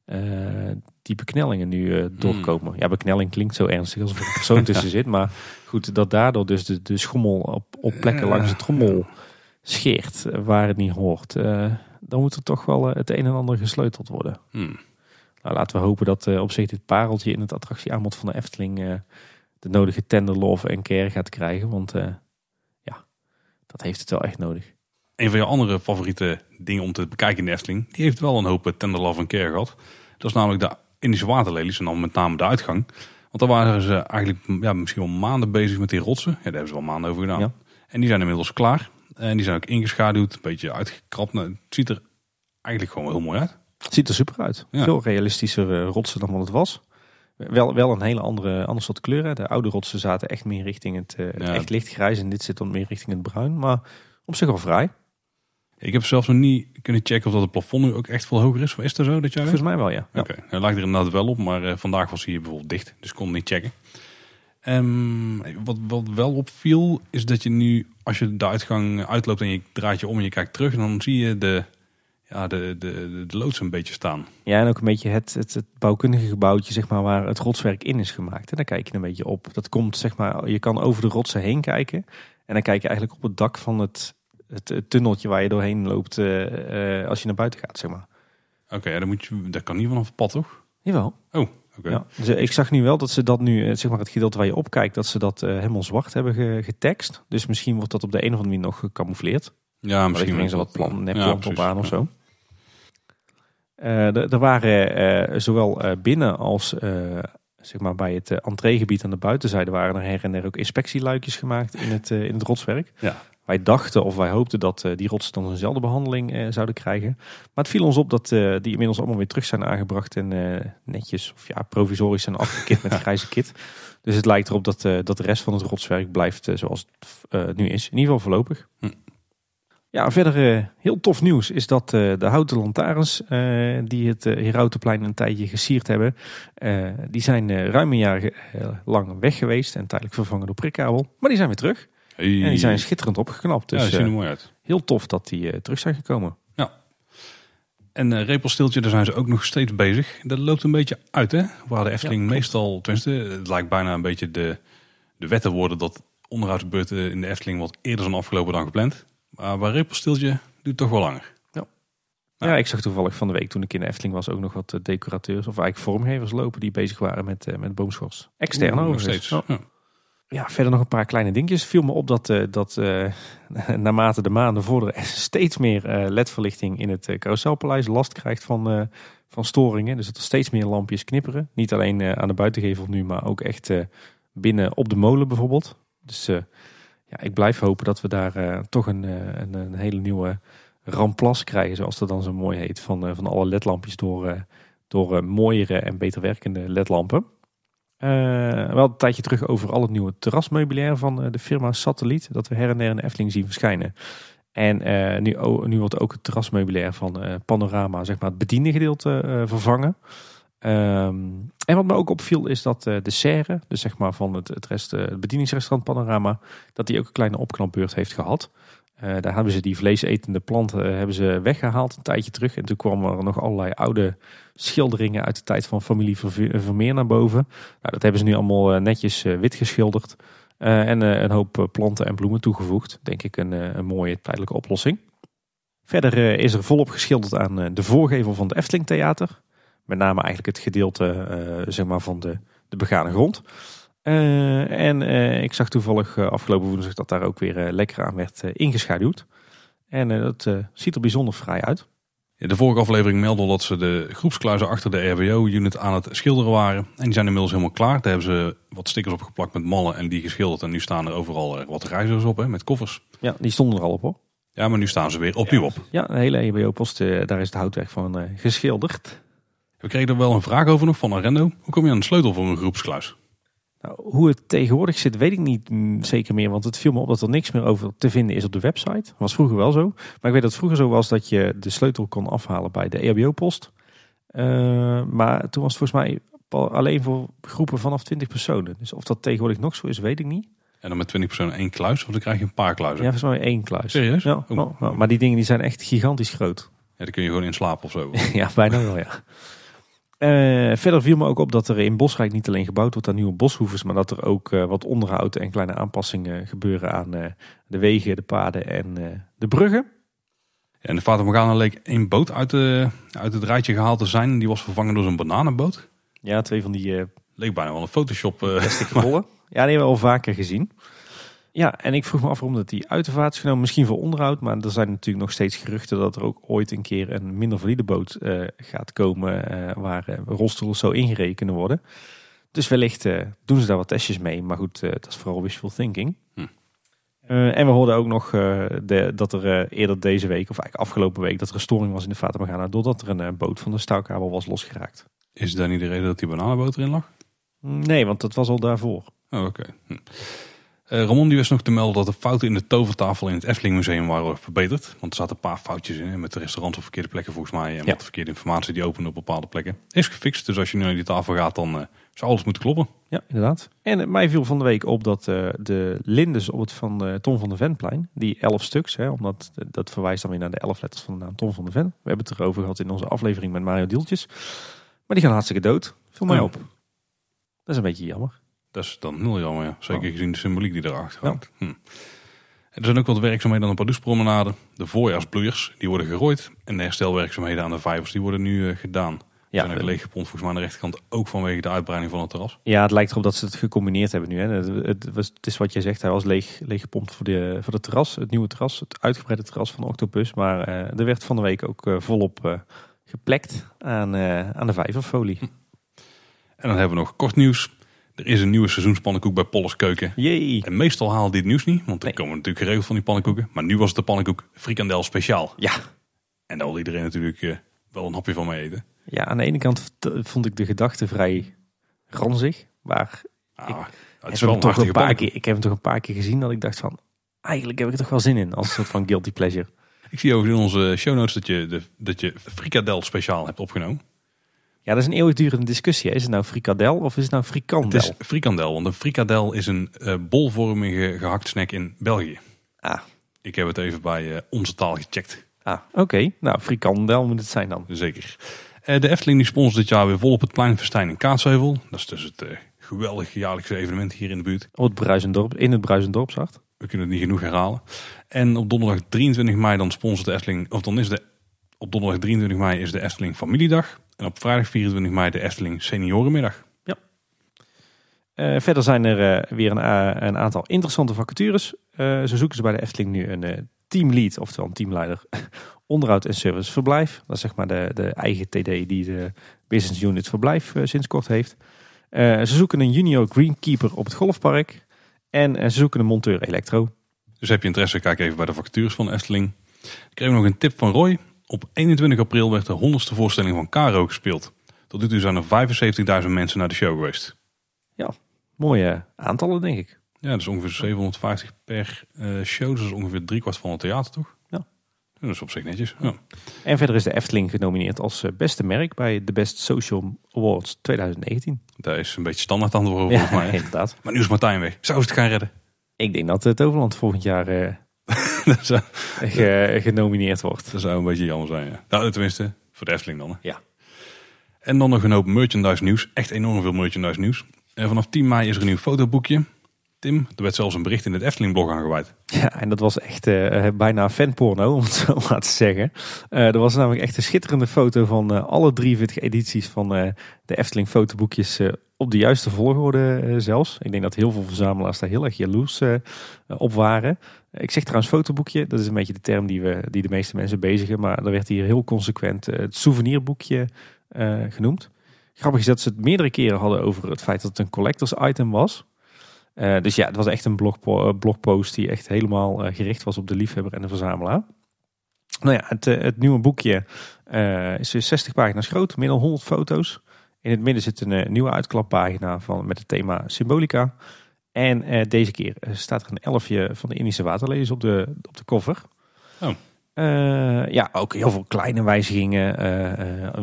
uh, die beknellingen nu uh, doorkomen. Ja, beknelling klinkt zo ernstig alsof er een persoon tussen zit. Maar goed, dat daardoor dus de, de schommel op, op plekken langs de trommel scheert waar het niet hoort. dan moet er toch wel het een en ander gesleuteld worden. Hmm. Nou, laten we hopen dat op zich dit pareltje in het attractieaanbod van de Efteling de nodige tender love en care gaat krijgen. Want uh, ja, dat heeft het wel echt nodig. Een van je andere favoriete dingen om te bekijken in de Efteling, die heeft wel een hoop tender love en care gehad. Dat is namelijk de Indische waterlelies en dan met name de uitgang. Want daar waren ze eigenlijk ja, misschien wel maanden bezig met die rotsen. Ja, daar hebben ze wel maanden over gedaan. En die zijn inmiddels klaar. En die zijn ook ingeschaduwd, een beetje uitgekrapt. Nou, het ziet er eigenlijk gewoon heel mooi uit. Het ziet er super uit. Veel realistischer eh, rotsen dan wat het was. Wel, wel een hele andere, ander soort kleuren. De oude rotsen zaten echt meer richting het, uh, echt lichtgrijs. En dit zit dan meer richting het bruin. Maar op zich wel vrij. Ik heb zelfs nog niet kunnen checken of dat het plafond nu ook echt veel hoger is. Is dat zo dat jij Volgens mij wel, ja. Oké, okay. hij lijkt er inderdaad wel op. Maar uh, vandaag was hij bijvoorbeeld dicht. Dus kon niet checken. Um, wat, wat wel opviel is dat je nu, als je de uitgang uitloopt en je draait je om en je kijkt terug. Dan zie je de ja, de, de, de loods een beetje staan. Ja, en ook een beetje het, het, het, bouwkundige gebouwtje zeg maar, waar het rotswerk in is gemaakt. En daar kijk je een beetje op. Dat komt, zeg maar, je kan over de rotsen heen kijken. En dan kijk je eigenlijk op het dak van het, het, tunneltje waar je doorheen loopt uh, uh, als je naar buiten gaat, zeg maar. Oké, ja, dan moet je, dat kan niet vanaf het pad, toch? Jawel. Oh, oké. Ja, dus ik zag nu wel dat ze dat nu, eh, zeg maar het gedeelte waar je opkijkt, dat ze dat eh, helemaal zwart hebben ge- getekst. Dus misschien wordt dat op de een of andere manier nog gecamoufleerd. Ja, Misschien brengen ze wat plan, Ja, nepplanten op aan of Ja. zo. Eh, er waren eh, zowel eh, binnen als zeg maar bij het entreegebied aan de buitenzijde waren er her en der ook inspectieluikjes gemaakt in het, in het rotswerk. Ja. Wij dachten of wij hoopten dat die rotsen dan eenzelfde behandeling eh, zouden krijgen. Maar het viel ons op dat die inmiddels allemaal weer terug zijn aangebracht en netjes of ja, provisorisch zijn afgekit met grijze kit. Dus het lijkt erop dat, dat de rest van het rotswerk blijft zoals het nu is. In ieder geval voorlopig. Hm. Ja, verder eh, heel tof nieuws is dat eh, de houten lantaarns eh, die het Herautenplein een tijdje gesierd hebben, die zijn ruim een jaar lang weg geweest en tijdelijk vervangen door prikkabel. Maar die zijn weer terug Hey. en die zijn schitterend opgeknapt. ja, Dus die zien er mooi uit. heel tof dat die terug zijn gekomen. En uh, Repelsteeltje, daar zijn ze ook nog steeds bezig. Dat loopt een beetje uit, hè? Waar de Efteling meestal, tenminste, het lijkt bijna een beetje de, de wet te worden dat onderhoudsbeurten in de Efteling wat eerder zijn afgelopen dan gepland. Maar bij Repelsteeltje duurt toch wel langer. Ja. ik zag toevallig van de week toen ik in de Efteling was ook nog wat eh, decorateurs of eigenlijk vormgevers lopen die bezig waren met, eh, met boomschors. Extern Oeh, nog steeds. Ja. Ja. Ja, verder nog een paar kleine dingetjes. Viel me op dat, eh, dat eh, naarmate de maanden vorderen steeds meer ledverlichting in het carouselpaleis last krijgt van, van storingen. Dus dat er steeds meer lampjes knipperen. Niet alleen aan de buitengevel nu, maar ook echt binnen op de molen bijvoorbeeld. Dus ja, ik blijf hopen dat we daar eh, toch een, eh, een, een hele nieuwe ramplas krijgen, zoals dat dan zo mooi heet, van, eh, van alle ledlampjes door, door mooiere en beter werkende ledlampen. Wel een tijdje terug over al het nieuwe terrasmeubilair van de firma Satelliet. Dat we her en der in de Efteling zien verschijnen. En nu, nu wordt ook het terrasmeubilair van Panorama, zeg maar het bediende gedeelte, vervangen. Ehm, en wat me ook opviel is dat eh, de serre, dus zeg maar van het, het, eh, het bedieningsrestaurant Panorama, dat die ook een kleine opknapbeurt heeft gehad. Eh, daar hebben ze die vleesetende planten hebben ze weggehaald een tijdje terug. En toen kwamen er nog allerlei oude schilderingen uit de tijd van familie Vermeer naar boven. Nou, dat hebben ze nu allemaal netjes wit geschilderd. En een hoop planten en bloemen toegevoegd. Denk ik een, een mooie tijdelijke oplossing. Verder is er volop geschilderd aan de voorgevel van het Efteling Theater. Met name eigenlijk het gedeelte eh, zeg maar van de, de begane grond. Eh, en eh, ik zag toevallig afgelopen woensdag dat daar ook weer lekker aan werd ingeschaduwd. En dat ziet er bijzonder fraai uit. Ja, De vorige aflevering meldde dat ze de groepskluizen achter de RWO-unit aan het schilderen waren. En die zijn inmiddels helemaal klaar. Daar hebben ze wat stickers opgeplakt met mallen en die geschilderd. En nu staan er overal wat reizigers op, hè, met koffers. Ja, die stonden er al op hoor. Ja, maar nu staan ze weer opnieuw op. Ja, de hele EBO-post, daar is het houtwerk van geschilderd. We kregen er wel een vraag over nog van Arendo. Hoe kom je aan de sleutel voor een groepskluis? Nou, hoe het tegenwoordig zit, weet ik niet mm, zeker meer. Want het viel me op dat er niks meer over te vinden is op de website. Was vroeger wel zo. Maar ik weet dat het vroeger zo was dat je de sleutel kon afhalen bij de EHBO-post. Eh, maar toen was het volgens mij alleen voor groepen vanaf 20 personen. Dus of dat tegenwoordig nog zo is, weet ik niet. En dan met 20 personen één kluis, of dan krijg je een paar kluizen. Ja, volgens mij één kluis. Serieus? Ja, maar die dingen die zijn echt gigantisch groot. Ja, dan kun je gewoon in slaap of zo. Ja, bijna wel, ja. Eh, verder viel me ook op dat er in Bosrijk niet alleen gebouwd wordt aan nieuwe boshoeves, maar dat er ook eh, wat onderhoud en kleine aanpassingen gebeuren aan eh, de wegen, de paden en de bruggen. Ja, en de Fata Morgana leek één boot uit, de, uit het rijtje gehaald te zijn. Die was vervangen door zo'n bananenboot. Ja, twee van die Leek bijna wel een Photoshop. plastic rollen. Ja, die hebben we al vaker gezien. Ja, en ik vroeg me af waarom dat die uit de vaart is genomen. Misschien voor onderhoud, maar er zijn natuurlijk nog steeds geruchten dat er ook ooit een keer een minder valide boot eh, gaat komen eh, waar eh, rolstoelen zo ingereden kunnen worden. Dus wellicht doen ze daar wat testjes mee. Maar goed, dat is vooral wishful thinking. Hm. En we hoorden ook nog de, dat er eerder deze week, of eigenlijk afgelopen week, dat er een storing was in de Fata Morgana. Doordat er een boot van de stouwkabel was losgeraakt. Is dat niet de reden dat die bananenboot erin lag? Nee, want dat was al daarvoor. Oh, oké. Hm. Eh, Ramon die wist nog te melden dat de fouten in de tovertafel in het Efteling Museum waren verbeterd. Want er zaten een paar foutjes in. Met de restaurants op verkeerde plekken volgens mij. En Ja. met verkeerde informatie die openen op bepaalde plekken. Is gefixt. Dus als je nu naar die tafel gaat, dan eh, zou alles moeten kloppen. Ja, inderdaad. En eh, mij viel van de week op dat eh, de lindes op het van eh, Tom van de Venplein, die elf stuks, hè, omdat eh, dat verwijst dan weer naar de elf letters van de naam Tom van de Ven. We hebben het erover gehad in onze aflevering met Mario Dieltjes. Maar die gaan hartstikke dood. Viel mij Oh. op. Dat is een beetje jammer. Dat is dan heel jammer, ja. Zeker Oh. gezien de symboliek die erachter Ja. hangt. Hm. Er zijn ook wat werkzaamheden aan de Pardoespromenade. De voorjaarsbloeiers, die worden gerooid. En de herstelwerkzaamheden aan de vijvers, die worden nu uh, gedaan. Ja, zijn ook leeggepompt volgens mij aan de rechterkant. Ook vanwege de uitbreiding van het terras. Ja, het lijkt erop dat ze het gecombineerd hebben nu. Hè. Het, het, was, het is wat jij zegt, hij was leeg, leeggepompt voor, de, voor het terras. Het nieuwe terras, het uitgebreide terras van Octopus. Maar uh, er werd van de week ook uh, volop geplekt aan, aan de vijverfolie. Hm. En dan hebben we nog kort nieuws. Er is een nieuwe seizoenspannenkoek bij Polles Keuken. Jee. En meestal haal dit nieuws niet, want er komen natuurlijk geregeld van die pannenkoeken. Maar nu was het de pannenkoek frikandel speciaal. Ja. En daar wil iedereen natuurlijk wel een hapje van mee eten. Ja, aan de ene kant vond ik de gedachte vrij ranzig. Maar ah, ik, het is wel toch een paar keer, ik heb hem toch een paar keer gezien dat ik dacht van... Eigenlijk heb ik er toch wel zin in, als een soort van guilty pleasure. Ik zie ook in onze show notes dat je, de, dat je frikadel speciaal hebt opgenomen. Ja, dat is een eeuwigdurende discussie. Is het nou frikadel of is het nou frikandel? Het is frikandel, want een frikadel is een uh, bolvormige gehakt snack in België. Ah. Ik heb het even bij uh, onze taal gecheckt. Ah, oké. Nou, frikandel moet het zijn dan. Zeker. Uh, de Efteling die sponsort dit jaar weer vol op het Pleinfestijn in Kaatsheuvel. Dat is dus het geweldige jaarlijkse evenement hier in de buurt. Op het Bruisendorp, in het Bruisendorp, zegt. We kunnen het niet genoeg herhalen. En op donderdag 23 mei dan sponsort de Efteling, of dan is de, op donderdag 23 mei is de Efteling Familiedag. En op vrijdag 24 mei de Efteling Seniorenmiddag. Ja. Uh, verder zijn er uh, weer een, uh, een, aantal interessante vacatures. zo zoeken ze bij de Efteling nu een teamlead, oftewel een teamleider, onderhoud en service verblijf. Dat is zeg maar de, de eigen TD die de business unit verblijf sinds kort heeft. ze zoeken een junior greenkeeper op het golfpark. En ze zoeken een monteur elektro. Dus heb je interesse, kijk even bij de vacatures van Efteling. Ik kreeg nog een tip van Roy. Op 21 april werd de 100ste voorstelling van Caro gespeeld. Tot nu toe zijn er 75.000 mensen naar de show geweest. Ja, mooie aantallen denk ik. Ja, dat is ongeveer 750 per uh, show. Dus dat is ongeveer driekwart van het theater, toch? Ja. Dat is op zich netjes. Ja. En verder is de Efteling genomineerd als eh, beste merk bij de Best Social Awards 2019. Dat is een beetje standaard antwoord volgens mij. inderdaad. Maar nu is Martijn weg. Zou ze het gaan redden? Ik denk dat het Overland volgend jaar uh, zou, ge, genomineerd wordt. Dat zou een beetje jammer zijn. Ja. Nou, tenminste, voor de Efteling dan. Hè. Ja. En dan nog een hoop merchandise nieuws. Echt enorm veel merchandise nieuws. En vanaf 10 mei is er een nieuw fotoboekje. Tim, er werd zelfs een bericht in het Efteling blog aangeweid. Ja, en dat was echt uh, bijna fanporno, om het zo maar te zeggen. Uh, er was namelijk echt een schitterende foto van uh, alle 43 edities van de Efteling fotoboekjes op de juiste volgorde zelfs. Ik denk dat heel veel verzamelaars daar heel erg jaloers op waren. Ik zeg trouwens fotoboekje, dat is een beetje de term die, we, die de meeste mensen bezigen. Maar er werd hier heel consequent het souvenirboekje genoemd. Grappig is dat ze het meerdere keren hadden over het feit dat het een collectors item was. Dus ja, het was echt een blogpo eh, blogpost die echt helemaal gericht was op de liefhebber en de verzamelaar. Nou ja, het, het nieuwe boekje is 60 pagina's groot, meer dan 100 foto's. In het midden zit een nieuwe uitklappagina van, met het thema symbolica. En deze keer staat er een elfje van de Indische waterlelies op de, op de cover. Oh. ja, ook heel veel kleine wijzigingen.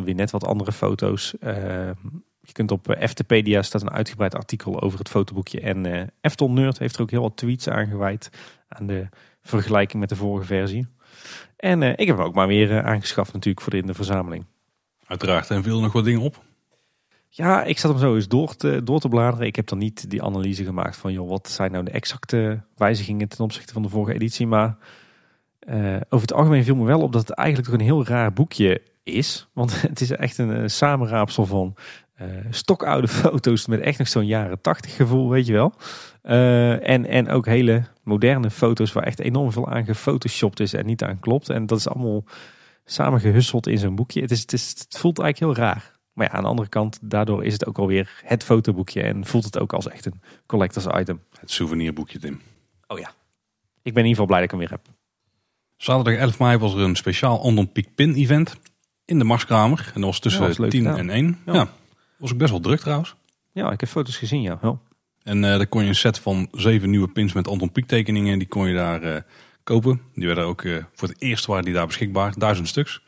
weer net wat andere foto's. Je kunt op eh, Eftepedia staat een uitgebreid artikel over het fotoboekje. En Eftel Nerd heeft er ook heel wat tweets aangeweid aan de vergelijking met de vorige versie. En ik heb hem ook maar weer aangeschaft natuurlijk voor de, in de verzameling. Uiteraard. En viel nog wat dingen op? Ja, ik zat hem zo eens door te, door te bladeren. Ik heb dan niet die analyse gemaakt van, joh, wat zijn nou de exacte wijzigingen ten opzichte van de vorige editie. Maar over het algemeen viel me wel op dat het eigenlijk toch een heel raar boekje is. Want het is echt een, een samenraapsel van uh, stokoude foto's met echt nog zo'n jaren tachtig gevoel, weet je wel. Uh, en, en ook hele moderne foto's waar echt enorm veel aan gefotoshopt is en niet aan klopt. En dat is allemaal samengehusseld in zo'n boekje. Het, is, het, is, het voelt eigenlijk heel raar. Maar ja, aan de andere kant, daardoor is het ook alweer het fotoboekje en voelt het ook als echt een collectors item. Het souvenirboekje, Tim. Oh ja. Ik ben in ieder geval blij dat ik hem weer heb. Zaterdag 11 mei was er een speciaal Andon Peak Pin event in de Marskramer. En dat was tussen ja, 10 en 1. ja. ja. Was ook best wel druk trouwens. Ja, ik heb foto's gezien, ja. En uh, dan kon je een set van zeven nieuwe pins met Anton Pieck tekeningen. Die kon je daar uh, kopen. Die werden ook uh, voor het eerst waren die daar beschikbaar. Duizend stuks.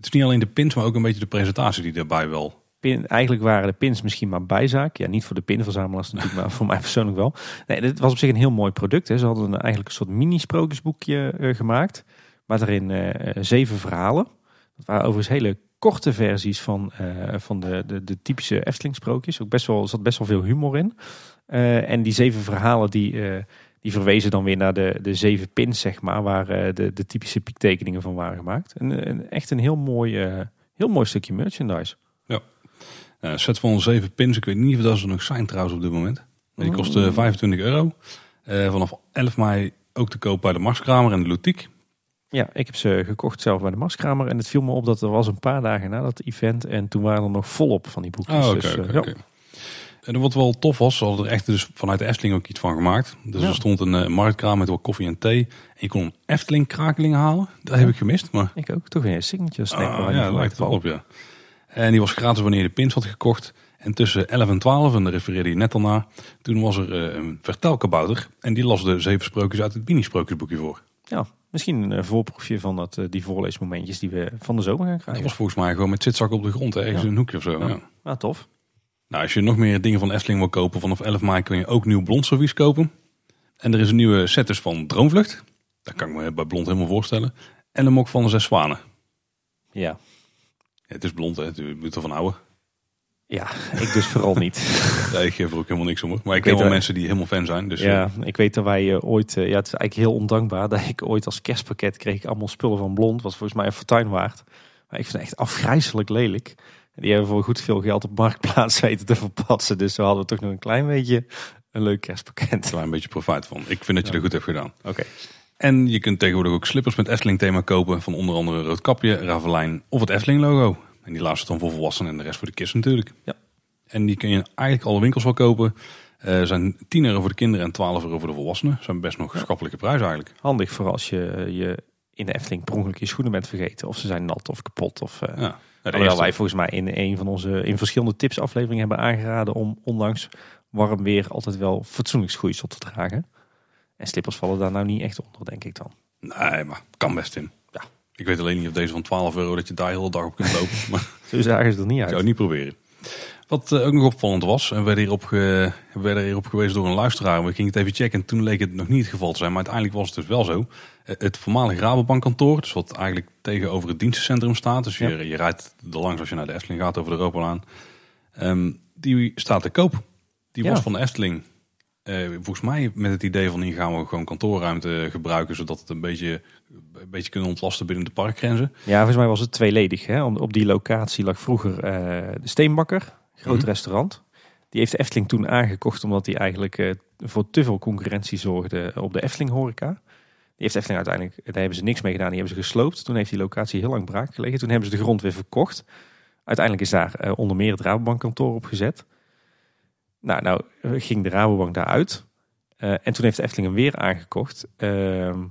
Het is niet alleen de pins, maar ook een beetje de presentatie die daarbij wel. Pin, eigenlijk waren de pins misschien maar bijzaak. Ja, niet voor de pinverzamelaars natuurlijk, maar voor mij persoonlijk wel. Nee, dit was op zich een heel mooi product. Hè. Ze hadden een, eigenlijk een soort mini-sprookjesboekje gemaakt. Maar daarin zeven verhalen. Dat waren overigens hele korte versies van, uh, van de, de, de, typische Efteling sprookjes. Ook best wel, er zat best wel veel humor in. En die zeven verhalen die, die verwezen dan weer naar de, de zeven pins, zeg maar, waar eh, de, de typische piektekeningen van waren gemaakt. En, een, echt een heel mooi, uh, heel mooi stukje merchandise. Ja, een set van zeven pins. Ik weet niet of dat ze nog zijn trouwens op dit moment. Die kostte 25 euro. vanaf 11 mei ook te koop bij de Marskramer en de Lutique. Ja, ik heb ze gekocht zelf bij de Marskramer. En het viel me op dat er was een paar dagen na dat event. En toen waren er nog volop van die boekjes. Oh, dus, okay, ja. En wat wel tof was, ze hadden er echt dus vanuit de Efteling ook iets van gemaakt. Dus er stond een uh, marktkraam met wat koffie en thee. En je kon een Efteling krakeling halen. Dat heb ik gemist. Maar... Ik ook. Toch weer een signature snack. Ah, ja, dat lijkt wel op, ja. En die was gratis wanneer je de pins had gekocht. En tussen 11 en 12, en daar refereerde je net al naar, toen was er uh, een vertelkabouter. En die las de zeven sprookjes uit het Bini-sprookjesboekje voor. Ja, misschien een voorproefje van dat, uh, die voorleesmomentjes die we van de zomer gaan krijgen. Dat was volgens mij gewoon met zitzak op de grond, ergens in een hoekje of zo. Ja, ja. ja tof. Nou, als je nog meer dingen van Efteling wil kopen, vanaf 11 mei kun je ook nieuw blond servies kopen. En er is een nieuwe set dus van Droomvlucht. Dat kan ik me bij blond helemaal voorstellen. En een mok van de zes zwanen. Ja. ja het is blond, hè. Je moet ervan houden. Ja, ik dus vooral niet. ja, ik geef er ook helemaal niks om. Maar ik, ken wel mensen die helemaal fan zijn. Dus, ja, ik weet dat wij uh, ooit... Uh, ja, het is eigenlijk heel ondankbaar dat ik ooit als kerstpakket kreeg ik allemaal spullen van Blond. Was volgens mij een fortuin waard. Maar ik vind het echt afgrijzelijk lelijk. Die hebben voor goed veel geld op marktplaats weten te verpassen. Dus we hadden toch nog een klein beetje een leuk kerstpakket. Een klein beetje profijt van. Ik vind dat je er goed hebt gedaan. Oké. En je kunt tegenwoordig ook slippers met Efteling thema kopen. Van onder andere Roodkapje, Ravelijn of het Efteling logo. En die laatste dan voor volwassenen en de rest voor de kids natuurlijk. Ja. En die kun je eigenlijk alle winkels wel kopen. Uh, zijn 10 euro voor de kinderen en 12 euro voor de volwassenen. Zijn best nog schappelijke prijzen eigenlijk. Handig voor als je, je in de Efteling per ongeluk je schoenen bent vergeten. Of ze zijn nat of kapot. Of, uh, ja. Terwijl wij volgens mij in een van onze in verschillende tipsafleveringen hebben aangeraden om ondanks warm weer altijd wel fatsoenlijk schoeisel te dragen. En slippers vallen daar nou niet echt onder, denk ik dan. Nee, maar kan best in. Ja. Ik weet alleen niet of deze van 12 euro dat je daar heel de dag op kunt lopen. Maar Zo zagen ze er niet uit. Zou het niet proberen. Wat uh, ook nog opvallend was, en we werden hierop, ge, werden hierop gewezen door een luisteraar. We gingen het even checken en toen leek het nog niet het geval te zijn. Maar uiteindelijk was het dus wel zo. Het voormalige Rabobankkantoor, dus wat eigenlijk tegenover het dienstencentrum staat. Dus je, ja. je rijdt er langs als je naar de Efteling gaat over de Europalaan. Um, die staat te koop. Die ja. was van de Efteling. Uh, volgens mij met het idee van hier gaan we gewoon kantoorruimte gebruiken. Zodat het een beetje, een beetje kunnen ontlasten binnen de parkgrenzen. Ja, volgens mij was het tweeledig. Hè? Op die locatie lag vroeger de Steenbakker groot mm -hmm. restaurant. Die heeft de Efteling toen aangekocht omdat hij eigenlijk uh, voor te veel concurrentie zorgde op de Efteling horeca. Heeft Efteling uiteindelijk, daar hebben ze niks mee gedaan, die hebben ze gesloopt. Toen heeft die locatie heel lang braak gelegen. Toen hebben ze de grond weer verkocht. Uiteindelijk is daar uh, onder meer het Rabobankkantoor op gezet. Nou, nou ging de Rabobank daaruit. Uh, en toen heeft Efteling hem weer aangekocht. Ehm,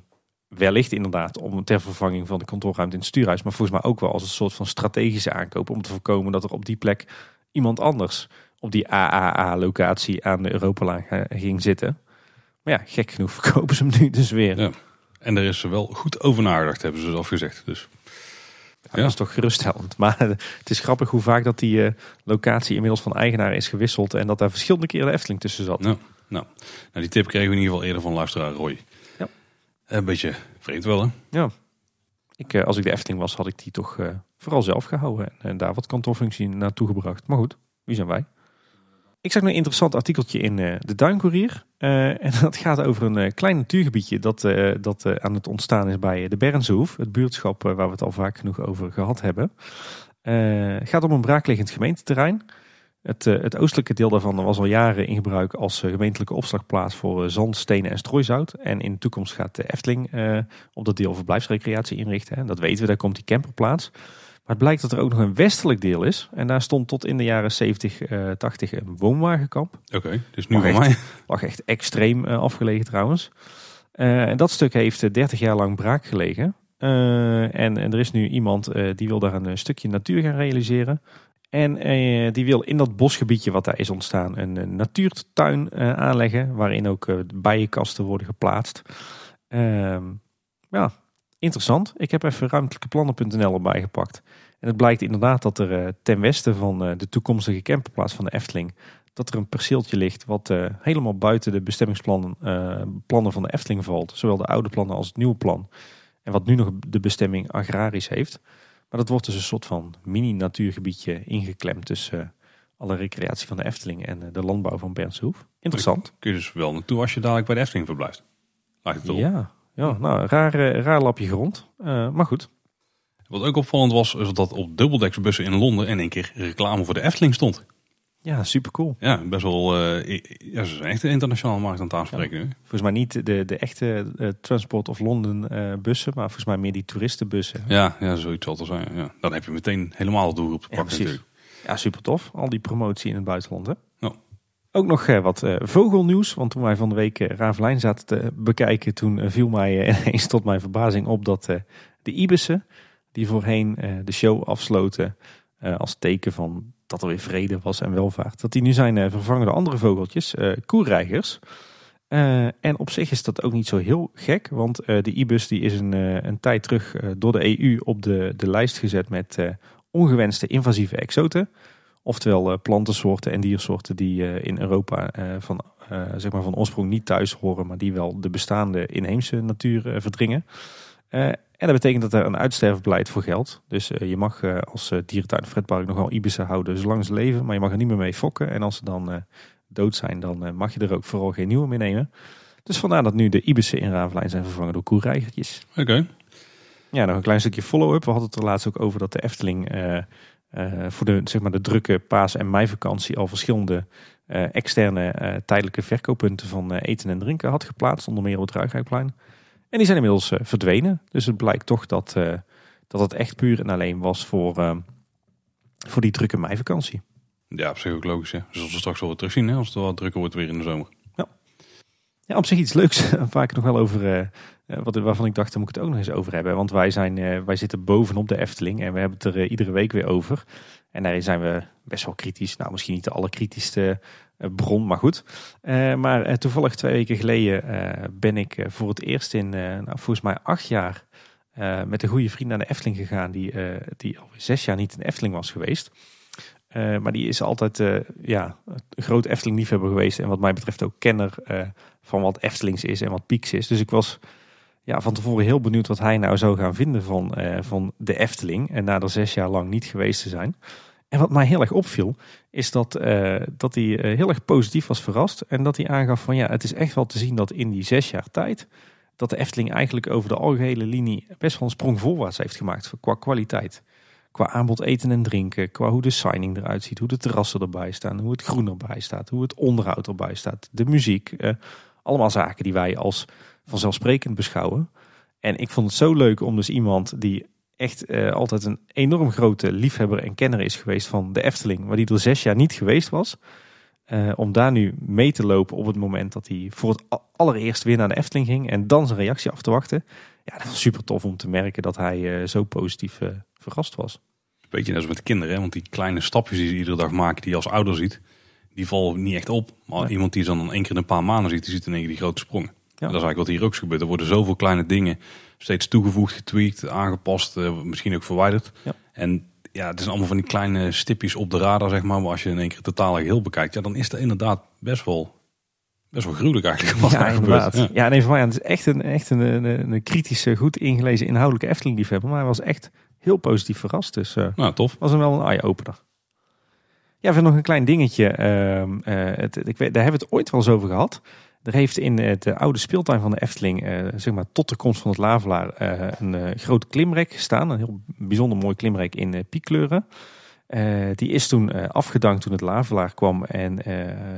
wellicht inderdaad om ter vervanging van de kantoorruimte in het stuurhuis. Maar volgens mij ook wel als een soort van strategische aankoop. Om te voorkomen dat er op die plek iemand anders op die AAA-locatie aan de Europalaan ging zitten. Maar ja, gek genoeg verkopen ze hem nu dus weer. Ja. En er is wel goed over nagedacht, hebben ze zelf gezegd. Dus. Ja, Dat is toch geruststellend. Maar het is grappig hoe vaak dat die uh, locatie inmiddels van eigenaar is gewisseld. En dat daar verschillende keren de Efteling tussen zat. Nou, nou, nou die tip kregen we in ieder geval eerder van luisteraar Roy. Ja. Een beetje vreemd wel hè? Ja. Ik, als ik de Efteling was, had ik die toch uh, vooral zelf gehouden. En, en daar wat kantoorfunctie naartoe gebracht. Maar goed, wie zijn wij? Ik zag een interessant artikeltje in uh, de Duinkoerier. Uh, en dat gaat over een uh, klein natuurgebiedje dat, dat aan het ontstaan is bij de Bernshoef. Het buurtschap waar we het al vaak genoeg over gehad hebben. Het gaat om een braakliggend gemeenteterrein. Het, het, oostelijke deel daarvan was al jaren in gebruik als gemeentelijke opslagplaats voor zand, stenen en strooizout. En in de toekomst gaat de Efteling op dat deel verblijfsrecreatie inrichten. En dat weten we, daar komt die camperplaats. Maar het blijkt dat er ook nog een westelijk deel is. En daar stond tot in de jaren 70, uh, 80 een woonwagenkamp. Oké, okay, dus nu voor mij. Lag echt extreem uh, afgelegen trouwens. Uh, en dat stuk heeft 30 jaar lang braak gelegen. En, en, er is nu iemand die wil daar een stukje natuur gaan realiseren. En die wil in dat bosgebiedje wat daar is ontstaan een, een natuurtuin aanleggen. Waarin ook bijenkasten worden geplaatst. Ehm, ja, Interessant. Ik heb even ruimtelijkeplannen.nl erbij gepakt. En het blijkt inderdaad dat er uh, ten westen van uh, de toekomstige camperplaats van de Efteling... dat er een perceeltje ligt wat uh, helemaal buiten de bestemmingsplannen plannen van de Efteling valt. Zowel de oude plannen als het nieuwe plan. En wat nu nog de bestemming agrarisch heeft. Maar dat wordt dus een soort van mini-natuurgebiedje ingeklemd tussen alle recreatie van de Efteling en de landbouw van Bernshoef. Interessant. Kun je dus wel naartoe als je dadelijk bij de Efteling verblijft. Lijkt het op. Ja, ja nou, raar, raar lapje grond. maar goed. Wat ook opvallend was, is dat op dubbeldeksbussen in Londen in één keer reclame voor de Efteling stond. Ja, super cool. Ja, best wel. Uh, ja, ze zijn echt een internationale markt aan het aanspreken nu. Volgens mij niet de, de echte uh, Transport of London uh, bussen, maar volgens mij meer die toeristenbussen. Ja, ja zoiets zal het zijn. Ja. Dan heb je meteen helemaal de doelgroep te pakken ja, natuurlijk. Ja, super tof. Al die promotie in het buitenland. Hè? Ook nog wat vogelnieuws. Want toen wij van de week Ravelijn zaten te bekijken, toen viel mij ineens tot mijn verbazing op dat de ibissen, die voorheen de show afsloten als teken van dat er weer vrede was en welvaart. Dat die nu zijn vervangen door andere vogeltjes, koereigers. Uh, en op zich is dat ook niet zo heel gek, want de ibis die is een, een tijd terug door de EU op de, de lijst gezet met ongewenste invasieve exoten. Oftewel plantensoorten en diersoorten die in Europa van, zeg maar van oorsprong niet thuis horen, maar die wel de bestaande inheemse natuur verdringen. En dat betekent dat er een uitsterfbeleid voor geldt. Dus uh, je mag uh, als uh, dierentuin Fredpark nog wel ibissen houden zolang ze leven. Maar je mag er niet meer mee fokken. En als ze dan dood zijn, dan mag je er ook vooral geen nieuwe mee nemen. Dus vandaar dat nu de ibissen in Ravelijn zijn vervangen door koereigertjes. Oké. Ja, nog een klein stukje follow-up. We hadden het er laatst ook over dat de Efteling voor de, zeg maar de drukke paas- en meivakantie al verschillende externe tijdelijke verkooppunten van eten en drinken had geplaatst. Onder meer op het Ruigheidplein. En die zijn inmiddels verdwenen. Dus het blijkt toch dat, dat het echt puur en alleen was voor, voor die drukke meivakantie. Ja, op zich ook logisch. Hè? Dus we straks wel weer terugzien hè? als het wat drukker wordt weer in de zomer. Ja, ja op zich iets leuks. Vaak nog wel over, wat, waarvan ik dacht, daar moet ik het ook nog eens over hebben. Want wij, zijn, wij zitten bovenop de Efteling en we hebben het er iedere week weer over. En daarin zijn we best wel kritisch. Nou, misschien niet de allerkritischste eh, bron, maar goed. Maar toevallig twee weken geleden ben ik voor het eerst in, nou, volgens mij acht jaar, met een goede vriend naar de Efteling gegaan, die, die al zes jaar niet in Efteling was geweest. maar die is altijd ja, een groot Efteling-liefhebber geweest en wat mij betreft ook kenner van wat Eftelings is en wat Pieks is. Dus ik was ja, van tevoren heel benieuwd wat hij nou zou gaan vinden van, van de Efteling. En na er zes jaar lang niet geweest te zijn. En wat mij heel erg opviel, is dat, uh, dat hij uh, heel erg positief was verrast. En dat hij aangaf van ja, het is echt wel te zien dat in die zes jaar tijd, dat de Efteling eigenlijk over de algehele linie best wel een sprong voorwaarts heeft gemaakt qua kwaliteit. Qua aanbod eten en drinken, qua hoe de signing eruit ziet, hoe de terrassen erbij staan, hoe het groen erbij staat, hoe het onderhoud erbij staat, de muziek. Allemaal zaken die wij als vanzelfsprekend beschouwen. En ik vond het zo leuk om dus iemand die echt uh, altijd een enorm grote liefhebber en kenner is geweest van de Efteling, waar die er zes jaar niet geweest was. Uh, om daar nu mee te lopen op het moment dat hij voor het allereerst weer naar de Efteling ging en dan zijn reactie af te wachten. Ja, dat was super tof om te merken dat hij uh, zo positief verrast was. Beetje net als met kinderen, hè? want die kleine stapjes die ze iedere dag maken, die je als ouder ziet, die vallen niet echt op. Maar iemand die ze dan één keer in een paar maanden ziet, die ziet in één keer die grote sprongen. Ja. dat is eigenlijk wat hier ook gebeurt. Er worden zoveel kleine dingen steeds toegevoegd, getweakt, aangepast, uh, misschien ook verwijderd. En ja, het zijn allemaal van die kleine stipjes op de radar, zeg maar. Maar als je in één keer totaal heel bekijkt, ja, dan is dat inderdaad best wel, best wel gruwelijk eigenlijk wat ja, daar gebeurt. Ja. ja, nee, van mij, het is echt een, echt een, een, een kritische, goed ingelezen, inhoudelijke Efteling-liefhebber. Maar hij was echt heel positief verrast. Dus uh, nou, tof. was hem wel een eye-opener. Ja, even nog een klein dingetje. Uh, uh, het, ik weet, daar hebben we het ooit wel eens over gehad. Er heeft in de oude speeltuin van de Efteling, eh, zeg maar tot de komst van het Lavelaar, eh, een uh, groot klimrek gestaan. Een heel bijzonder mooi klimrek in piekkleuren. die is toen afgedankt toen het Lavelaar kwam en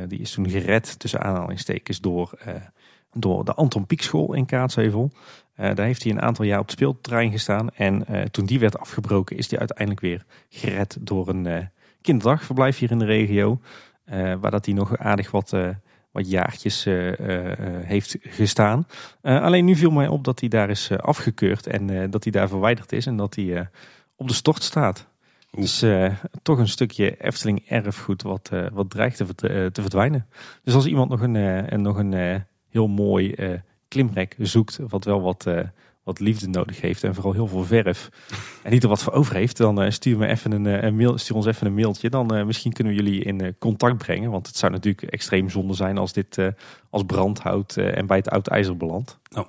die is toen gered tussen aanhalingstekens door, door de Anton Piekschool in Kaatsheuvel. daar heeft hij een aantal jaar op het speelterrein gestaan en toen die werd afgebroken is die uiteindelijk weer gered door een kinderdagverblijf hier in de regio. waar dat hij nog aardig wat wat jaartjes uh, uh, heeft gestaan. alleen nu viel mij op dat hij daar is afgekeurd en dat hij daar verwijderd is en dat hij op de stort staat. Oeh. Dus toch een stukje Efteling erfgoed wat, wat dreigt te, te, verdwijnen. Dus als iemand nog een, een nog een heel mooi klimrek zoekt, wat wel wat wat liefde nodig heeft en vooral heel veel verf en niet er wat voor over heeft, dan uh, stuur, me even een, uh, mail, stuur ons even een mailtje. Dan uh, misschien kunnen we jullie in contact brengen. Want het zou natuurlijk extreem zonde zijn als dit als brandhout en bij het oud ijzer belandt. Oh.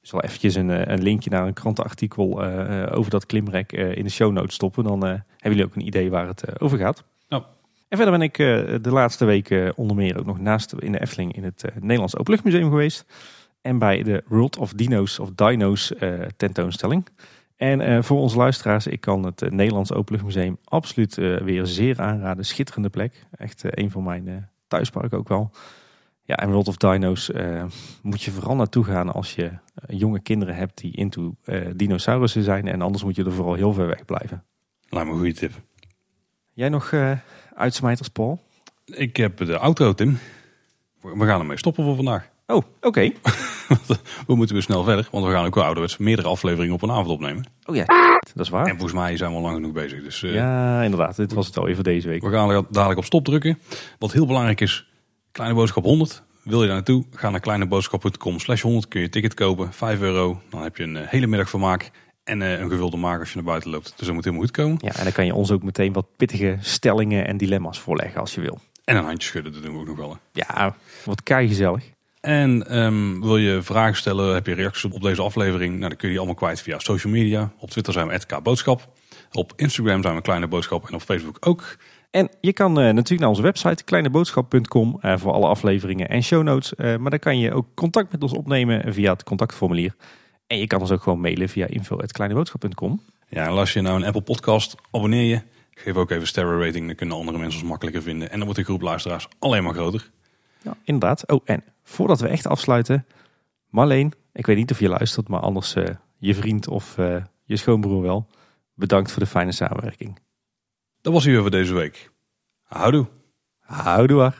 Ik zal eventjes een, een linkje naar een krantenartikel over dat klimrek in de show notes stoppen. Dan hebben jullie ook een idee waar het over gaat. Oh. En verder ben ik de laatste weken onder meer ook nog naast in de Efteling in het Nederlands Openluchtmuseum geweest. En bij de World of Dino's of Dino's tentoonstelling. En voor onze luisteraars, ik kan het Nederlands Openluchtmuseum absoluut weer zeer aanraden. Schitterende plek. Echt een van mijn thuisparken ook wel. Ja, en World of Dino's moet je vooral naartoe gaan als je eh, jonge kinderen hebt die into dinosaurussen zijn. En anders moet je er vooral heel ver weg blijven. Lijkt me een goede tip. Jij nog uitsmijters, Paul? Ik heb de auto, Tim. We gaan ermee stoppen voor vandaag. Oh, oké. we moeten weer snel verder, want we gaan ook wel ouderwets meerdere afleveringen op een avond opnemen. Oh ja, dat is waar. En volgens mij zijn we al lang genoeg bezig. Dus, ja, inderdaad. Dit was het al even deze week. We gaan dadelijk op stop drukken. Wat heel belangrijk is, Kleine Boodschap 100. Wil je daar naartoe? Ga naar kleineboodschap.com slash 100. Kun je ticket kopen. 5 euro. Dan heb je een eh, hele middag vermaak. En uh, een gevulde maak als je naar buiten loopt. Dus dat moet helemaal goed komen. Ja, en dan kan je ons ook meteen wat pittige stellingen en dilemma's voorleggen als je wil. En een handje schudden, dat doen we ook nog wel. Ja, wat kei gezellig. En um, wil je vragen stellen, heb je reacties op deze aflevering? Nou, dan kun je die allemaal kwijt via social media. Op Twitter zijn we @kboodschap. Op Instagram zijn we Kleine Boodschap en op Facebook ook. En je kan uh, natuurlijk naar onze website kleineboodschap.com uh, voor alle afleveringen en show notes. Uh, maar dan kan je ook contact met ons opnemen via het contactformulier. En je kan ons ook gewoon mailen via info.kleineboodschap.com. Ja, en als je nou een Apple podcast, abonneer je. Geef ook even sterren rating, dan kunnen andere mensen ons makkelijker vinden. En dan wordt de groep luisteraars alleen maar groter. Ja, inderdaad. Oh, en voordat we echt afsluiten, Marleen, ik weet niet of je luistert, maar anders je vriend of je schoonbroer wel. Bedankt voor de fijne samenwerking. Dat was hier voor deze week. Houdoe. Houdoe.